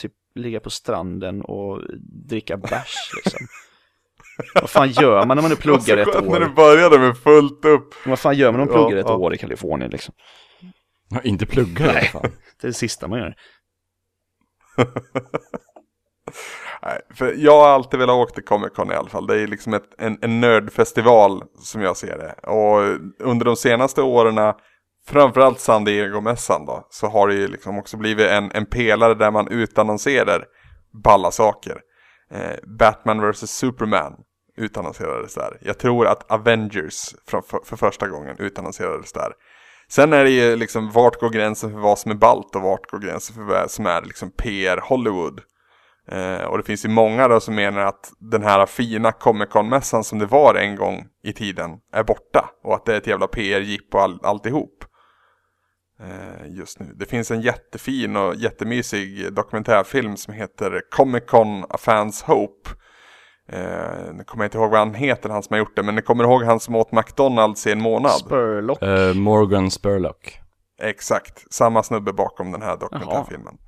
typ ligga på stranden och dricka bärs liksom. Vad fan gör man när man nu pluggar Det ett skönt när du år? började med fullt upp. Vad fan gör man när man Ja, pluggar ett ja. år i Kalifornien liksom? Ja, inte plugga i alla fall. Det är det sista man gör. Nej, för jag har alltid velat åka till Comic Con i alla fall. Det är liksom ett, en, en nördfestival som jag ser det. Och under de senaste åren, framförallt San Diego-mässan då, så har det ju liksom också blivit en, en pelare där man utannonserar balla saker. Eh, Batman vs Superman utannonserades där. Jag tror att Avengers för, för, för första gången utannonserades där. Sen är det ju liksom vart går gränsen för vad som är balt och vart går gränsen för vad som är liksom PR Hollywood. Eh, och det finns ju många då som menar att den här fina Comic Con-mässan som det var en gång i tiden är borta. Och att det är ett jävla PR-jippo all, alltihop. Eh, just nu. Det finns en jättefin och jättemysig dokumentärfilm som heter Comic Con A Fans Hope. Eh, nu kommer jag inte ihåg vad han heter, han som har gjort det, men ni kommer ihåg han som åt McDonalds i en månad? Spurlock. Eh, Morgan Spurlock. Exakt, samma snubbe bakom den här dokumentärfilmen.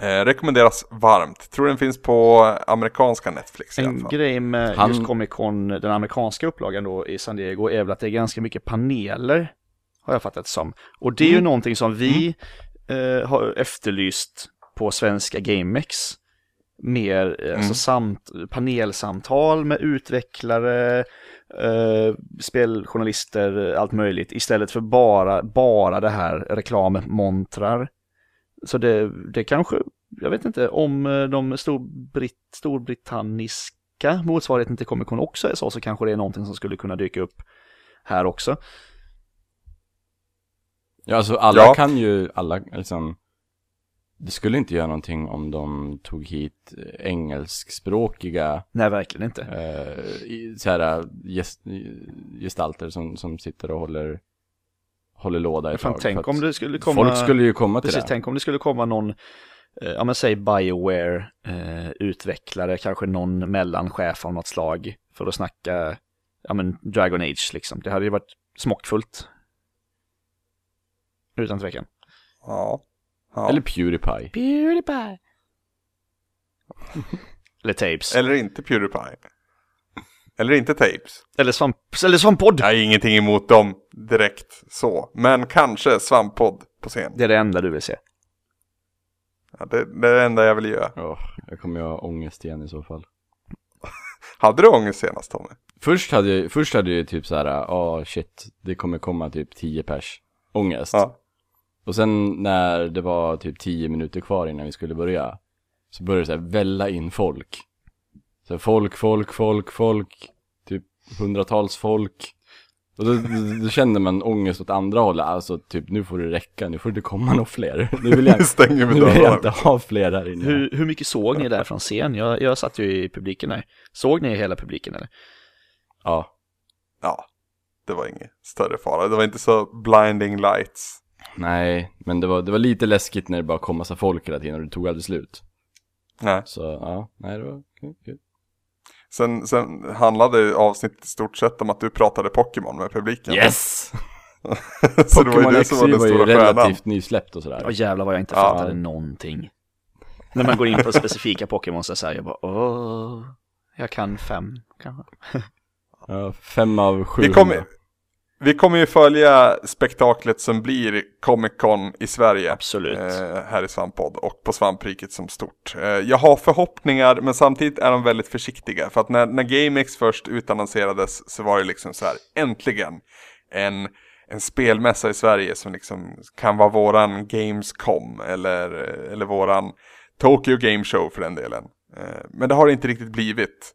Eh, rekommenderas varmt. Tror den finns på amerikanska Netflix i alla En fall. grej med Han- just Comic Con, den amerikanska upplagan då i San Diego, är väl att det är ganska mycket paneler, har jag fattat som. Och det är ju någonting som vi eh, har efterlyst på svenska GameX. Mer eh, alltså samt, panelsamtal med utvecklare, eh, speljournalister, allt möjligt, istället för bara, bara det här reklammontrar. Så det, det kanske, jag vet inte om eh, de storbritt, storbritanniska motsvarigheten till Comic Con också är så, så kanske det är någonting som skulle kunna dyka upp här också. Ja, alltså alla Ja. kan ju, alla liksom Det skulle inte göra någonting om de tog hit eh, engelskspråkiga Nej, verkligen inte. eh, i- så här, gest, gestalter som, som sitter och håller Håller låda ett Fan, tag. tänk om det skulle komma... Folk skulle ju komma till Precis, det. tänk om det skulle komma någon, eh, ja men säg Bioware eh, utvecklare, kanske någon mellanchef av något slag för att snacka, ja men Dragon Age liksom. Det hade ju varit smockfullt. Utan tvekan. Ja. Ja. Eller Pewdiepie. Pewdiepie. Eller Tapes. Eller inte Pewdiepie. Eller inte Tapes. Eller svamp, eller svamppodd. Jag har ingenting emot dem direkt så. Men kanske Svamppodd på scen. Det är det enda du vill se. Ja, det, det är det enda jag vill göra. Åh, jag kommer ju ha ångest igen i så fall. Hade du ångest senast Tommy? Först hade jag, först hade jag typ så här, ja shit, det kommer komma typ 10 pers. Ångest. Ja. Och sen när det var typ 10 minuter kvar innan vi skulle börja Så började det så här välla in folk Så folk, folk, folk, folk Typ hundratals folk Och då, då, då kände man ångest åt andra hållet Alltså typ nu får det räcka, nu får det komma några fler Nu vill jag, Stänger nu vill jag inte ha fler här inne Hur, hur mycket såg ni där från scen? Jag, jag satt ju i publiken där. Såg ni hela publiken eller? Ja, Ja. Det var ingen större fara. Det var inte så blinding lights. Nej Men det var, det var lite läskigt när det bara kom massa folk hela tiden och det tog aldrig slut Nej. Så ja, nej det var kul, kul. Sen, sen handlade avsnittet i stort sett om att du pratade Pokémon med publiken. Yes! så det var ju XY som var den var ju stora stjärnan. relativt nysläppt och sådär Ja jävlar vad jag inte Ja. fattade någonting. När man går in på specifika Pokémon så säger jag bara åh, jag kan fem kanske. Ja, fem av sju. Vi kommer, vi kommer ju följa spektaklet som blir Comic Con i Sverige. Absolut. Eh, här i Svamppodd och på Svampriket som stort. Eh, jag har förhoppningar men samtidigt är de väldigt försiktiga. För att när, när GameX först utannonserades så var det liksom så här, äntligen. en, en spelmässa i Sverige som liksom kan vara våran Gamescom eller, eller våran Tokyo Game Show för den delen. Eh, men det har det inte riktigt blivit.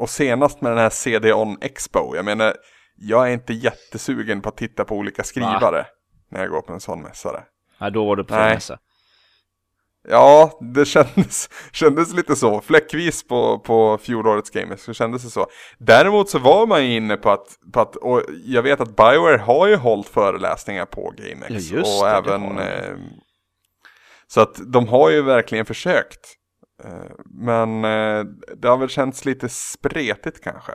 Och senast med den här CD-ON Expo, jag menar, jag är inte jättesugen på att titta på olika skrivare när jag går på en sån mässare. Ja, då var du på Nej. fel mässa. Ja, det kändes, kändes lite så. Fläckvis på, på fjolårets Gamers så kändes det så. Däremot så var man ju inne på att, på att och jag vet att Bioware har ju hållit föreläsningar på GameX. Ja, och det, även, eh, så att de har ju verkligen försökt. Eh, men eh, det har väl känts lite spretigt kanske.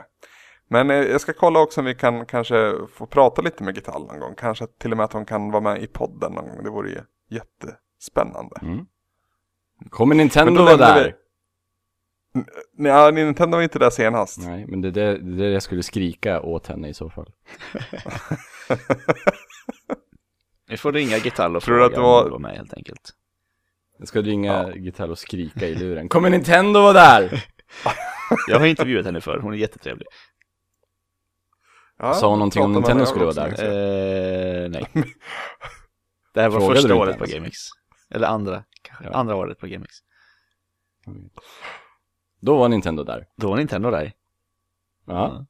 Men eh, jag ska kolla också om vi kan kanske få prata lite med Gital någon gång. Kanske till och med att de kan vara med i podden någon gång. Det vore ju jättespännande. Mm. Kommer Nintendo Men då vara där? Nej, ja, Nintendo var inte där senast. Nej, men det är det, det jag skulle skrika åt henne i så fall. Vi får ringa Gitarr och fråga om de var med helt enkelt. Jag ska ringa Gitarr och skrika i luren. Kommer Nintendo vara där? Jag har intervjuat henne för, hon är jättetrevlig. Ja, Sa hon någonting om Nintendo skulle vara där? Eh, nej. Det här var Frågade första året på? GameX. Eller andra, kanske. Ja. Andra året på GameX. Då var Nintendo där. Då var Nintendo där. Ja.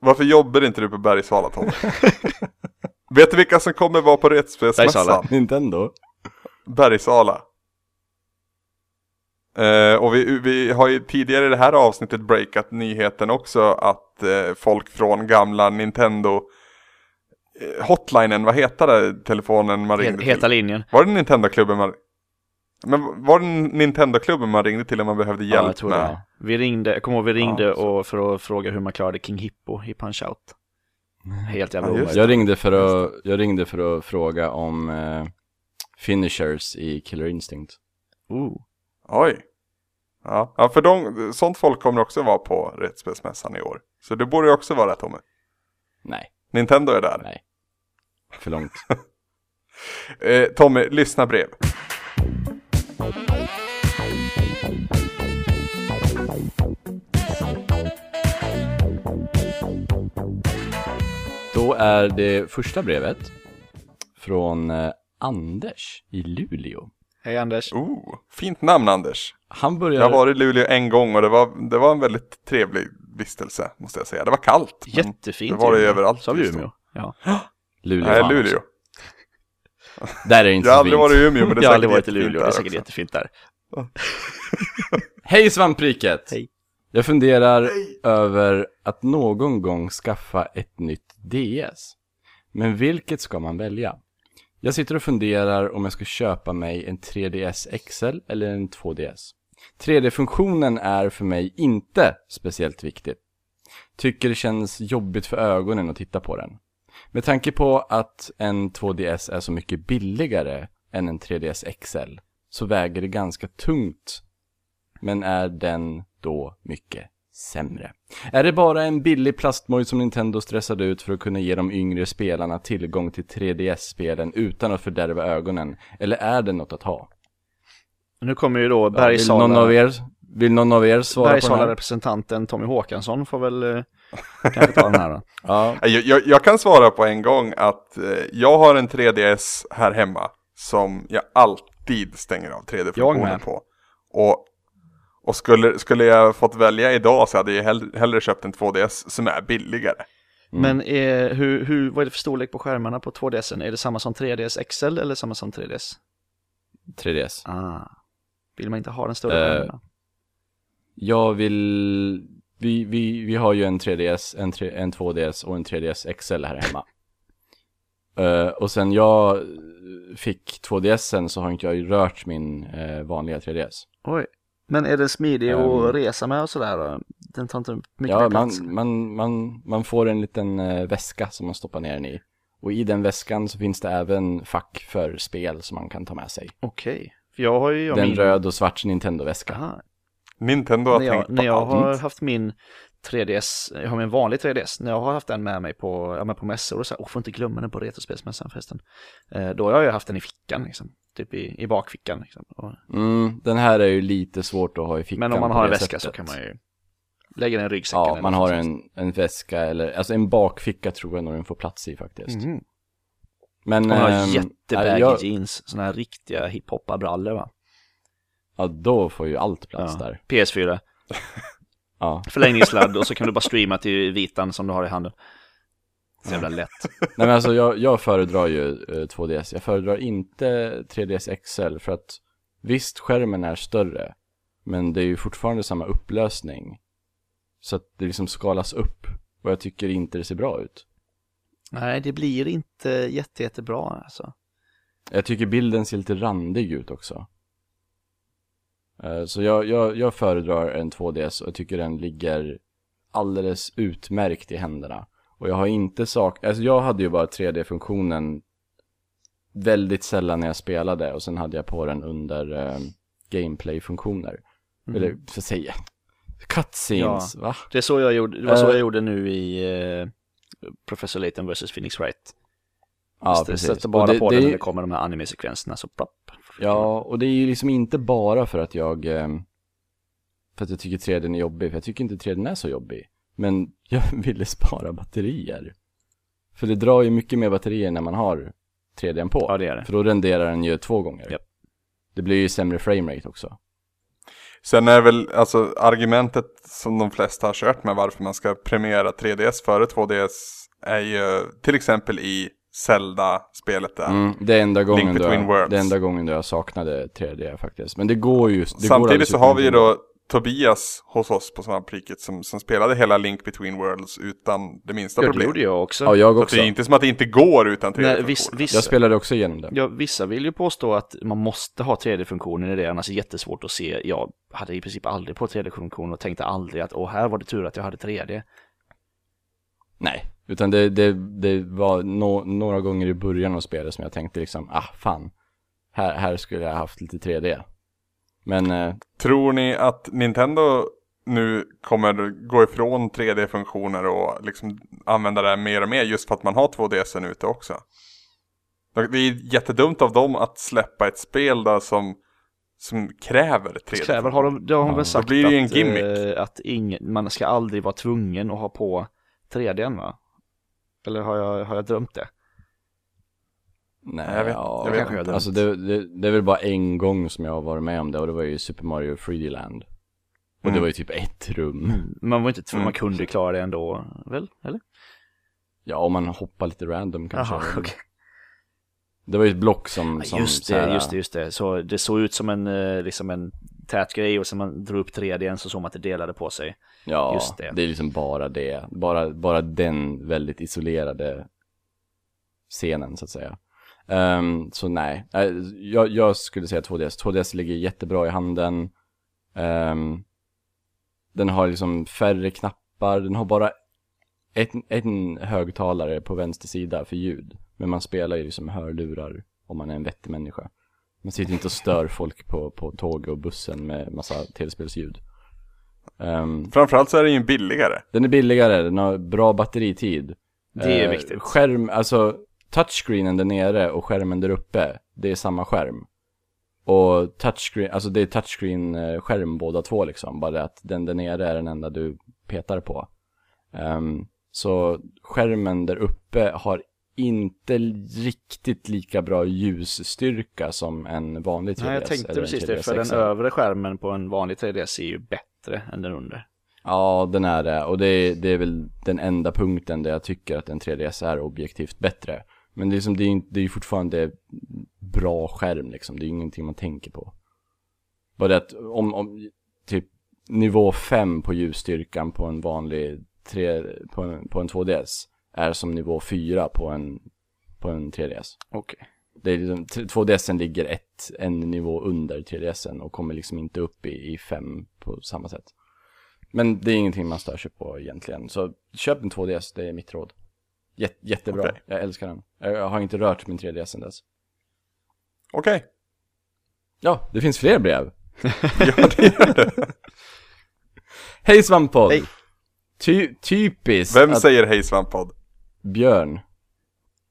Varför jobbar inte du på Bergsala Tommy? Vet du vilka som kommer vara på Retspelsmässan? Bergsala. Nintendo? Bergsala. Eh, och vi, vi har ju tidigare i det här avsnittet breakat nyheten också att eh, folk från gamla Nintendo eh, hotlinen, vad heter det, telefonen man ringde He- Heta till? linjen. Var det Nintendo-klubben man... Men var det Nintendo-klubben man ringde till om man behövde hjälp Ja, jag tror med? det. Vi ringde, jag kommer ihåg vi ringde Ja, och för att fråga hur man klarade King Hippo i Punch-Out. Helt jävla Ja. Jag ringde för att, jag ringde för att fråga om eh, finishers i Killer Instinct. Oh. Oj. Ja, ja för de, sånt folk kommer också vara på Retspelsmässan i år. Så det borde ju också vara Tommy. Nej, Nintendo är där. nej. För långt. Eh, Tommy, lyssna brev. Då är det första brevet från eh, Anders i Luleå. Hej Anders. Oh, fint namn Anders. Han börjar... Jag har varit i Luleå en gång och det var, det var en väldigt trevlig vistelse, måste jag säga. Det var kallt. Jättefint. Det var det överallt. Sa vi. Umeå? Ja. Luleå. Nej, Luleå. också. Där är det inte Jag har aldrig varit i Umeå, men det är Jag säkert har aldrig varit i Luleå, det är säkert också. jättefint där. Hej svampriket! Hej. Jag funderar över att någon gång skaffa ett nytt DS. Men vilket ska man välja? Jag sitter och funderar om jag ska köpa mig en 3DS XL eller en 2DS. 3D-funktionen är för mig inte speciellt viktig. Tycker det känns jobbigt för ögonen att titta på den. Med tanke på att en 2DS är så mycket billigare än en 3DS XL så väger det ganska tungt men är den då mycket sämre? Är det bara en billig plastmoj som Nintendo stressade ut för att kunna ge de yngre spelarna tillgång till 3DS-spelen utan att fördärva ögonen? Eller är det något att ha? Nu kommer ju då Vill någon av Bergsala, er, vill någon av er svara på den här? Bergsala-representanten Tommy Håkansson får väl eh, kanske ta den här då. Ja, Jag, jag, jag kan svara på en gång att eh, jag har en 3DS här hemma som jag alltid stänger av Jag 3D-funktionen med. på. Och, och skulle, skulle jag fått välja idag så hade jag hell, hellre köpt en 2DS som är billigare. Mm. Men eh, hur, hur, vad är det för storlek på skärmarna på 2DSen? Är det samma som 3DS XL eller samma som 3DS? 3DS. Ah. Vill man inte ha den större Eh, skärmen? Jag vill... Vi, vi, vi har ju en 3DS, en, 3, en 2DS och en 3DS XL här hemma. Eh, och sen jag fick 2DSen så har inte jag rört min eh, vanliga 3DS. Oj. Men är den smidig ehm, att resa med och sådär? Den tar inte mycket Ja, mer man, plats? man, man, man får en liten eh, väska som man stoppar ner den i. Och i den väskan så finns det även fack för spel som man kan ta med sig. Okej. För jag har ju... Jag Den min... röd och svart Nintendo-väska. Aha. Nintendo har När jag, tänkt på när jag allt. har haft min 3DS, jag har min vanlig 3DS, när jag har haft den med mig på, ja, men på mässor och så här, och får inte glömma den på Retrospelsmässan förresten. Eh, då har jag haft den i fickan liksom, typ i, i bakfickan liksom. Mm, den här är ju lite svårt att ha i fickan men om man har en väska så sättet. kan man ju Lägger den i ryggsäcken. Ja, man har en, en väska eller, alltså en bakficka tror jag nog den får plats i faktiskt. Mhm. Men, Man har ehm, jättebaggy jag- jeans, såna här riktiga hiphoppa-brallor va? Ja, då får ju allt plats Ja. där. PS4, Ja. förlängningssladd och så kan du bara streama till vitan som du har i handen. Så jävla lätt. Nej men alltså jag, jag föredrar ju eh, 2DS. Jag föredrar inte 3DS XL för att visst skärmen är större. Men det är ju fortfarande samma upplösning. Så att det liksom skalas upp. Och jag tycker inte det ser bra ut. Nej, det blir inte jätte, jättebra alltså. Jag tycker bilden ser lite randig ut också. Eh, Så jag, jag, jag föredrar en 2DS och jag tycker den ligger alldeles utmärkt i händerna. Och jag har inte sak, alltså jag hade ju bara 3D-funktionen väldigt sällan när jag spelade och sen hade jag på den under eh, gameplay-funktioner. Eller, så säger jag, cutscenes, va? Det, är så jag gjorde, det var så Eh. jag gjorde nu i eh, Professor Layton vs. Phoenix Wright. Ja, Just precis. Sätter bara Och det, på det, den när är- det kommer de här anime-sekvenserna så plopp. Ja, och det är ju liksom inte bara för att jag eh, För att jag tycker 3D är jobbig, för jag tycker inte 3D är så jobbig Men jag ville spara batterier För det drar ju mycket mer batterier när man har 3D på Ja, det är det. För då renderar den ju två gånger Japp. Det blir ju sämre framerate också Sen är väl alltså argumentet som de flesta har kört med varför man ska premiera 3DS före 2DS är ju till exempel i Zelda-spelet där. mm, Det är enda gången, då Between jag, Worlds. det enda gången jag saknade 3D faktiskt Men det går ju det går Samtidigt alldeles så har vi ju då Tobias hos oss på Svampriket som, som spelade hela Link Between Worlds utan det minsta Ja, det problem. gjorde jag också. Ja, jag Så också det är inte som att det inte går utan 3D Nej, viss, vissa, Jag spelade också igenom det ja, vissa vill ju påstå att man måste ha 3D-funktionen i det, annars är det jättesvårt att se. Jag hade i princip aldrig på 3D-funktion och tänkte aldrig att åh, här var det tur att jag hade 3D. Nej, utan det, det, det var nå- några gånger i början av spelet som jag tänkte liksom, ah fan, här, här skulle jag haft lite 3D. Men eh, Tror ni att Nintendo nu kommer gå ifrån 3D-funktioner och liksom använda det här mer och mer just för att man har 2DSen ute också? Det är jättedumt av dem att släppa ett spel där som, som kräver 3D. Kräver, har de, det har de Ja, väl då sagt blir det en att, gimmick. eh, att ingen, man ska aldrig vara tvungen att ha på 3D va? Eller har jag, har jag drömt det? Nej, Jag vet- ja, jag vet Kanske inte. alltså det, det, det är väl bara en gång som jag har varit med om det och det var ju Super Mario 3D Land. Och det Mm. var ju typ ett rum. Man var inte tvungen, Mm. man kunde klara det ändå, väl? Eller? Ja, om man hoppar lite random kanske. Jaha, okej. Det var ju ett block som, Ja, som just så här- det, just det, just det. Så det såg ut som en, eh, liksom en tät grej och sen man drog upp 3D så såg man att det delade på sig. Ja, Just det. det. är liksom bara det. Bara, bara den väldigt isolerade scenen så att säga. Ehm, så nej, Eh, jag, jag skulle säga 2DS. 2DS ligger jättebra i handen. Ehm, den har liksom färre knappar, den har bara ett, en högtalare på vänster sida för ljud. Men man spelar ju liksom hörlurar om man är en vettig människa. Man sitter inte och stör folk på, på tåg och bussen med massa tv-spelsljud. Ehm, Framförallt så är den ju billigare. den är billigare, den har bra batteritid. Det är Eh, viktigt. Skärm, alltså touchscreenen där nere och skärmen där uppe, det är samma skärm. Och touchscreen, alltså det är touchscreen-skärm båda två liksom, bara att den där nere är den enda du petar på. Ehm, så skärmen där uppe har inte riktigt lika bra ljusstyrka som en vanlig 3DS. Nej, jag tänkte precis det, 3DS för den övre skärmen på en vanlig 3DS är ju bättre än den under. Ja, den är det. Och det är, det är väl den enda punkten där jag tycker att en 3DS är objektivt bättre. Men det är, som, det är, det är ju fortfarande bra skärm liksom. Det är ingenting man tänker på. Bara det att om, om typ nivå 5 på ljusstyrkan på en vanlig 3, på en, på en 2DS är som nivå 4 på en, på en 3DS. Okej. Det är liksom, 2DSen ligger ett, en nivå under 3DSen och kommer liksom inte upp i, i 5 på samma sätt. Men det är ingenting man stör sig på egentligen. Så köp en 2DS, det är mitt råd. Jät, jättebra, Okej. jag älskar den. Jag har inte rört min 3DS sen dess. Okej, Ja, det finns fler brev. ja det gör det. Hej Svamppodd! Hej. Ty, typiskt Vem att säger hej Svamppodd? Björn.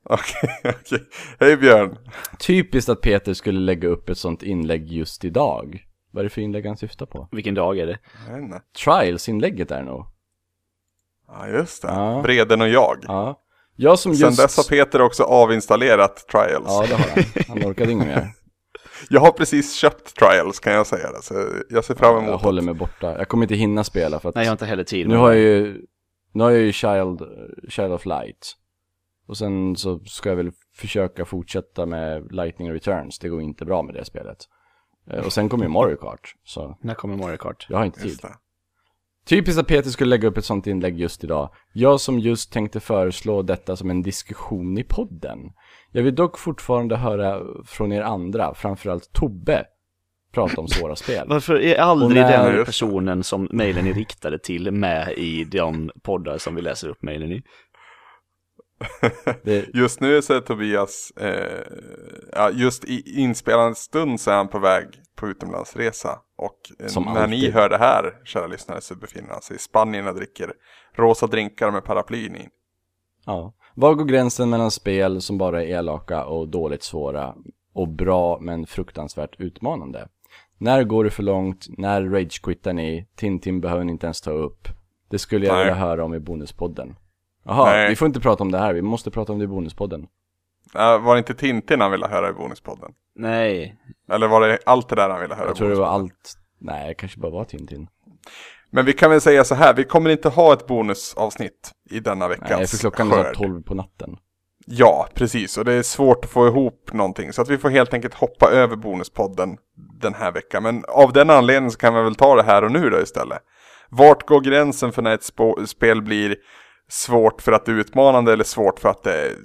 Okej, okej. Hej Björn. Typiskt att Peter skulle lägga upp ett sånt inlägg just idag. Vad är det för inlägg han syftar på? Vilken dag är det? Trials-inlägget är nog. Ja, just det. Ja. Vreden och jag. Ja. Jag som Sen just... dess har Peter också avinstallerat Trials. Ja, det har han. Han orkade inget mer. Jag har precis köpt Trials kan jag säga det, så jag ser fram Jag emot håller det. mig borta. Jag kommer inte hinna spela för att Nej, jag har inte heller tid. nu har jag ju, nu har jag ju Child, Child of Light. Och sen så ska jag väl försöka fortsätta med Lightning Returns. Det går inte bra med det spelet. Eh, Och sen kommer ju Mario Kart. Så När kommer Mario Kart? jag har inte tid. Typiskt att Peter skulle lägga upp ett sånt inlägg just idag. Jag som just tänkte föreslå detta som en diskussion i podden. Jag vill dock fortfarande höra från er andra, framförallt Tobbe, prata om svåra spel. Varför är aldrig när- den personen som mejlen är riktade till med i de poddar som vi läser upp mejlen i? Det, Just nu så är Tobias, eh, ja, just i inspelande stund så är han på väg på utomlandsresa. Och eh, när ni alltid. hör det här, kära lyssnare, så befinner han sig i Spanien och dricker rosa drinkar med paraplyn i. ja. Var går gränsen mellan spel som bara är elaka och dåligt svåra och bra men fruktansvärt utmanande? När går det för långt? När ragequittar ni? Tintin behöver ni inte ens ta upp. Det skulle jag Nej. vilja höra om i bonuspodden. Jaha, vi får inte prata om det här, vi måste prata om det i bonuspodden. Äh, var det inte Tintin han ville höra i bonuspodden? Nej, Eller var det allt det där han ville höra Jag tror det var allt, nej det kanske bara var Tintin. Men vi kan väl säga så här, vi kommer inte ha ett bonusavsnitt i denna veckans Nej, för klockan är så här skörd. 12 på natten. Ja, precis. Och det är svårt att få ihop någonting. Så att vi får helt enkelt hoppa över bonuspodden den här veckan. Men av den anledningen så kan vi väl ta det här och nu då istället. Vart går gränsen för när ett spel blir svårt för att det är utmanande eller svårt för att det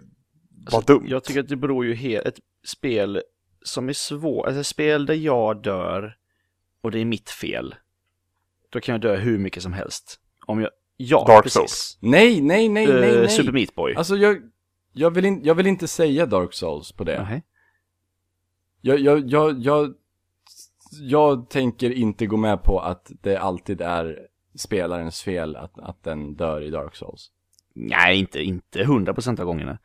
var dumt? jag tycker att det beror ju helt, ett spel som är svårt, alltså ett spel där jag dör och det är mitt fel. Då kan jag dö hur mycket som helst. Om jag, ja, Dark precis. Souls. Nej, nej, nej, nej, Eh, nej. Super Meat Boy. Alltså jag, jag, vill in, jag vill inte säga Dark Souls på det. Nej. Jag, jag, jag, jag, jag tänker inte gå med på att det alltid är spelarens fel att, att den dör i Dark Souls. Nej, inte, inte 100% av gångerna.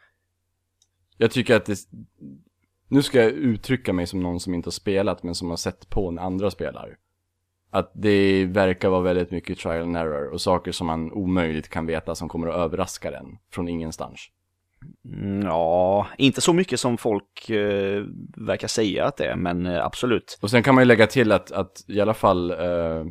Jag tycker att det, nu ska jag uttrycka mig som någon som inte har spelat men som har sett på när andra spelar. Att det verkar vara väldigt mycket trial and error och saker som man omöjligt kan veta som kommer att överraska den från ingenstans. Mm, ja, inte så mycket som folk eh, verkar säga att det är, men eh, absolut. Och sen kan man ju lägga till att, att i alla fall eh,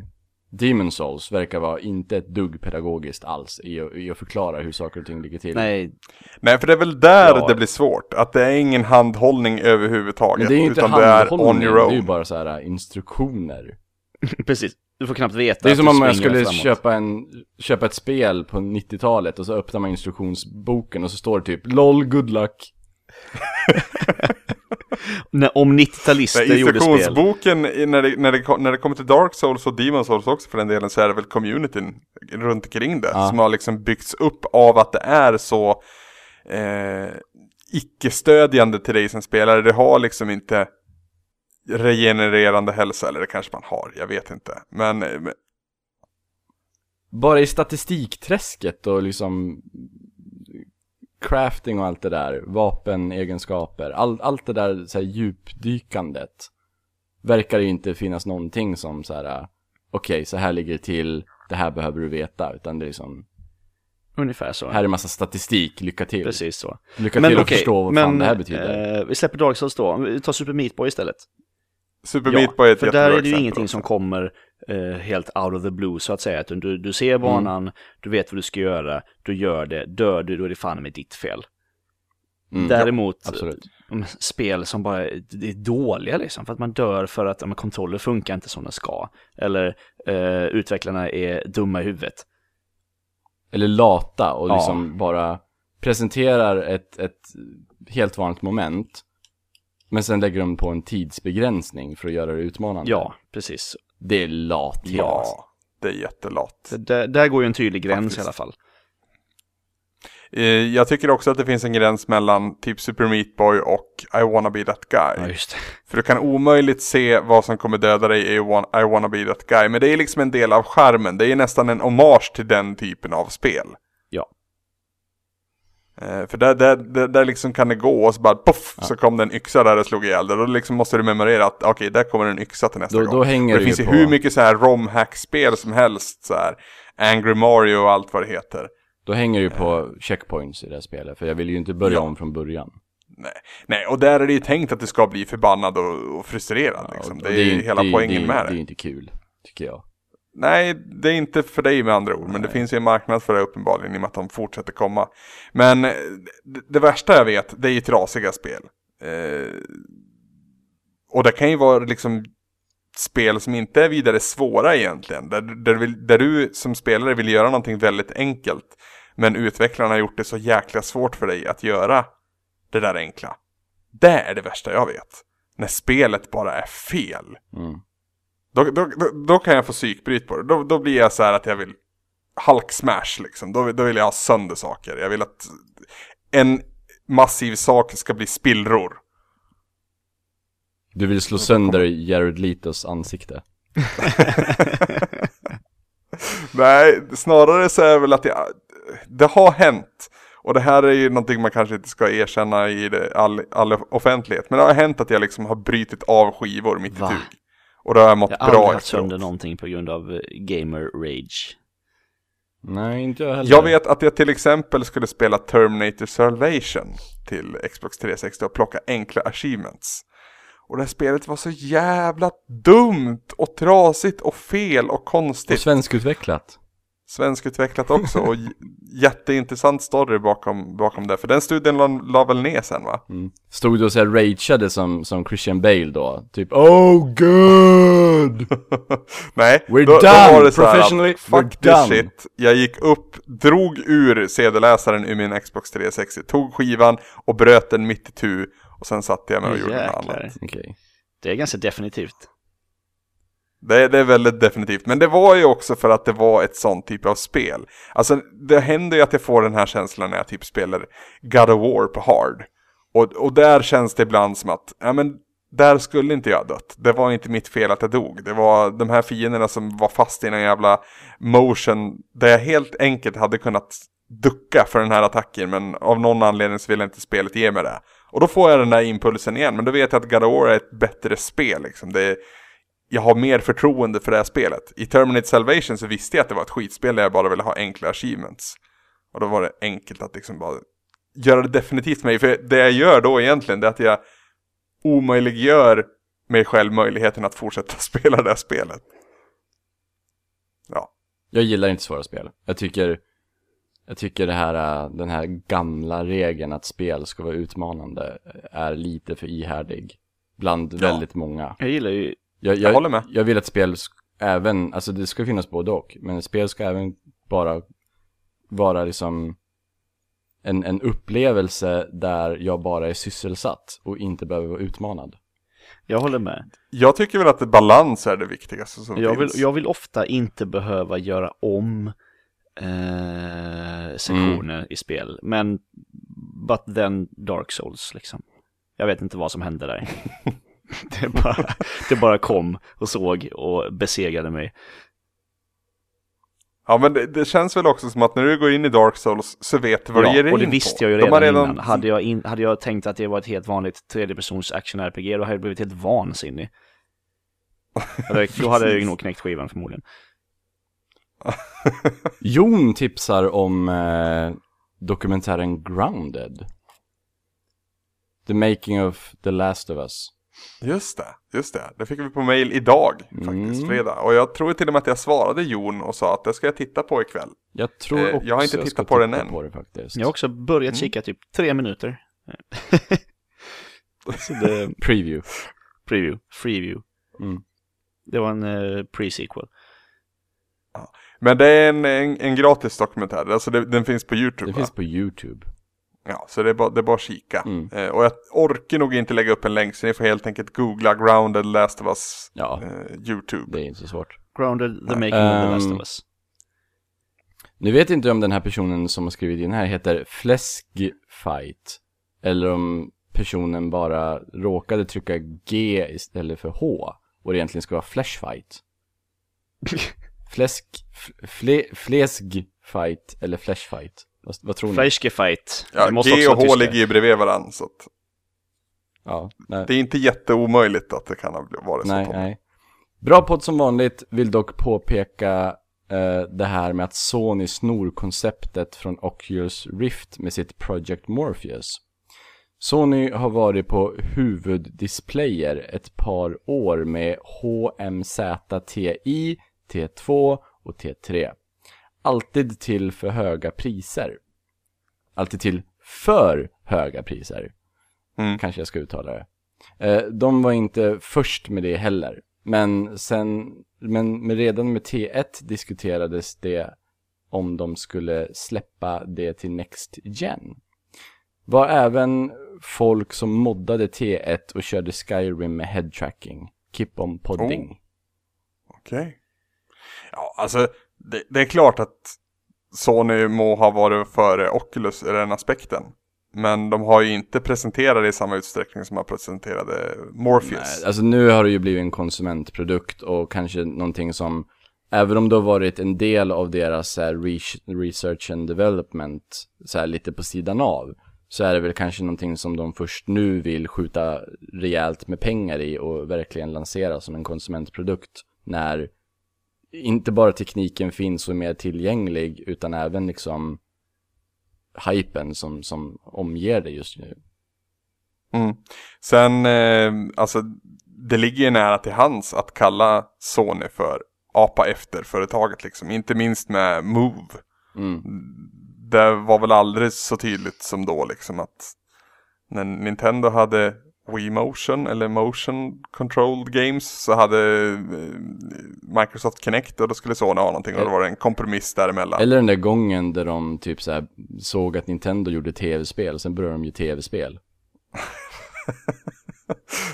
Demon Souls verkar vara inte ett dugg pedagogiskt alls i, att- i att förklara hur saker och ting ligger till. Nej, Nej, för det är väl där Ja. det blir svårt. Att det är ingen handhållning överhuvudtaget. Men det är ju inte utan det är handhållning, on your det är own. ju bara så här äh, instruktioner. precis. Du får knappt veta Det är som om jag springer skulle framåt. köpa, en, köpa ett spel på 90-talet och så öppnar man instruktionsboken och så står det typ LOL good luck. Om 90-talister Nej, gjorde spel. instruktionsboken, i- när det, när, det, när det kommer till Dark Souls och Demon Souls också för den delen, så är det väl communityn runt omkring det. Ja. Som har liksom byggts upp av att det är så eh, icke-stödjande till dig som spelare. Det har liksom inte regenererande hälsa, eller det kanske man har, jag vet inte. Men, eh, men Bara i statistikträsket och liksom crafting och allt det där, vapenegenskaper, all, allt det där så här, djupdykandet verkar ju inte finnas någonting som så här, okej, så här ligger det till, det här behöver du veta, utan det är liksom, Ungefär så. här är massa statistik, lycka till. Precis så. Lycka Men till att förstå vad men, fan det här betyder. eh, vi släpper Dark Souls då. Vi tar Super Meat Boy istället. Super Ja, Meat Boy är ett för där är det ju ingenting också. som kommer eh, helt out of the blue så att säga. Du, du ser banan, du vet vad du ska göra, du gör det, dör du, då är det fan med ditt fel. Mm, Däremot, Absolut. de spel som bara är, dåliga liksom, för att man dör för att ja, kontroller funkar inte som de ska. Eller eh, utvecklarna är dumma i huvudet. Eller lata och Ja. liksom bara presenterar ett, ett helt vanligt moment. Men sen lägger de på en tidsbegränsning för att göra det utmanande. Ja, precis. Det är lathet. Ja, det är jättelat. Det, där, där går ju en tydlig gräns Faktiskt. i alla fall. Eh, Jag tycker också att det finns en gräns mellan typ Super Meat Boy och I wanna be that guy. Ja, just det. För du kan omöjligt se vad som kommer döda dig i I wanna, be that guy. Men det är liksom en del av charmen. Det är nästan en hommage till den typen av spel. Ja. Eh, för där, där, där, där liksom kan det gå och så bara poff så kom det en yxa där och slog ihjäl det. Då liksom måste du memorera att okej, där kommer en yxa till nästa Då, gång. då hänger Och det det finns ju på... hur mycket så här romhack-spel som helst så här. Angry Mario och allt vad det heter. Då hänger det ju på checkpoints i det här spelet, för jag vill ju inte börja Ja. om från början. Nej, nej, och där är det ju tänkt att du ska bli förbannad och, och frustrerad liksom. Och Det är ju hela det poängen det med Det det. är ju inte kul, tycker jag. Nej, det är inte för dig med andra ord, men det finns ju en marknad för det uppenbarligen i och med att de fortsätter komma. Men eh, det, det värsta jag vet, det är ju trasiga spel. Eh, och det kan ju vara liksom spel som inte är vidare svåra egentligen. Där, där, vill, där du som spelare vill göra någonting väldigt enkelt. Men utvecklarna har gjort det så jäkla svårt för dig att göra det där enkla. Det är det värsta jag vet. När spelet bara är fel. Mm. Då, då, då, då kan jag få psykbryt på det. Då, då blir jag så här att jag vill Hulk-smash liksom. Då, då vill jag ha sönder saker. Jag vill att en massiv sak ska bli spillror. Du vill slå sönder Jared Letos ansikte. Nej, snarare så är det väl att jag, det har hänt. Och det här är ju någonting man kanske inte ska erkänna i det, all, all offentlighet. Men det har hänt att jag liksom har brutit av skivor mitt i Va? tug. Och då har jag mått Jag har aldrig bra haft sönder efteråt. någonting på grund av eh, gamer rage. Nej, inte jag heller. Jag vet att jag till exempel skulle spela Terminator Salvation till Xbox 360 och plocka enkla achievements. Och det här spelet var så jävla dumt och trasigt och fel och Och konstigt. svenskutvecklat. Svenskutvecklat också och jätteintressant story bakom, bakom det. För den studien la, la väl ner sen va? Mm. Stod du och så här rageade som, som Christian Bale då? Typ Oh god! Nej, We're då, då done, var det så här, professionally, Fuck we're this shit. Jag gick upp, drog ur CD-läsaren ur min Xbox 360, tog skivan och bröt den mitt i tu. Och sen satte jag mig och gjorde något Jäklar. annat. Okej. Det är ganska definitivt. Det, det är väldigt definitivt. Men det var ju också för att det var ett sånt typ av spel. Alltså det händer ju att jag får den här känslan när jag typ spelar God of War på hard. Och, och där känns det ibland som att, ja men där skulle inte jag ha dött. Det var inte mitt fel att jag dog. Det var de här fienderna som var fast i någon jävla motion där jag helt enkelt hade kunnat ducka för den här attacken men av någon anledning så vill inte spelet ge mig det. Och då får jag den där impulsen igen men då vet jag att God of War är ett bättre spel liksom. Det är, jag har mer förtroende för det här spelet. I Terminator Salvation så visste jag att det var ett skitspel där jag bara ville ha enkla achievements. Och då var det enkelt att liksom bara göra det definitivt för mig. För det jag gör då egentligen det är att jag omöjliggör mig själv möjligheten att fortsätta spela det här spelet. Ja, Jag gillar inte svåra spel. Jag tycker, jag tycker det här, äh, den här gamla regeln att spel ska vara utmanande är lite för ihärdig. Bland väldigt många. Jag gillar ju, Jag, jag, håller med. Jag vill att spel även, alltså det ska finnas både och. Men ett spel ska även bara vara liksom en, en upplevelse där jag bara är sysselsatt och inte behöver vara utmanad. jag håller med. jag tycker väl att balans är det viktigaste som Jag vill, finns. jag vill ofta inte behöva göra om eh, sektioner i spel. Men, but then Dark Souls liksom. Jag vet inte vad som hände där. det, bara, det bara kom och såg och besegrade mig. Ja men det, det känns väl också som att när du går in i Dark Souls så vet du vad du ger dig och det in visste på. jag ju redan, redan innan. Hade jag, in, hade jag tänkt att det var ett helt vanligt tredjepersons action-RPG, då hade jag blivit helt vansinnig. Då hade- Då hade jag ju nog knäckt skivan förmodligen. Jon tipsar om eh, dokumentären Grounded. The making of the last of us. Just det, just det. Det fick vi på mail idag faktiskt, Mm. fredag. Och jag tror till och med att jag svarade Jon och sa att det ska jag titta på ikväll. Jag tror Eh, också jag har inte tittat på den än. På det faktiskt. Jag har också börjat Mm. kika typ tre minuter. Så det, Preview. preview, freeview. Mm. Det var en eh, pre-sequel. Men det är en, en, en gratis dokumentär, alltså det, den finns på YouTube Det va? finns på YouTube. Ja, så det är bara, det är bara att kika. Mm. Eh, och jag orkar nog inte lägga upp en länk, så ni får helt enkelt googla Grounded Last of Us Ja, eh, YouTube. det är inte så svårt. Grounded, The Making of the Last Ehm, of Us. Nu vet jag inte om den här personen som har skrivit in här heter Fläskfight. Eller om personen bara råkade trycka G istället för H. Och det egentligen ska vara Flashfight. Fläsk, fle, fläskfight eller Flashfight. Vad, vad tror ni? Fleischgefeit. Ja, Det måste G och H ligger ju bredvid varandra så att Ja, nej. det är inte jätteomöjligt att det kan ha varit så. Nej, Tommy. nej. Bra podd som vanligt, vill dock påpeka eh, det här med att Sony snor konceptet från Oculus Rift med sitt Project Morpheus. Sony har varit på huvuddisplayer ett par år med HMZ-TI, T2 och T3. Alltid till för höga priser. Alltid till för höga priser. Mm. Kanske jag ska uttala det. Eh, de var inte först med det heller. Men sen, men, men redan med T1 diskuterades det om de skulle släppa det till Next Gen. Var även folk som moddade T1 och körde Skyrim med head tracking. Keep on podding. Okej. Ja, alltså det, det är klart att Sony må ha varit före Oculus i den aspekten. Men de har ju inte presenterat det i samma utsträckning som man presenterade Morpheus. Nej, alltså nu har det ju blivit en konsumentprodukt och kanske någonting som, även om det har varit en del av deras eh, så här, research and development, så här, lite på sidan av, så är det väl kanske någonting som de först nu vill skjuta rejält med pengar i och verkligen lansera som en konsumentprodukt när inte bara tekniken finns och är mer tillgänglig utan även liksom hypen som, som omger det just nu. Mm. Sen, eh, alltså det ligger ju nära till hands att kalla Sony för apa efter företaget liksom. Inte minst med Move. Mm. Det var väl aldrig så tydligt som då liksom att när Nintendo hade Wii Motion eller Motion Controlled Games så hade eh, Microsoft Kinect och då skulle Sony ha någonting och då var det en kompromiss däremellan. Eller den där gången där de typ så här såg att Nintendo gjorde tv-spel, sen började de ju tv-spel.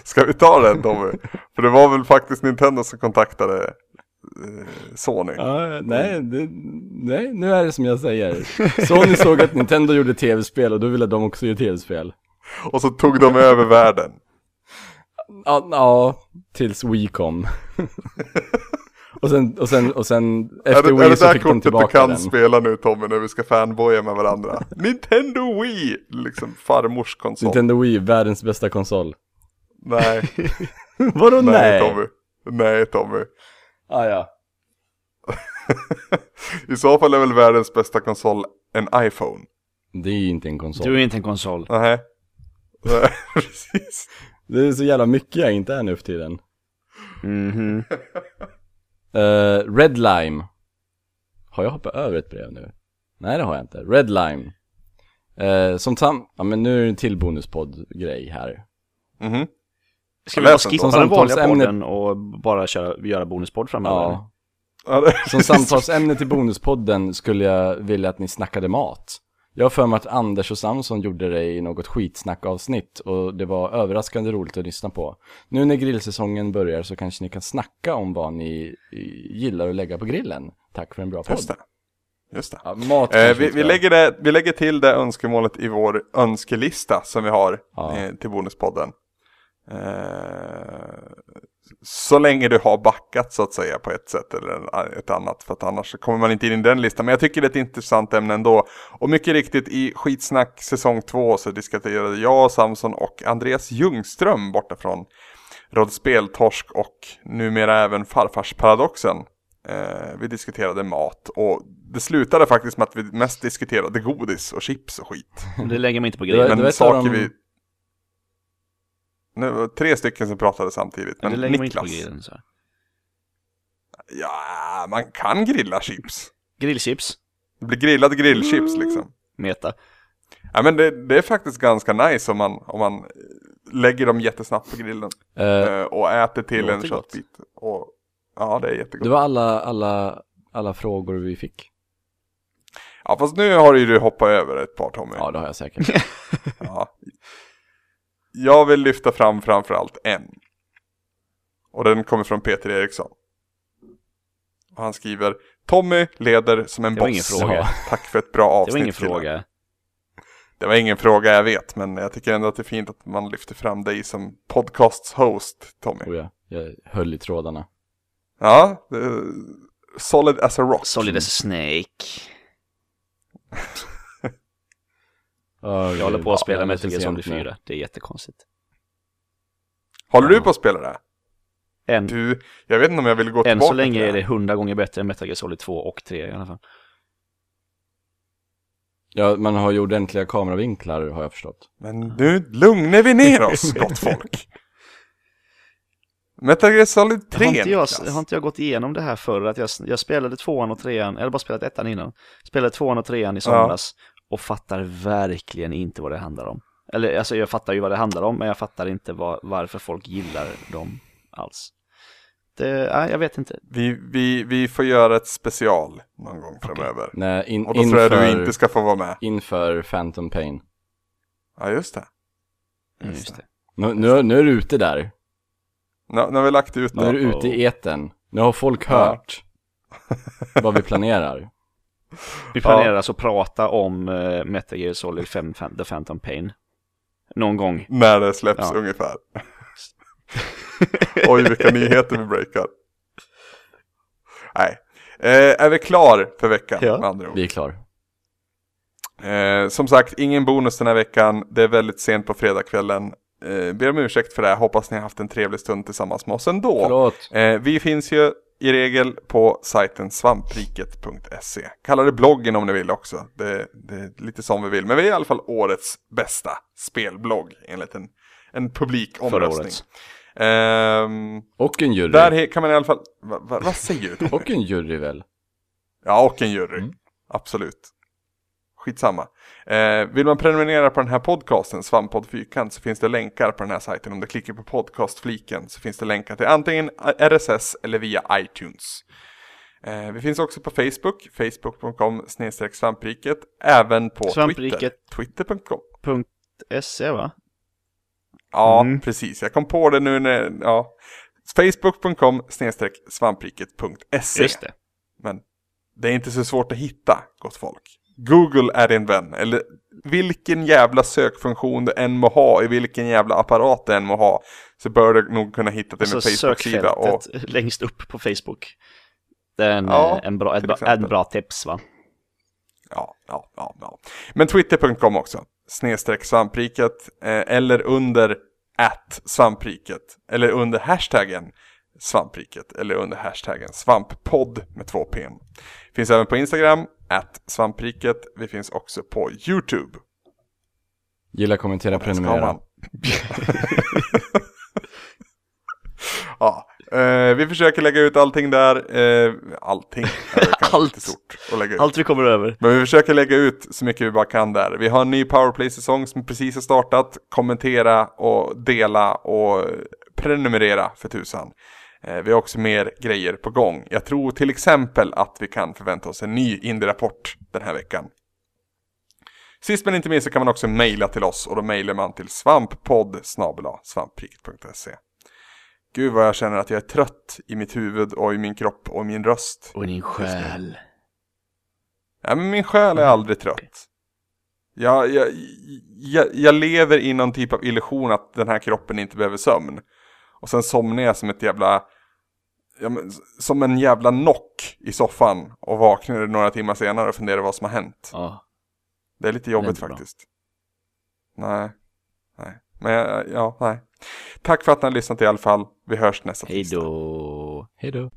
Ska vi ta den Tommy? För det var väl faktiskt Nintendo som kontaktade eh, Sony. Ja, nej, det, nej, nu är det som jag säger. Sony såg att Nintendo gjorde tv-spel och då ville de också göra tv-spel. Och så tog de över världen. Ja, ja tills Wii kom. och sen, och sen, och sen Är efter det, är Wii det så där fick de kortet du tillbaka kan den. spela nu Tommy när vi ska fanboya med varandra? Nintendo Wii! Liksom farmors konsol. Nintendo Wii, världens bästa konsol. Nej, Vadå nej? nej Tommy. Nej Tommy. Ah, ja. I så fall är väl världens bästa konsol en iPhone? Det är ju inte en konsol. Du är inte en konsol. Nej. Nej, precis. Det är så jävla mycket jag inte är nu för tiden. Mhm. Uh, Red Lime. Har jag hoppat över ett brev nu? Nej det har jag inte. Red Lime. Eh, som sam... Ja men nu är det en till bonuspodd-grej här. Mhm. Ska Jag vi bara läser skippa inte. den vanliga Samtalsämne- podden och bara köra, göra bonuspodd framöver? Ja. Ja, det- Som samtalsämne till bonuspodden skulle jag vilja att ni snackade mat. Jag har för mig att Anders och Samson gjorde det i något skitsnackavsnitt och det var överraskande roligt att lyssna på. Nu när grillsäsongen börjar så kanske ni kan snacka om vad ni eh, gillar att lägga på grillen. Tack för en bra podd. Just det. Just det. Ja, mat Eh, vi, vi, lägger det, vi lägger till det önskemålet i vår önskelista som vi har Ja. eh, till Bonuspodden. Eh, så länge du har backat så att säga på ett sätt eller ett annat. För att annars så kommer man inte in i den listan. Men jag tycker det är ett intressant ämne ändå. Och mycket riktigt i Skitsnack säsong 2 så diskuterade jag, Samson och Andreas Ljungström borta från Rådspel, Torsk och numera även Farfarsparadoxen. Eh, vi diskuterade mat och det slutade faktiskt med att vi mest diskuterade godis och chips och skit. Det lägger man inte på var- Men saker de- vi... Nu, var tre stycken som pratade samtidigt. Men på Niklas. grillen. Så. Ja, man kan grilla chips. Grillchips, Det blir grillade grillchips liksom. meta. Ja men det, det är faktiskt ganska nice om man, om man lägger dem jättesnabbt på grillen. Eh, och äter till en köttbit. Och, ja det är jättegott. det var alla, alla, alla frågor vi fick. Ja fast nu har ju du hoppat över ett par Tommy. Ja, det har jag säkert. Ja. Jag vill lyfta fram framförallt en. Och den kommer från Peter Eriksson. Och han skriver Tommy leder som en Det var boss. ingen fråga. Tack för ett bra Det avsnitt. var ingen fråga. Det var ingen fråga jag vet, men jag tycker ändå att det är fint att man lyfter fram dig som podcasts host, Tommy. Oh, ja. Jag höll i trådarna. Ja, det är solid as a rock. Solid as a snake. Jag håller på att spela Ja, Metal Gear Solid nu. 4. Det är jättekonstigt. Håller Ja. du på att spela det? Än, Du, jag vet inte om jag vill gå än tillbaka så länge är det hundra gånger bättre än Metal Gear Solid 2 och 3 i alla fall. Ja, man har ju ordentliga kameravinklar har jag förstått. Men nu lugnar vi ner oss, gott folk. Metal Gear Solid 3, Har inte, jag, har inte jag gått igenom det här förr? Att jag, jag spelade tvåan och trean, eller bara spelat ettan innan. Spelade tvåan och trean i somras och fattar verkligen inte vad det handlar om. Eller alltså jag fattar ju vad det handlar om, men jag fattar inte vad, varför folk gillar dem alls. Det, nej, jag vet inte. Vi, vi, vi får göra ett special någon gång framöver. Nej, in, Och då inför, tror jag du inte ska få vara med. inför Phantom Pain. Ja, just det. Mm, Just det. Nu, nu, nu är du ute där. Nu, nu har vi lagt ut Nu är det. du ute i eten. Nu har folk Ja. hört vad vi planerar. Vi planerar alltså att prata om uh, Metal Gear Solid 5, Fan- The Phantom Pain. Någon gång. När det släpps Ja. ungefär. Oj, vilka nyheter vi breakar. Nej. Eh, är vi klar för veckan Ja. med andra ord? Vi är klar. Eh, som sagt, ingen bonus den här veckan. Det är väldigt sent på fredagskvällen. Eh, ber om ursäkt för det. Hoppas ni har haft en trevlig stund tillsammans med oss ändå. Eh, vi finns ju i regel på sajten svampriket.se. Kalla det bloggen om ni vill också. Det, det är lite som vi vill. Men vi är i alla fall årets bästa spelblogg enligt en, en publik omröstning. Ehm, Och en jury. där kan man i alla fall... Va, va, vad säger du? Och en jury väl? Ja, och en jury. Mm. Absolut. Skitsamma. Eh, vill man prenumerera på den här podcasten, Svamppodd Fyrkant, så finns det länkar på den här sajten. Om du klickar på podcastfliken så finns det länkar till antingen RSS eller via iTunes. Eh, vi finns också på Facebook, facebook.com svampriket, även på Twitter, Svampriket. twitter.com. .se va? Ja, Mm. precis. Jag kom på det nu när, ja. Facebook.com svampriket.se. Just det. Men det är inte så svårt att hitta, gott folk. Google är din vän, eller vilken jävla sökfunktion du än må ha, i vilken jävla apparat du än må ha, så bör du nog kunna hitta det Så med Facebook-sida. Och, längst upp på Facebook. Det är en, Ja, en, bra, ett, en bra tips va? ja, ja, ja, ja. Men Twitter.com också, snedstreck svampriket, eh, eller under at svampriket, eller under hashtaggen svampriket, eller under hashtaggen svamppodd med två p. Finns även på Instagram, at svampriket. Vi finns också på YouTube. Gilla, kommentera, prenumerera. ja, eh, vi försöker lägga ut allting där. Eh, allting Allt. stort att lägga ut. Allt vi kommer över. Men vi försöker lägga ut så mycket vi bara kan där. Vi har en ny Powerplay-säsong som precis har startat. Kommentera och dela och prenumerera för tusan. Eh, Vi har också mer grejer på gång. Jag tror till exempel att vi kan förvänta oss en ny Indie-rapport den här veckan. Sist men inte minst så kan man också mejla till oss och då mejlar man till svamppodd svampriket.se. Gud vad jag känner att jag är trött i mitt huvud och i min kropp och i min röst. Och din själ. Ja, men min själ är aldrig trött. Jag, jag, jag, jag lever i någon typ av illusion att den här kroppen inte behöver sömn. Och sen somnar jag som ett jävla... Ja, men, som en jävla knock i soffan och vaknar några timmar senare och funderar vad som har hänt. Ja. Det är lite Det är jobbigt inte bra. faktiskt. Nej. Nej. Men ja, nej. Tack för att ni har lyssnat i alla fall. Vi hörs nästa Hej tisdag. då. Hej då.